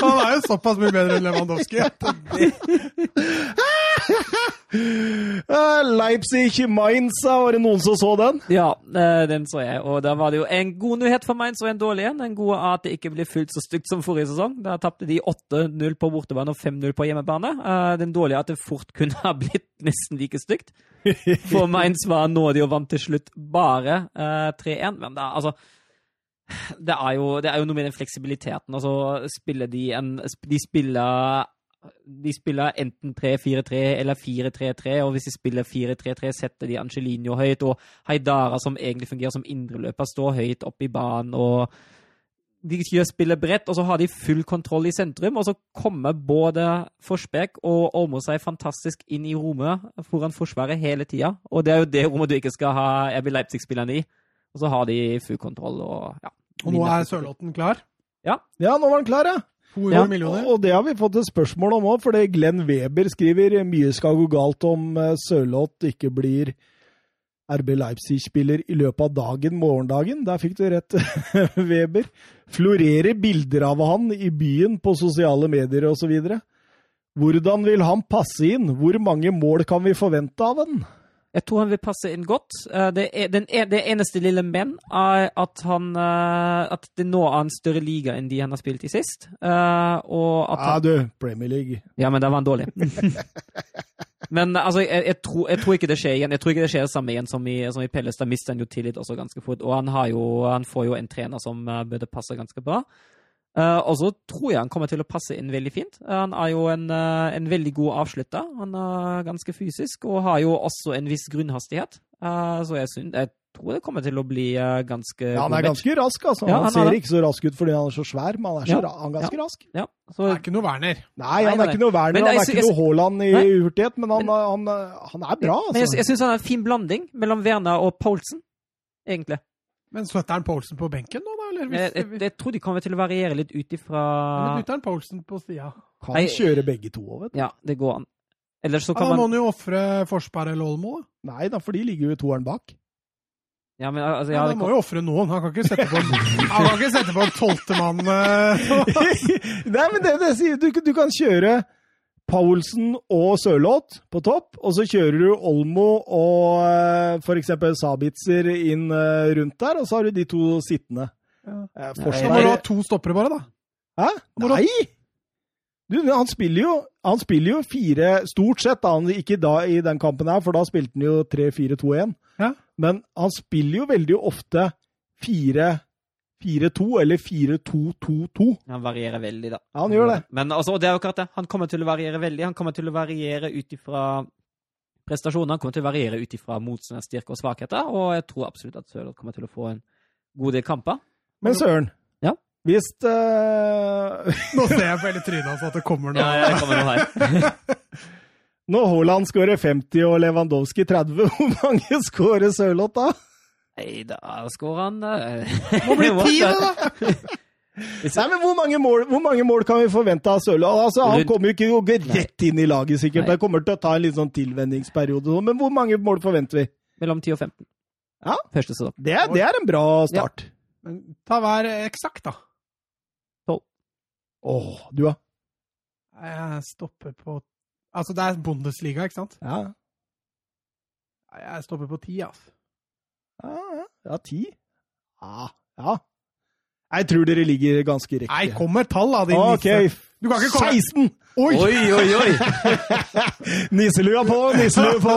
Han er jo såpass mye bedre enn Lewandowski. Eh, Leipzig Mainz, var det noen som så den? Ja, eh, den så jeg. Og da var det jo en god nyhet for Mainz og en dårlig en. Den gode er at det ikke blir fullt så stygt som forrige sesong. Da tapte de 8-0 på bortebane og 5-0 på hjemmebane. Eh, Den dårlige er at det fort kunne ha blitt nesten like stygt. For Mainz var nådig og vant til slutt bare eh, 3-1. Men da, altså det er, jo, det er jo noe med den fleksibiliteten. Altså, spiller de en De spiller de spiller enten 3-4-3 eller 4-3-3, og hvis de spiller 4-3-3, setter de Angelino høyt, og Haidara, som egentlig fungerer som indreløper, står høyt oppe i banen, og de gjør spillet bredt, og så har de full kontroll i sentrum, og så kommer både Forsbekk og Olmo seg fantastisk inn i rommet foran Forsvaret hele tida, og det er jo det rommet du ikke skal ha RB Leipzig-spillerne i, og så har de full kontroll, og ja. Og nå er Sørlotten klar. Ja, nå var den klar, ja. 200 Ja, millioner. Og det har vi fått et spørsmål om òg, fordi Glenn Weber skriver mye skal gå galt om eh, Sørloth ikke blir RB Leipzig-spiller i løpet av dagen, morgendagen. Der fikk du rett, Weber. Florerer bilder av han i byen på sosiale medier osv. Hvordan vil han passe inn? Hvor mange mål kan vi forvente av han? Jeg tror han vil passe inn godt. Eh, Det, er, den er, det eneste lille men er at, han, eh, at det nå er en større liga enn de han har spilt i sist. Eh, Og at Ja, du, Premier League. ja, men da var han dårlig. men altså, jeg, jeg, tror, jeg tror ikke det skjer igjen. Jeg tror ikke det skjer det samme igjen som i, som i Pelles. Da mister han jo tillit også ganske fort. Og han, har jo, han får jo en trener som burde passe ganske bra. Eh, og så tror jeg han kommer til å passe inn veldig fint. Uh, han er jo en, uh, en veldig god avslutter. Han er ganske fysisk og har jo også en viss grunnhastighet. Eh, så jeg, synes, jeg tror det kommer til å bli ganske Ja, han er ganske rask, altså. Ja, han, han er ser er... ikke så rask ut fordi han er så svær, men han er, så Ja. ra han er ganske rask. Ja, Det så, er ikke noe Werner. Nei, han er ikke noe Werner, Men han er ikke noe Haaland i Nei. hurtighet, men han, han, han er bra, men jeg, altså. jeg syns han er en fin blanding mellom Werner og Poulsen, egentlig. Men setter han Poulsen på benken nå, da? Eller hvis, jeg, jeg tror de kommer til å variere litt ut ifra Men bytter han Poulsen på sida? Kan Nei. kjøre begge to òg, vet du. Ja, det går an. Eller så kan Ja, da må man han jo ofre Forsberg eller Olmo. Nei da, for de ligger jo i toeren bak. Ja, men altså Ja, ja, han må kan, jo ofre noen. Han kan ikke sette på en, han kan ikke sette på en tolvtemann. eh. Nei, men det, det sier du, du kan kjøre Paulsen og Sørloth på topp, og så kjører du Olmo og f.eks. for eksempel Sabitzer inn eh, rundt der, og så har du de to sittende. Ja. Eh, Da må du ha to stoppere, bare, da. Hæ? må Nei! Du, han spiller jo, han spiller jo fire Stort sett, da, han, ikke da i den kampen her, for da spilte han jo 3-4-2-1. Ja. Men han spiller jo veldig ofte 4-4-2 eller 4-2-2-2. Han varierer veldig, da. Ja, han gjør det. Men altså, det er jo akkurat det. Han kommer til å variere veldig. Han kommer til å variere ut ifra prestasjoner. Han kommer til å variere ut ifra motstanderens styrke og svakheter. Og jeg tror absolutt at Sørloth kommer til å få en god del kamper. Men Søren, Ja? hvis uh... Nå ser jeg på hele trynet hans at det kommer noe. Ja, jeg kommer noe her. Når Haaland skårer 50 og Lewandowski 30, hvor mange skårer Sørloth da? Nei, da skårer han Det Må bli ti, det, da! Nei, men hvor mange, mål, hvor mange mål kan vi forvente av Sørloth? Altså, han kommer jo ikke å gå rett inn i laget, sikkert. Det kommer til å ta en litt sånn tilvenningsperiode. Men hvor mange mål forventer vi? Mellom 10 og 15. Ja. Det det er en bra start. Men ta hver eksakt, da. Åh, du, da? Jeg stopper på Altså, det er Bundesliga, ikke sant? Ja. Jeg stopper på ti, altså. Ja, ja. ti? Ja. ja. Jeg tror dere ligger ganske riktig. Nei, kom med tall, da, din okay. nisse. Du kan ikke komme 16! Oi! Oi, oi, oi! niselua på, niselua på!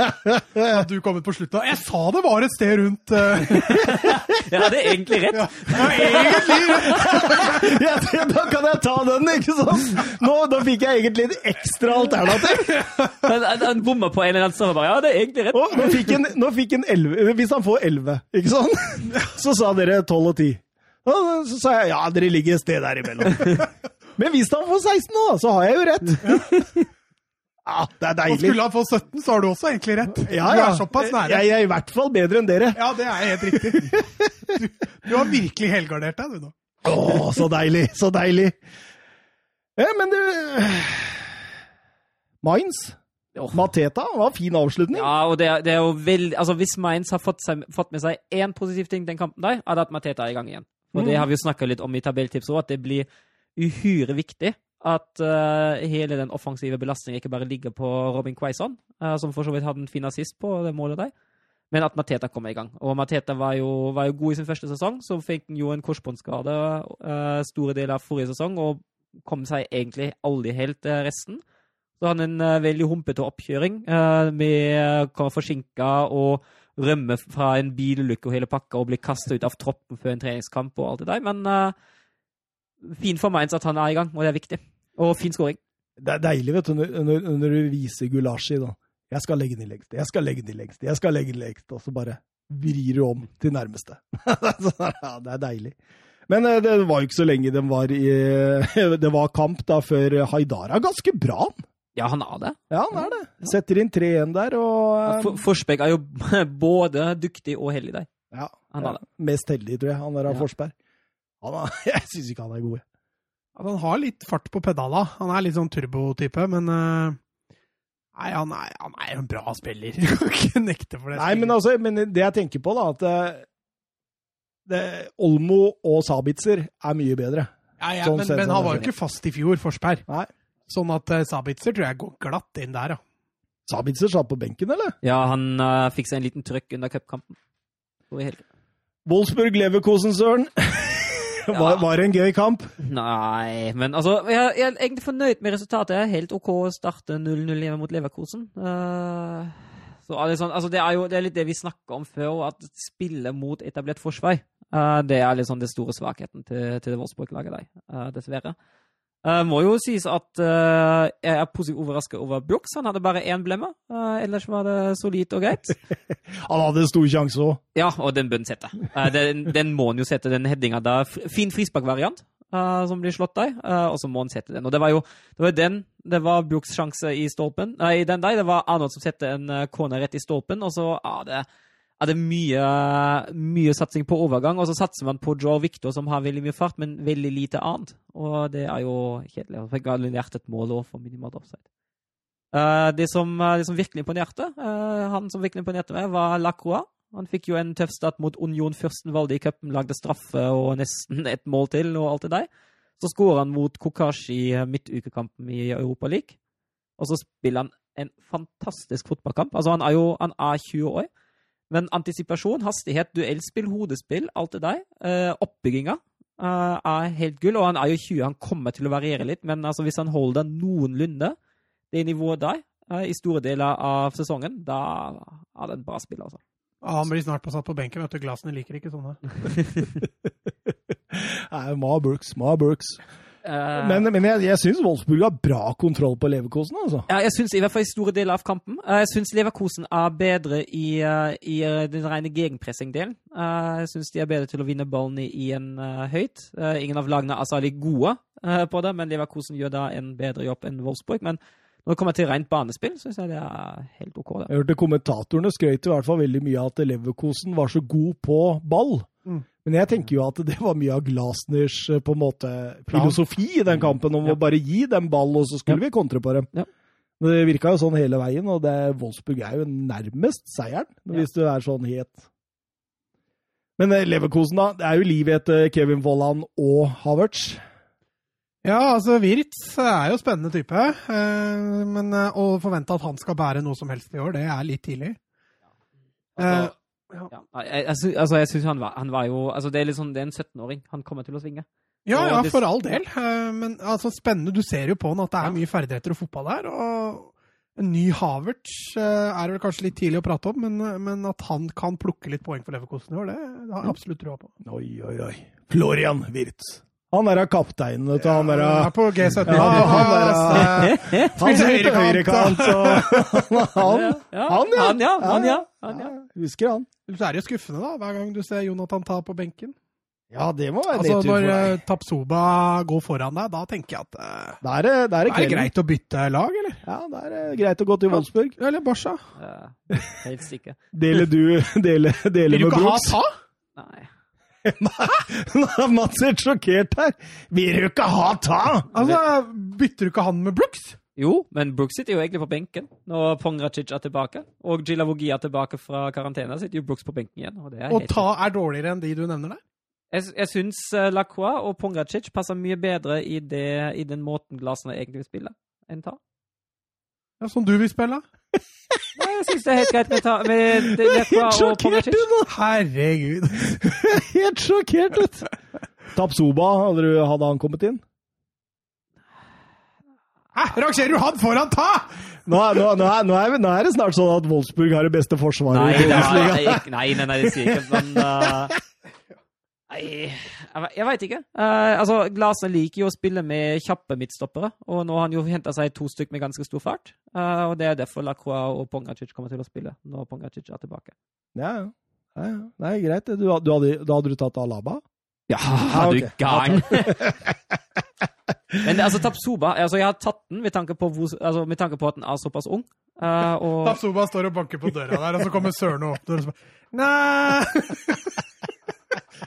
At du kom ut på slutten. Jeg sa det var et sted rundt uh, Jeg hadde egentlig rett. ja. egentlig! Ja, da kan jeg ta den, ikke sant? Nå, da fikk jeg egentlig et ekstra alternativ. Han, han, han bomma på en eller annen stemme. Ja, det er egentlig rett. Og nå fikk en, nå fikk en 11, hvis han får 11, ikke sant? Så sa dere 12 og 10. Og så sa jeg ja, dere ligger et sted der imellom. Men hvis han får 16 nå, så har jeg jo rett. Ja, det er Og deilig. skulle han få 17, så har du også egentlig rett. Ja, ja. Du er såpass nære. Jeg, jeg er i hvert fall bedre enn dere. Ja, det er helt riktig. Du, du har virkelig helgardert deg, du nå. Å, så deilig, så deilig. Ja, men du Åh. Mateta, var en fin avslutning. Ja, og det, er- det er jo veldig Altså, hvis Mainz har fått, seg, fått med seg én positiv ting den kampen der, er det at Mateta er i gang igjen. Og det Mm. har vi jo snakka litt om i tabelltips òg, at det blir uhyre viktig at uh, hele den offensive belastningen ikke bare ligger på Robin Quaison, uh, som for så vidt hadde en fin assist på det målet der, men at Mateta kommer i gang. Og Mateta var jo, var jo god i sin første sesong, så fikk han jo en korsbåndskade uh, store deler av forrige sesong, og kom seg egentlig aldri helt resten. Så han en veldig humpete oppkjøring med uh, forsinka og rømme fra en bilulykke og hele pakka og bli kasta ut av troppen før en treningskamp og alt det der. Men fin for Mainz at han er i gang, og det er viktig. Og fin skåring. Det er deilig vet du, når, når, du viser Gulashi da. Jeg skal legge den i lengste, jeg skal legge den i lengste, jeg skal legge den i lengste, og så bare vrir du om til nærmeste. Ja, det er deilig. Men eh, det var jo ikke så lenge den var i Det var kamp da før Haidar er ganske bra. han. Ja, han er det. Ja, han er det. Setter inn 3-1 der, og ja, For, Forsberg er jo både dyktig og heldig der. ja, Han er det. Mest heldig, tror jeg, han der av Ja. Forsberg. Han er, jeg syns ikke han er god. At han har litt fart på pedala. Han er litt sånn turbotype, men eh, Nei, han er, han er en bra spiller. Du kan ikke nekte for det. Nei, men, altså, men det jeg tenker på, da, at eh, det, Olmo og Sabitzer er mye bedre. ja, ja, sånn men, men han var jo ikke fast i fjor, Forsberg. Nei. Sånn at uh, Sabitzer tror jeg går glatt inn der, ja. Sabitzer satt på benken, eller? Ja, han uh, fikk seg en liten trøkk under cupkampen. Wolfsburg-Leverkosen, Søren. var, var det en gøy kamp? Nei, men altså Jeg, jeg er egentlig fornøyd med resultatet. Helt OK å starte 0-0 hjemme mot Leverkosen. Uh, så er det, sånn, altså det er jo det er litt det vi snakka om før, at spille mot etablert forsvar. Uh, det er litt sånn det store svakheten til, til Wolfsburg-laget eh, dessverre. Uh, må jo sies at uh, jeg er positivt overrasket over Brooks. Han hadde bare én blemme. Uh, ellers var det solid og greit. Han hadde en stor sjanse òg. Ja, og den bør han sette. Den, den må han jo sette, den headinga der. Fin frisparkvariant som blir slått der, og så må han sette den. Og det var jo det var den Det var Brooks sjanse i stolpen. Nei, den der. Det var Arnold som satte en corner rett i stolpen, og så er det, er det mye, mye satsing på overgang. Og så satser man på Joe Victor, som har veldig mye fart, men veldig lite annet. Og det er jo kjedelig. Jeg fikk alliert et mål òg for minimalt offside. Uh, det, som, eh, det som virkelig imponerte, uh, han som virkelig imponerte meg, var Lacroix. Han fikk jo en tøff start mot Union Fürstenwalde i cupen, lagde straffe og nesten et mål til og alt det der. Så skårer han mot Kokashi i midtukekampen i Europa League. Og så spiller han en fantastisk fotballkamp. Altså, han er jo han er 20 år. Men antisipasjon, hastighet, duellspill, hodespill, alt det der. Uh, oppbygginga. uh, er helt gull. Og han er jo 20, han kommer til å variere litt, men altså, hvis han holder noenlunde det nivået der uh, i store deler av sesongen, da er det en bra spill, altså. Ja, han blir snart satt på benken. vet du. Glassene liker ikke sånne. Nei, Ma Brooks, Ma Brooks. Eh, Men, men jeg, jeg syns Wolfsburg har bra kontroll på Leverkosen, altså. Ja, jeg synes, i hvert fall i store deler av kampen. Uh, Jeg syns Leverkosen er bedre i, uh, i den rene gegenpressing-delen. Jeg syns de er bedre til å vinne ballen i, i en høyt. Ingen av lagene er særlig gode på det, men Leverkosen gjør da en bedre jobb enn Wolfsburg. Men når det kommer til rent banespill, syns jeg det er helt OK. Da. Jeg hørte kommentatorene skrøt i hvert fall veldig mye av at Leverkosen var så god på ball. Mm. Men jeg tenker jo at det var mye av Glasners eh, på en måte filosofi i den kampen, om Ja. å bare gi dem ball, og så skulle Ja. vi kontre på dem. Ja. Men Det virka jo sånn hele veien, og det, Wolfsburg er jo nærmest seieren, hvis du er sånn het. Men eh, Leverkosen, da. Det er jo liv etter Kevin Vollan og Havertz. Ja, altså Wirtz er jo spennende type. eh, Men eh, å forvente at han skal bære noe som helst i år, det er litt tidlig. ja Altså, ja, jeg, jeg, altså, jeg syns han han var jo altså, Det er litt sånn, det er en 17-åring. Han kommer til å svinge. Ja, ja, for all del. Eh, Men altså, spennende. Du ser jo på han at det er mye ferdigheter og fotball der. Og en ny Havertz eh, er vel kanskje litt tidlig å prate om, men, eh, men at han kan plukke litt poeng for Leverkosten i år, det, det har jeg absolutt trua på. Oi, oi, oi. Florian Wirtz. Han der er kapteinen, vet du. Han der Han er er på G17. Ja, han der, Han som Spiller høyre høyrekant, og han, Ja, Han, ja. Han, ja. Han, ja. Han, ja. Husker han. Så er det jo skuffende, da, hver gang du ser Jonathan ta på benken. Ja, det må være Altså, nedtur for Når deg. Når Tapsoba går foran deg, da tenker jeg at uh, Da er det, er er det greit å bytte lag, eller? Ja, da er det greit å gå til Wolfsburg. Eller Barca? Ja, helt sikker. Deler du deler, deler Vil du med Brooks? ha ta? Nei. Nå er Mats helt sjokkert her. Vil du ikke ha ta? Altså, Bytter du ikke han med Brooks? Jo, men Brooks sitter jo egentlig på benken når Pongracic er tilbake. Og Gilavogi er tilbake fra karantene, sitter jo Brooks på benken igjen. Og det er Og helt ta er dårligere enn de du nevner der? Jeg, jeg syns uh, Lacroix og Pongracic passer mye bedre i, det, i den måten Glasene egentlig vil spille, enn ta. Ja, som du vil spille? Nei, jeg syns det er helt greit med, ta, med det- Lacroix og Sjokkert, du, nå! Herregud. Helt sjokkert ut. Tapsoba, hadde, han kommet inn? Hæ, rangerer du han foran ta?! Nå, er- nå, nå, er, nå, er, nå er det snart sånn at Wolfsburg har det beste forsvaret Nei, i det er, Bundesliga. nei, nei, nei, nei, det sier jeg ikke, men uh, Nei, jeg, jeg veit ikke. Uh, altså, Glasene liker jo å spille med kjappe midtstoppere, og nå har han jo henta seg to stykk med ganske stor fart. Uh, og Det er derfor Lacroix og Pongacic kommer til å spille når Pongacic er tilbake. Ja, ja. ja, ja. Nei, greit. Du, du hadde, da hadde du tatt Alaba? Ja, Ah, er du gang! gæren? Men altså, Tapsoba altså, Jeg har tatt den med tanke på, hvor, altså, med tanke på at den er såpass ung. Uh, og Tapsoba står og banker på døra der, og så kommer Søren og åpner og spør Nei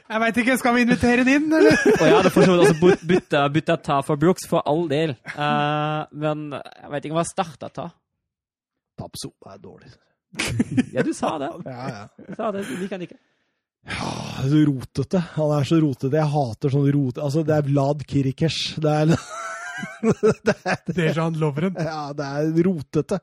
Jeg veit ikke, skal vi invitere den inn, eller? Og jeg hadde for så vidt også bytt- bytta, bytta ta for Brooks, for all del. Uh, men jeg veit ikke hva starta ta. Tapsoba er dårlig. Ja, du sa det. Ja, ja. Du sa det. Liker han ikke. Ja, så rotete. Han er så rotete. Jeg hater sånn rote... Altså, det er Vlad Kirikers. Det er, Dejan Lovren. ja, det er rotete.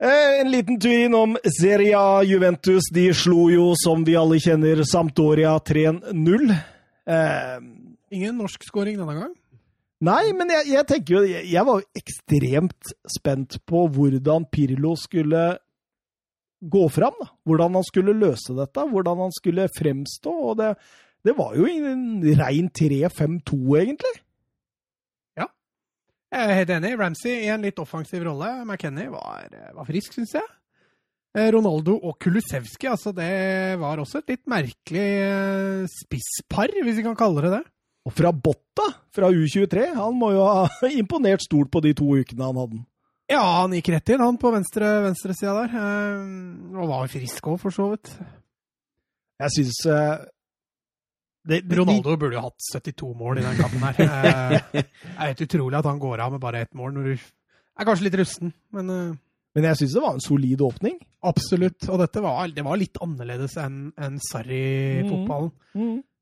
Eh, En liten tur innom Serie A Juventus. De slo jo, som vi alle kjenner, Sampdoria 3-0. Eh, Ingen norsk scoring denne gang. Nei, men jeg, jeg tenker jo jeg, jeg var ekstremt spent på hvordan Pirlo skulle gå fram. da. Hvordan han skulle løse dette, hvordan han skulle fremstå. og Det, det var jo en rein 3-5-2, egentlig. Jeg er helt enig. Ramsey i en litt offensiv rolle. McKenny var, var frisk, syns jeg. Eh, Ronaldo og Kulusevski, altså det var også et litt merkelig eh, spisspar, hvis vi kan kalle det det. Og fra Botta, fra U23, han må jo ha imponert stort på de to ukene han hadde den. Ja, han gikk rett inn, han på venstre venstresida der. Eh, Og var frisk òg, for så vidt. Jeg syns eh, det, Ronaldo burde jo hatt 72 mål i den kampen her. Eh, Det er helt utrolig at han går av med bare ett mål når du er kanskje litt rusten, men eh, Men jeg syns det var en solid åpning. absolutt. Og dette var, det var litt annerledes enn en Sarri-fotballen.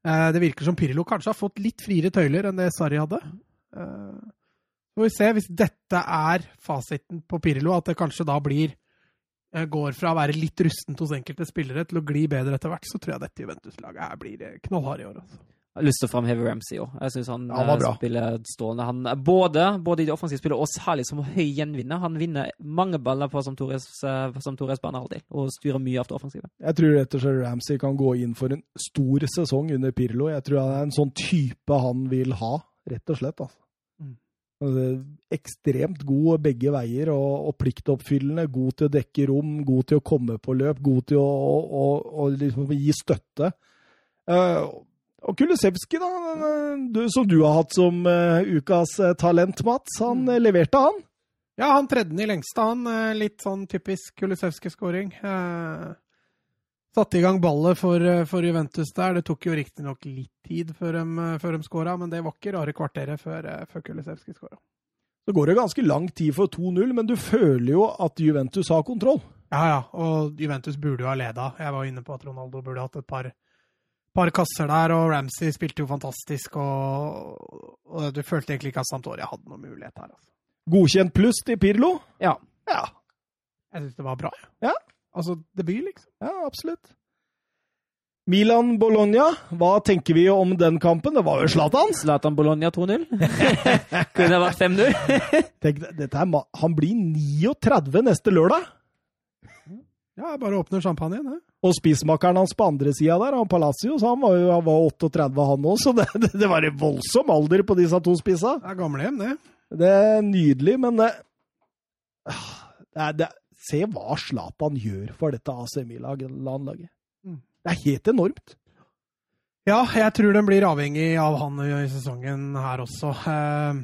Eh, Det virker som Pirlo kanskje har fått litt friere tøyler enn det Sarri hadde. Så får vi se hvis dette er fasiten på Pirlo, at det kanskje da blir Går fra å være litt rustent hos enkelte spillere til å gli bedre etter hvert, så tror jeg dette Juventus-laget her blir knallhardt i år. Altså. Jeg har lyst til å framheve Ramsey òg. Jeg syns han, Ja, han eh, spiller strålende. Han, er både, både i det offensive spillet og særlig som høy gjenvinner. Han vinner mange baller på som Torres, eh, som og styrer mye av det offensive. Jeg tror rett og slett Ramsey kan gå inn for en stor sesong under Pirlo. Jeg tror han er en sånn type han vil ha, rett og slett. Altså. Altså, ekstremt god begge veier og, og pliktoppfyllende. God til å dekke rom, god til å komme på løp, god til å, å, å, liksom gi støtte. Uh, og Kulisevskij, da, du, som du har hatt som uh, ukas eh, talent, Mats. Han mm. leverte, han. Ja, han tredde i lengste, han. Litt sånn typisk Kulisevskij-skåring. Eh, satte i gang ballet for, eh, for Juventus der. Det tok jo riktignok litt tid før de, eh, før de skåra, men det var ikke rare kvarteret før, eh, før Kulisevskij skåra. Så går det ganske lang tid for 2-0, men du føler jo at Juventus har kontroll. Ja, ja, og Juventus burde jo ha leda. Jeg var inne på at Ronaldo burde hatt et par, par kasser der, og Ramsey spilte jo fantastisk, og, og du følte egentlig ikke at Santoria hadde noen mulighet her. Altså. Godkjent pluss til Pirlo? Ja. Ja, Jeg syns det var bra. Ja. Altså, debut, liksom. ja absolutt. Milan-Bologna, hva tenker vi om den kampen? Det var jo Zlatan. Zlatan Bologna 2-0. Kunne det vært 5-0? Tenk, dette er, ma- han blir 39 neste lørdag. Ja, jeg bare åpner champagnen, jeg. Og spissmakeren hans på andre sida der, han Palacios, han var jo han var 38 han òg, så det, det, det var en voldsom alder på disse to spissa. Det er gamlehjem, det. Det er nydelig, men det, det, er, det Se hva Zlatan gjør for dette AC Milan-laget. Mm. Det er helt enormt. Ja, jeg tror den blir avhengig av han i sesongen her også. Eh,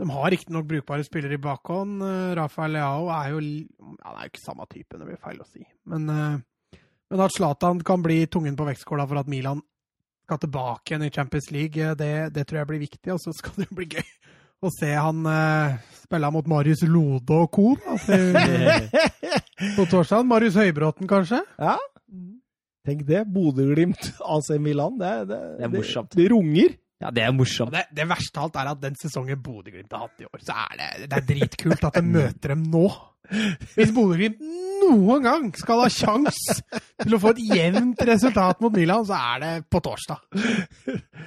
De har riktignok brukbare spillere i bakhånd. Eh, Rafael Leao er jo Han er jo ikke samme type, det blir feil å si. Men, eh, men at Zlatan kan bli tungen på vektskåla for at Milan skal tilbake igjen i Champions League, det, det tror jeg blir viktig. Og så skal det jo bli gøy å se han uh, spille mot Marius Lode og co. Altså, på torsdag. Marius Høybråten, kanskje? Ja, tenk det. Bodø-Glimt, AC Milan. Det, det, Det er morsomt. Det, det runger. Ja, det er morsomt. det, det verste av alt er at den sesongen Bodø-Glimt har hatt i år, så er det, det er dritkult at de møter dem nå. Hvis Bodø-Glimt noen gang skal ha sjans til å få et jevnt resultat mot Milan, så er det på torsdag.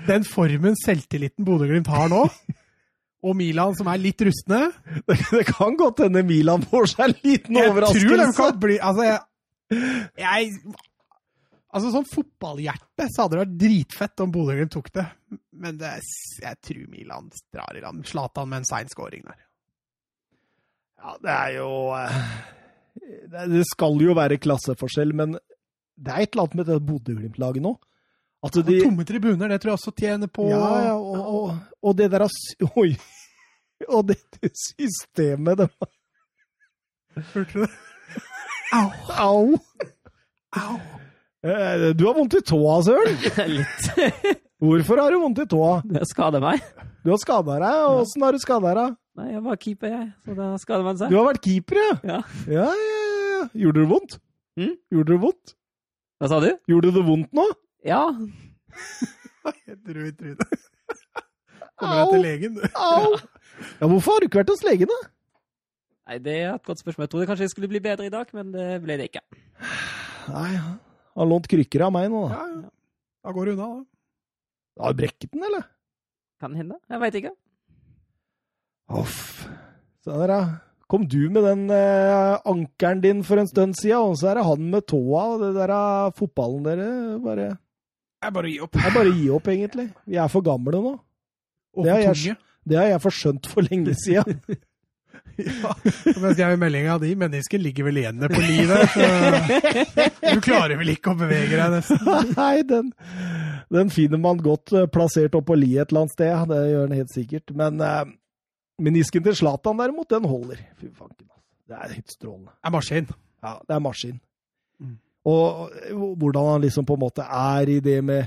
Den formen selvtilliten Bodø-Glimt har nå, og Milan som er litt rustne Det, det kan godt hende Milan får seg en liten Jeg tror de kan bli Altså, jeg, jeg Altså, sånn fotballhjerte så hadde det vært dritfett om Bodø-Glimt tok det. Men det, jeg tror Milan drar i land. Zlatan med en sein scoring der. Ja, det er jo eh, det, skal jo være klasseforskjell, men det er et eller annet med det Bodø-Glimt-laget nå. At de, tomme tribuner, det tror jeg også tjener på ja, ja, og, og, og det der Oi! Og dette systemet det var, Hørte du det? Au! Au! Au! Eh, Du har vondt i tåa, Søren. Litt. Hvorfor har du vondt i tåa? Det skader meg. Du har skada deg. Åssen har du skada deg? Nei, jeg var keeper, jeg. Så da skader man seg. Du har vært keeper, ja? Ja. Ja, ja, ja. Gjorde det vondt? Mm? Gjorde det vondt? Hva sa du? Gjorde det vondt nå? Ja. jeg tror jeg tror trynet. Kommer jeg til legen. Au! Ja, hvorfor har du ikke vært hos legen, da? Nei, det er et godt spørsmål. Jeg trodde kanskje jeg skulle bli bedre i dag, men det ble det ikke. Nei, han har lånt krykker av meg nå, da. Ja, ja. Da går det unna, da. Har du brekket den, eller? Kan hende. Jeg veit ikke. Uff. Se der, ja. Kom du med den eh, ankeren din for en stund siden, og så er det han med tåa og det der fotballen dere bare Jeg bare gir opp. Er bare gir gi opp, egentlig. Vi er for gamle nå. Og Det for tunge. Det har jeg forskjønt for lenge siden. Ja. Men jeg i meldinga di, mennesker ligger vel igjen på livet, så du klarer vel ikke å bevege deg nesten. Nei, den, den finner man godt eh, plassert oppå li et eller annet sted. Det gjør den helt sikkert. Men eh, menisken til Zlatan derimot, den holder. Fy fanken. altså. Det er helt strålende. Det er maskin. Ja, det er maskin. Mm. Og hvordan han liksom på en måte er i det med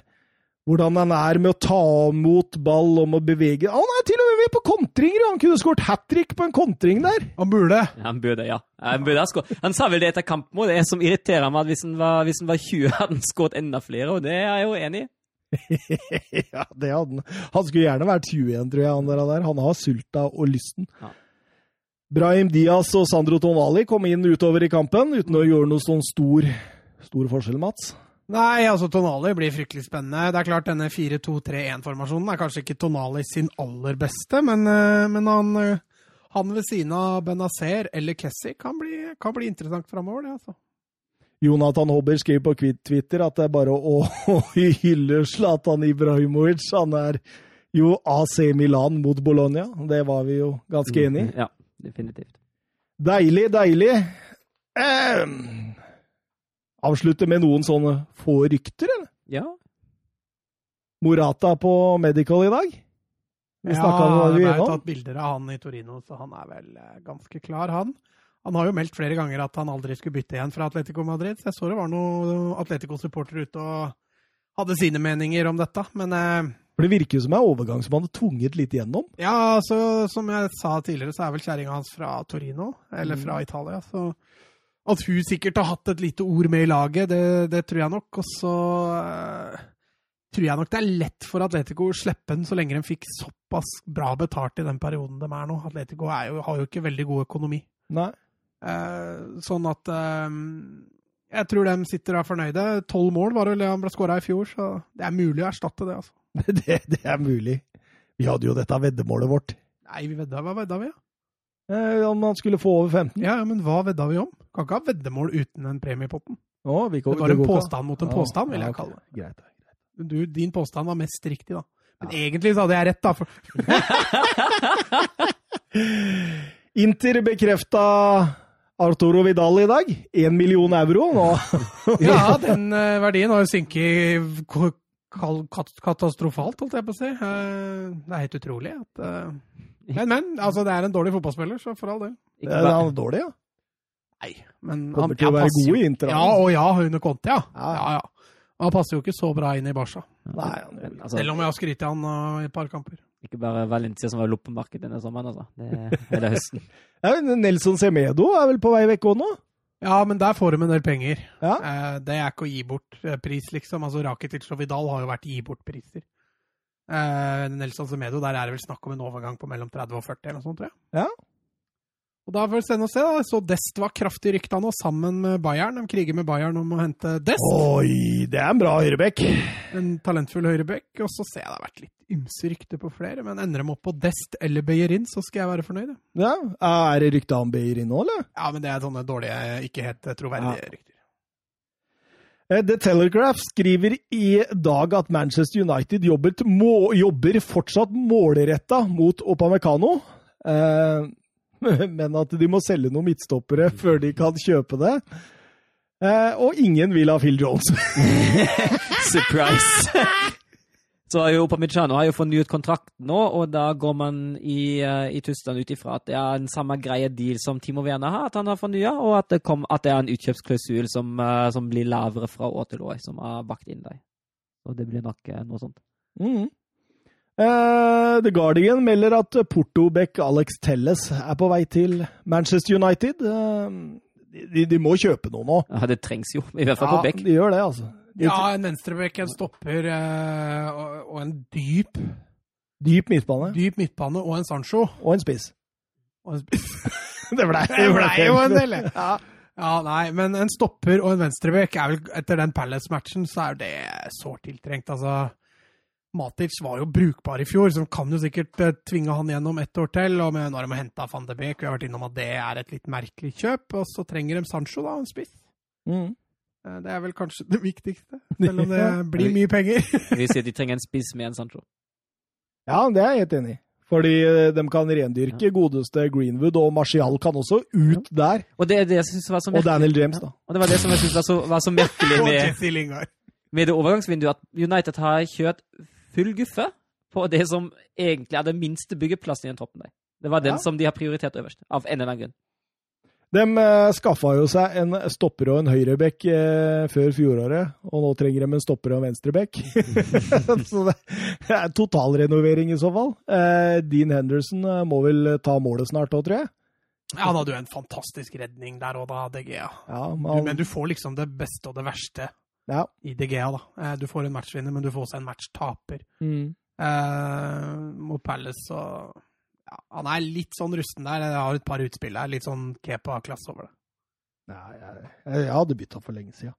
Hvordan han er med å ta imot ball og å bevege Han er til og med med på kontringer! Han kunne skåret hat trick på en kontring der! Han burde. Ja, han burde, ja. Han, burde ha han sa vel det etter kampen, òg, det som irriterer meg, at hvis han var, hvis han var 20, hadde han skåret enda flere, og det er jeg jo enig i. ja, det hadde han. Han skulle gjerne vært 21, tror jeg. Han der. der. Han har sulta og lysten. Ja. Brahim Diaz og Sandro Tonali kom inn utover i kampen uten å gjøre noe sånn stor, stor forskjell, Mats. Nei, altså Tonali blir fryktelig spennende. Det er klart denne 4-2-3-1-formasjonen er kanskje ikke Tonali sin aller beste, men, eh, men han, eh, han ved siden av Benazer eller Kessie kan bli, kan bli interessant framover, det, altså. Jonathan Hobber skriver på Twitter at det er bare å, å hylle Zlatan Ibrahimovic. Han er jo AC Milan mot Bologna. Det var vi jo ganske enig i. Ja, definitivt. Deilig, deilig. Eh, avslutte med noen sånne få rykter, eller? Ja. Morata på medical i dag? Vi ja, om det ble tatt bilder av han i Torino, så han er vel eh, ganske klar, han. Han har jo meldt flere ganger at han aldri skulle bytte igjen fra Atletico Madrid. Så jeg så det var noen Atletico-supportere ute og hadde sine meninger om dette. Men eh, For det virker jo som en overgang som han hadde tvunget litt igjennom? ja, så, som jeg sa tidligere, så er vel kjerringa hans fra Torino, eller Mm. fra Italia. Så at hun sikkert har hatt et lite ord med i laget, det, det tror jeg nok. Og så uh, tror jeg nok det er lett for Atletico å slippe den så lenge de fikk såpass bra betalt i den perioden de er nå. Atletico er jo, har jo ikke veldig god økonomi. Nei. Uh, sånn at eh, jeg tror de sitter og er fornøyde. Tolv mål var det han ble skåra i fjor, så det er mulig å erstatte det. altså. Det, det er mulig. Vi hadde jo dette veddemålet vårt. Nei, vi vedda, hva vedda vi? Ja? Eh, om han skulle få over 15. ja, ja, men hva vedda vi om? Kan ikke ha veddemål uten en premiepotten. Å, vi går- Det var en påstand mot en Ja, påstand, vil ja, jeg kalle det. Greit. greit. Men Du, din påstand var mest riktig, da. Men egentlig så hadde jeg rett, da. For... Inter bekrefta Arturo Vidal i dag. Én million euro. Nå. Ja, den eh, verdien har synket katastrofalt, holdt jeg på å si. Eh, det er helt utrolig at eh, Men, men. Altså, det er en dårlig fotballspiller, så for all del. Det er, det er dårlig, ja. Nei, men Kommer til å være god i Inter. Ja, og ja, under Conte, ja. Ja. ja, Han passer jo ikke så bra inn i Barca, Nei, Men, altså, selv om jeg har skrytt av han uh, i et par kamper. Ikke bare Valencia som var i denne sommeren, altså. Det, hele høsten. Ja, men Nelson Semedo er vel på vei vekk òg nå? Ja, men der får de en del penger. Ja. Eh, det er ikke å gi bort eh, pris, liksom. Altså, Rakitic og Vidal har jo vært gi bort-priser. Eh, Nelson Semedo, der er det vel snakk om en overgang på mellom 30 og 40, eller noe sånt, tror jeg. Ja. Og da får vi sende å se, da. Så Dest var kraftig rykta nå, sammen med Bayern. De kriger med Bayern om å hente Dest. Oi, det er en bra høyrebekk. En talentfull høyrebekk. Og så ser jeg det har vært litt ymse rykter på flere, men ender de opp på Dest eller Beyerin, så skal jeg være fornøyd. ja. Ja, Er det rykte om Beyerin nå, eller? Ja, men det er sånne dårlige, ikke helt troverdige Ja. rykter. Eh, The Telegraph skriver i dag at Manchester United jobber, må, jobber fortsatt målretta mot Opamecano. Eh, men at de må selge noen midtstoppere før de kan kjøpe det. Eh, og ingen vil ha Phil Jones. Surprise! Så har jo Upamecano har jo fornyet kontrakten nå, og da går man i, eh, i Tyskland ut ifra at det er den samme greie deal som Timo Werner har, at han har fornya, og at det, kom, at det er en utkjøpsklausul som, eh, som blir lavere fra år til år, som er bakt inn der. Og det blir nok eh, noe sånt. Mhm. Eh, The Guardian melder at Porto-back Alex Telles er på vei til Manchester United. Uh, de, de må kjøpe noe nå. Ja, det trengs jo, i hvert fall Ja, på Beck. de gjør det, altså. De- Ja, en venstrebekk, en stopper uh, og, og en dyp, Dyp midtbane dyp midtbane og en Sancho. og en spiss. Og en, Det ble, det ble jo en del! Ja. Ja, nei, men en stopper og en venstrebekk er vel Etter den Palace-matchen så er det sårt tiltrengt. Altså, Matic var jo brukbar i fjor, så de kan jo sikkert eh, tvinge han gjennom ett år til. Og med, nå har de henta van de Beek, vi har vært innom at det er et litt merkelig kjøp. Og så trenger de Sancho, da, en spiss. Mm. Eh, Det er vel kanskje det viktigste, selv om det blir mye penger. Vi sier de trenger en spiss med en Sancho. ja, det er jeg helt enig i. Fordi eh, de kan rendyrke godeste Greenwood, og Martial kan også ut der. Og det er det jeg synes var så Og. Daniel James, da. Og det var det som jeg synes var så, var så merkelig med, med det overgangsvinduet, at United har kjørt full guffe på det som egentlig er den minste byggeplassen i den toppen der. Det var den Ja. som de har prioritert øverst, av en eller annen grunn. De uh, skaffa jo seg en stopper og en høyrebekk eh, før fjoråret, og nå trenger de en stopper og en venstrebekk. så det er totalrenovering i så fall. Eh, Dean Henderson eh, må vel ta målet snart òg, tror jeg. Ja, han hadde jo en fantastisk redning der òg, da, DG. Ja. Men, men du får liksom det beste og det verste ja. i DGA, da. Eh, Du får en matchvinner, men du får også en matchtaper. Mm. Eh, mot Palace og ja, Han er litt sånn rusten der. Jeg har et par utspill der. Litt sånn Kepa-klasse over det. Nei, jeg, jeg hadde bytta for lenge siden.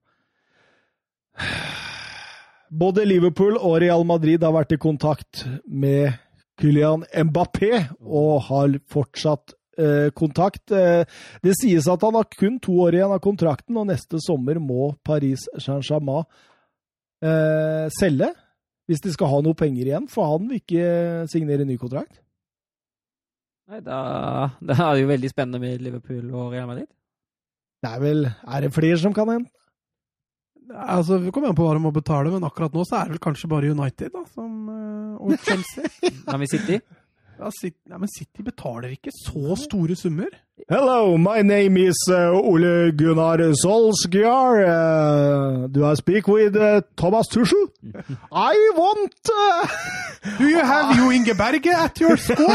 Både Liverpool og Real Madrid har vært i kontakt med Kylian Mbappé og har fortsatt eh, kontakt. Eh, det sies at han har kun to år igjen av kontrakten, og neste sommer må Paris Saint-Germain eh, selge hvis de skal ha noe penger igjen, for han vil ikke signere ny kontrakt. Nei, da, da er det jo veldig spennende med Liverpool og Real Madrid. Det er vel Er det flere som kan hente? Altså, Det kommer an på hva de må betale, men akkurat nå så er det vel kanskje bare United da, som, og Chelsea. Har vi City? Ja, City, nei, men City betaler ikke så store summer. Hello, my name is uh, Ole Gunnar Solskjaer. Uh, do I speak with uh, Thomas Tuschel? I want Do you have Jo Inge Berge at your school?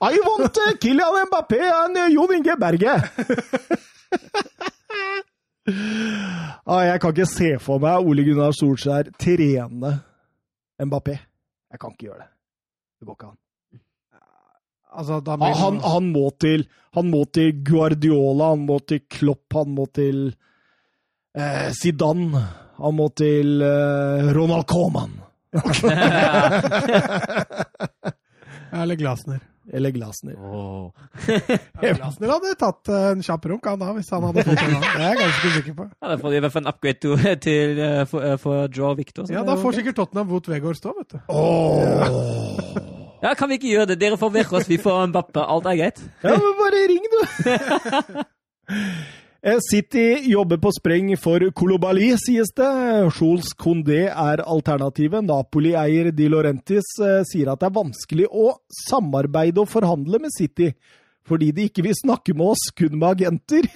I want Kylian Mbappé and Jon Inge Berge. ah, jeg kan ikke se for meg Ole Gunnar Solskjær trene Mbappé. Jeg kan ikke gjøre det. Det går ikke an. Altså, da Han, han, han, må til, han må til Guardiola, han må til Klopp, han må til eh, Zidane. Han må til eh, Ronald Coman. Eller Glasner. Eller Glasner. Oh. Ja, Glasner hadde tatt eh, en kjapp runk han da, hvis han hadde fått en. Det er jeg ganske sikker på. Ja, da får de i hvert fall en upgrade to, til, eh, for, eh, for Joe Victor. Ja, Da får sikkert Tottenham vot Vegård stå, vet du. Åh. Ja, kan vi ikke gjøre det? Dere får oss, vi får en bappe. Alt er greit. Ja, men bare ring, du! Eh, City jobber på spreng for Kolobali, sies det. Jules Condé er alternativet. Napoli-eier Di Laurentis eh, sier at det er vanskelig å samarbeide og forhandle med City, fordi de ikke vil snakke med oss, kun med agenter.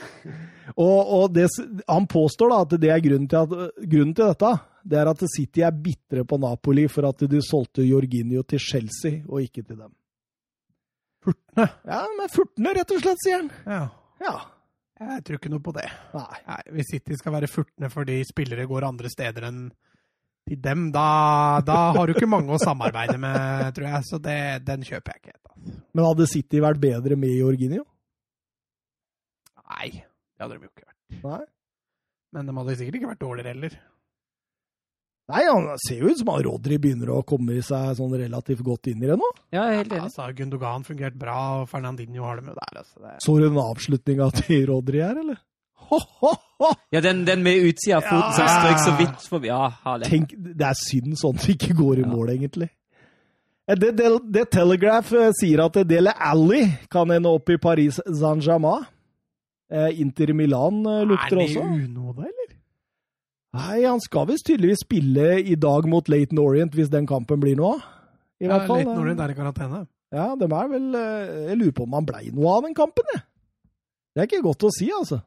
Og, og det, han påstår da at det er grunnen til, at, grunnen til dette. Det er at City er bitre på Napoli for at de solgte Jorginho til Chelsea, og ikke til dem. Furtne. Ja, men furtne, rett og slett, sier han. Ja. Ja. Jeg tror ikke noe på det. Nei. Nei, Hvis City skal være furtne fordi spillere går andre steder enn til dem, da, da har du ikke mange å samarbeide med, tror jeg. Så det, den kjøper jeg ikke. helt, altså. Men hadde City vært bedre med Jorginho? Nei, det hadde de jo ikke vært. Nei. Men de hadde sikkert ikke vært dårligere heller. Nei, han ser jo ut som han Rodri begynner å komme seg sånn relativt godt inn i det nå. Ja, jeg helt enig. Altså, Gundogan fungerte bra, og Fernandinho har det med der. Altså. Det, Så du den avslutninga til Rodri her, eller? Ho, ho, ho. Ja, den, den med utsida av foten som strøk så vidt forbi. Ja, herlig. Tenk, det er synd det ikke går i Ja. mål, egentlig. Eh, Det, det, det Telegraph eh, sier at Dele Alli kan ende opp i Paris Saint-Germain. Eh, Inter Milan eh, lukter er det også. unåde, eller? Nei, han skal visst tydeligvis spille i dag mot Laton Orient, hvis den kampen blir noe av. I hvert fall. Litt Orient er i karantene. Ja, de er vel eh, Jeg lurer på om han blei noe av den kampen, jeg. Det er ikke godt å si, altså.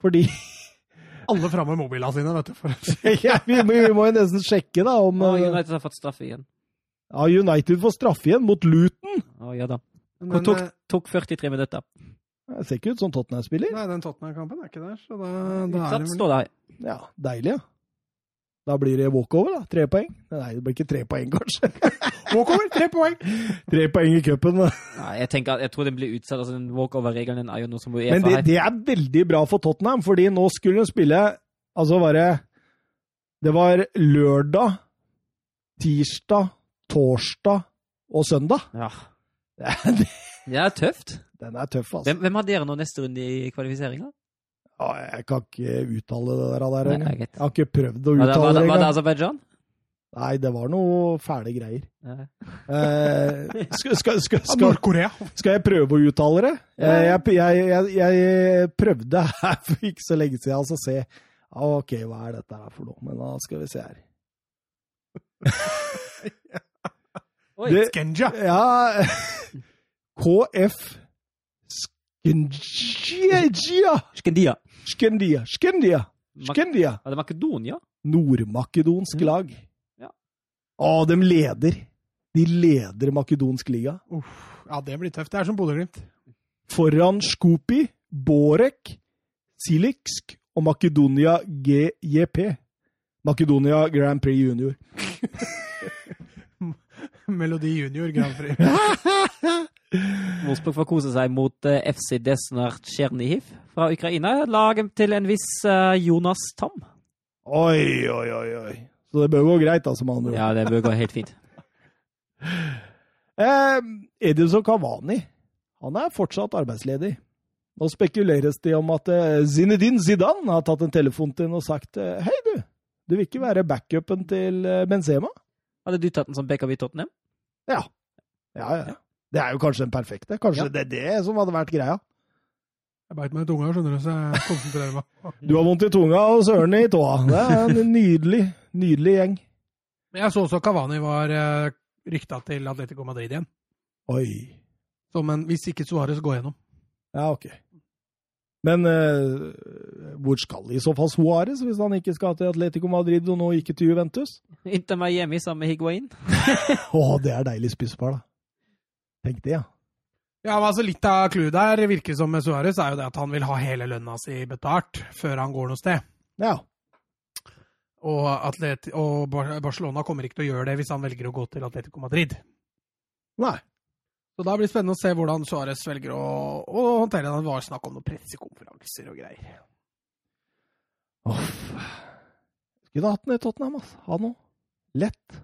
Fordi Alle fram med mobilene sine, vet du. For. ja, vi, må- vi må jo nesten sjekke, da, om Og eh, United har fått straffe igjen. ja, United får straffe igjen mot Luton. Å, ja da. Men, Det tok, eh, tok 43 minutter. Det ser ikke ut som Tottenham-spiller. nei, den Tottenham-kampen er ikke der, så da, da er det vel står der. Ja, deilig, ja. Da blir det walkover, da. Tre poeng. Nei, det blir ikke tre poeng, kanskje. Walkover, tre poeng! Tre poeng i cupen. jeg jeg tror den blir utsatt. altså den Walkover-regelen er jo noe som Men det, det er veldig bra for Tottenham, fordi nå skulle de spille Altså var det Det var lørdag, tirsdag, torsdag og søndag. Ja. Det- Det er tøft. Den er tøff, altså. Hvem, hvem har dere nå neste runde i kvalifiseringa? Ja, jeg kan ikke uttale det der. der Nei, greit. Jeg har ikke prøvd å Var det, uttale var det var det. Aserbajdsjan? Nei, det var noe fæle greier. Eh, skal, skal, skal, skal, jeg prøve å uttale det? Eh, jeg, jeg, jeg, jeg prøvde her for ikke så lenge siden altså se OK, hva er dette her for noe? Men da skal vi se her. Oi. Skenja. Ja KF Skendia. Skendia. Skendia. Skendia. Er det Makedonia? Nordmakedonsk Mm. lag. Ja. Å, de leder. De leder makedonsk liga. Ja, det blir tøft. Det er som Bodø-Glimt. Foran Skopi, Borek, Siliksk og Makedonia GJP. Makedonia Grand Prix Junior. Melodi Junior Grand Prix. Wolfsburg får kose seg mot eh, FC Desnar Tsjernihiv fra Ukraina. Laget til en viss eh, Jonas Tam. Oi, oi, oi, oi. Så det bør gå greit, altså, med andre ord. Ja, det bør gå helt fint. Eh, Edison Cavani han er fortsatt arbeidsledig. Nå spekuleres det om at eh, Zinedine Zidane har tatt en telefon til ham og sagt Hei, du. Du vil ikke være backupen til Benzema? Hadde du tatt den som backup i Tottenham? Ja. Ja, ja. Det er jo kanskje den perfekte. Kanskje Ja. det er det som hadde vært greia. Jeg beit meg i tunga, skjønner du, så jeg konsentrerer meg. Du har vondt i tunga og Søren i tåa. Det er en nydelig, nydelig gjeng. Men jeg så også Cavani var uh, rykta til Atletico Madrid igjen. Oi. Som en, hvis ikke Suárez går gjennom. Ja, ok. Men eh, hvor skal i så fall Suárez, hvis han ikke skal til Atletico Madrid og nå ikke til Juventus? Inter Miami sammen med Higuain. Å, det er deilig spisspar, da. Tenk det, ja. Ja, men altså Litt av clouet der virker som med Suárez er jo det at han vil ha hele lønna si betalt før han går noe sted. Ja. Og, Atlet og Barcelona kommer ikke til å gjøre det hvis han velger å gå til Atletico Madrid. Nei. Så da blir det spennende å se hvordan Suárez velger å, å håndtere det. Det var snakk om noen pressekonferanser og greier. Uff. Skulle hatt den i Tottenham, altså. Han òg. Lett.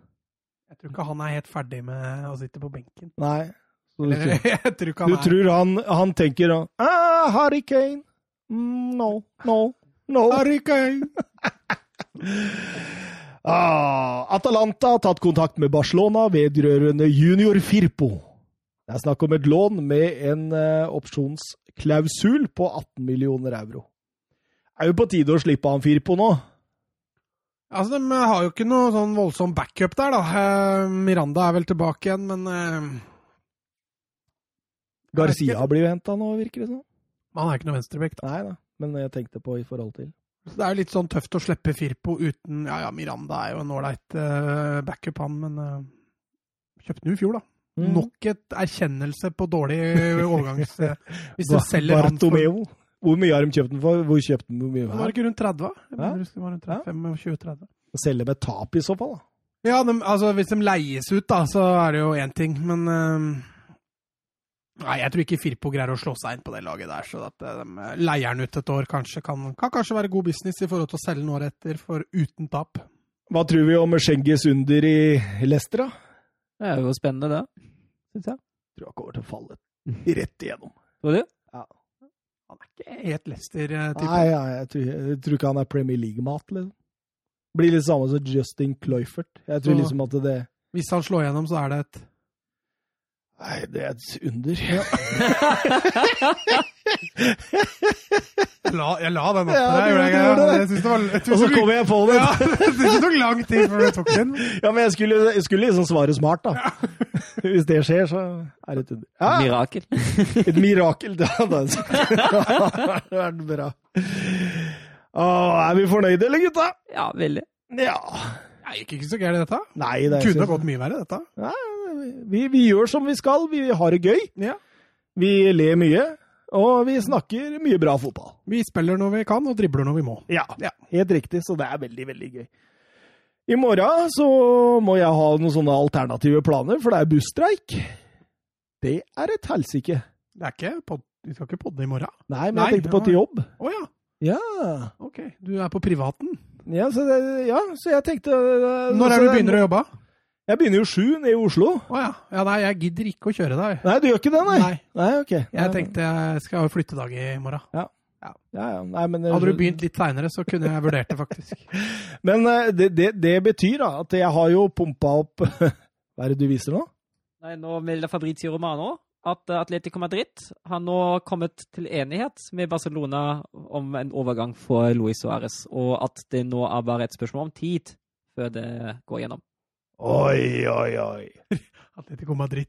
Jeg tror ikke han er helt ferdig med å sitte på benken. Nei. Så du, tror, jeg tror ikke du han er tror han, han tenker ah, Harry Kane. Mm, no, no, no. Harry Kane! Ah, Atalanta har tatt kontakt med Barcelona vedrørende Junior Firpo. Det er snakk om et lån med en uh, opsjonsklausul på 18 millioner euro. Er jo på tide å slippe han Firpo nå. Altså, De har jo ikke noe sånn voldsom backup der, da. Eh, Miranda er vel tilbake igjen, men Garcia blir jo henta nå, virker det som. han er ikke noe venstrebekk. da. Nei da, men jeg tenkte på i forhold til Så Det er jo litt sånn tøft å slippe Firpo uten Ja ja, Miranda er jo en ålreit uh, backup, han, men uh, kjøpte den jo i fjor, da. Mm. Nok et erkjennelse på dårlig overgangs... eh, hvis du selger han for Hvor mye har de kjøpt den for? Hvor kjøpte den hvor mye? Det var ikke rundt 30? Jeg Ja. mener det var rundt 30, 25-30. Selge med tap i så fall, da. Ja, de, altså hvis de leies ut, da, så er det jo én ting, men eh, Nei, jeg tror ikke Firpo greier å slå seg inn på det laget der, så at eh, de leier den ut et år kanskje kan, kan kanskje være god business i forhold til å selge den året etter, for uten tap. Hva tror vi om Schengis under i Leicester, da? Det er jo spennende, det. Syns jeg. Tror han kommer til å falle rett igjennom. Tror du? Ja. Han er ikke helt Leicester-type. Nei, ja, jeg, tror, jeg tror ikke han er Premier League-mat, liksom. Blir litt samme som Justin Cloyfert. Jeg tror Så- liksom at det Hvis han slår gjennom, så er det et Nei, det er et under. Jeg la, jeg la den opp Ja, du gjorde jeg det. Jeg syns det var jeg Og så det jeg på den. ja, det tok lang tid før du tok den. Ja, men jeg skulle, jeg skulle liksom svare smart, da. Hvis det skjer, så er det et under. Ja, Mirakel. et mirakel. Det er bra. Åh, er vi fornøyde, eller, gutta? Ja, veldig. Ja. Det gikk ikke så gærent, dette. Nei, det er kunne gått mye verre, dette. Ja, vi, vi gjør som vi skal. Vi har det gøy. Ja. Vi ler mye. Og vi snakker mye bra fotball. Vi spiller når vi kan, og dribler når vi må. Ja, Ja. helt riktig. Så det er veldig, veldig gøy. I morgen så må jeg ha noen sånne alternative planer, for det er busstreik. Det er et helsike. Det er ikke pod Vi skal ikke podde i morgen? Nei, men Nei, jeg tenkte på til jobb. Å ja. Ja. Ok. Du er på privaten. Ja, så, det, ja, så jeg tenkte øh, Når er det du begynner å jobbe? Jeg begynner jo sju nede i Oslo. Å ja. ja. Nei, jeg gidder ikke å kjøre deg. Nei, du gjør ikke det, nei? Nei. Nei, ok. Jeg tenkte jeg skal ha flyttedag i morgen. Ja, ja. Nei, men, Hadde du begynt litt seinere, så kunne jeg vurdert det, faktisk. Men eh, det, det, det betyr da at jeg har jo pumpa opp Hva er det du viser nå? Nei, nå melder Fabrizio Romano at Atletico Madrid har nå kommet til enighet med Barcelona om en overgang for Luis Suárez, og at det nå er bare et spørsmål om tid før det går gjennom. Oi, oi, oi. Atletico Madrid.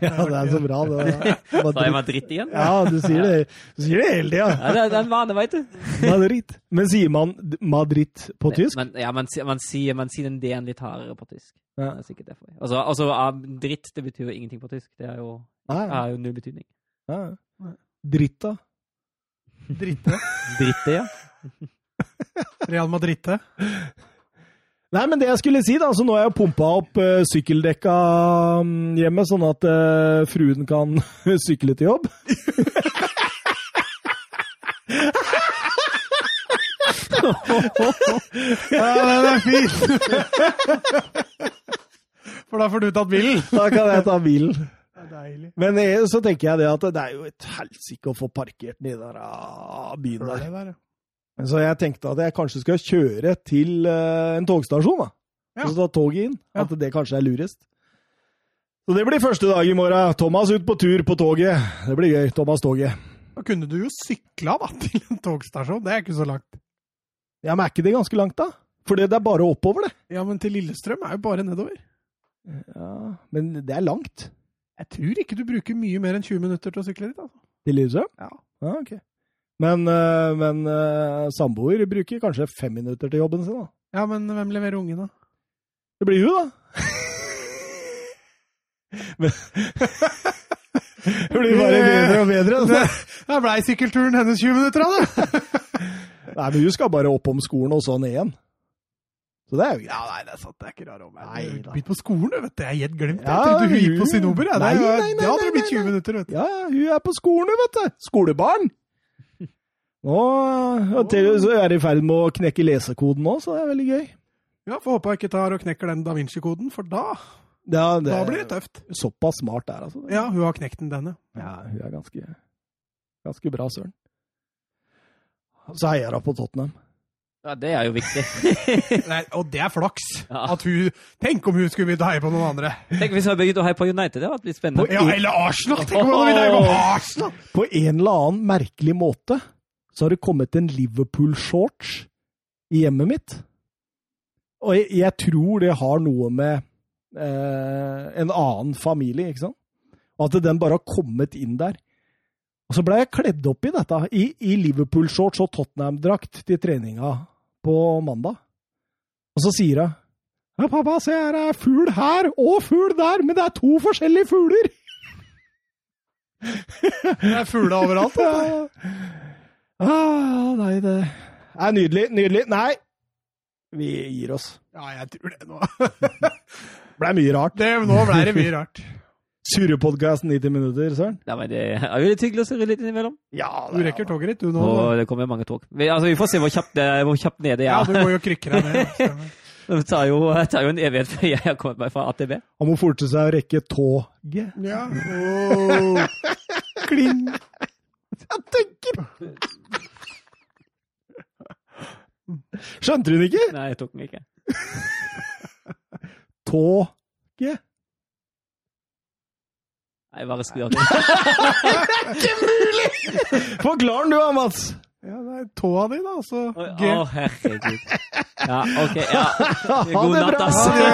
Ja, det er så bra, det. Da er jeg Madrid igjen. Ja, du sier det, du sier det hele tida. Ja, det er- det er en vane, veit du. Madrid. Men sier man Madrid på tysk? Men, ja, man, man, sier, man sier den D-en litt hardere på tysk. Ja. Det er sikkert derfor. Altså, altså ah, dritt, det betyr jo ingenting på tysk. Det er jo, Nei, har jo null betydning. ja. Dritta. Dritte. Dritte, ja. Real Madrid. Nei, men det jeg skulle si, da, så nå har jeg pumpa opp uh, sykkeldekka mm, hjemme, sånn at uh, fruen kan sykle til jobb. Ja, den er fin! For da får du tatt bilen. Da kan jeg ta bilen. Deilig. Men eh, så tenker jeg det at det er jo et helsike å få parkert den i den der ah, byen Det der. Så jeg tenkte at jeg kanskje skal kjøre til eh, en togstasjon, da. Ja. Og så ta toget inn. At det kanskje er lurest. Så det blir første dag i morgen. Thomas ut på tur på toget. Det blir gøy. Thomas toget. Da kunne du jo sykla da, til en togstasjon. Det er ikke så langt. Ja, men er ikke det ganske langt, da? For det er bare oppover, det. Ja, men til Lillestrøm er jo bare nedover. Ja, Men det er langt. Jeg tror ikke du bruker mye mer enn 20 minutter til å sykle dit. altså. Til Lillestrøm? Ja. ja ok. Men, eh, men eh, samboer bruker kanskje fem minutter til jobben sin, da. Ja, men hvem leverer ungen, da? Det blir hun, da. Men Det blir bare bedre og bedre. Altså. Da blei sykkelturen hennes 20 minutter da. Nei, men hun skal bare opp om skolen og så ned igjen. Så det er jo greit. Ja, nei, det er sant. Det er ikke rar om Nei, Du da. Begynte på skolen, vet du. Jeg er helt glemt det. Ja, Jeg trodde hun gikk på sin jeg. Nei, Det, nei, nei, det hadde blitt 20 minutter, vet du. Ja, ja, hun er på skolen, vet du. Skolebarn. Nå ja, til, så er de i ferd med å knekke lesekoden nå, så det er veldig gøy. Ja, Får håpe jeg ikke tar og knekker den da Vinci-koden, for da, Ja, det, da blir det tøft. Såpass smart er altså. Ja, hun har knekt den, denne. Ja, hun er ganske, ganske bra, søren. Så heier hun på Tottenham. Ja, det er jo viktig. Nei, og det er flaks. Ja. At hun, Tenk om hun skulle begynt å heie på noen andre. Tenk hvis hun hadde begynt å heie på United. Det hadde blitt spennende. spennende. Ja, Eller Arsenal! Tenk om hun hadde begynt å heie på Arsenal! På en eller annen merkelig måte så har det kommet en Liverpool-shorts i hjemmet mitt. Og jeg, jeg tror det har noe med eh, en annen familie, ikke sant? Og at den bare har kommet inn der. Og så ble jeg kledd opp i dette, i, i Liverpool-shorts og Tottenham-drakt til treninga på mandag. Og så sier hun ja, 'Pappa, se her er fugl her og fugl der, men det er to forskjellige fugler'. Det er fugler overalt. Ja. Ah, nei, det er nydelig. Nydelig. Nei, vi gir oss. Ja, jeg tror det nå. Det ble mye rart. Det, nå ble det mye rart. Surrepodkasten 90 minutter, Søren. Ja, men det er jo litt hyggelig å surre litt innimellom. Ja, Du rekker toget ditt, du nå. Og det kommer mange tog. Vi, altså, vi får se hvor kjapt, hvor kjapt nede jeg Ja, er. du må jo krykke deg ned. stemmer. Det tar jo, tar jo en evighet før jeg har kommet meg fra AtB. Han må forte seg å rekke toget. Ja. Oh. Kling. Jeg tenker! Skjønte du den ikke? Nei, jeg tok den ikke. Tåke? Nei, bare skriv det. det. Forklar den du, Mats. Ja, det er tåa di, da. Så Å, G. herregud. Ja, OK. Ja. God det natt, det.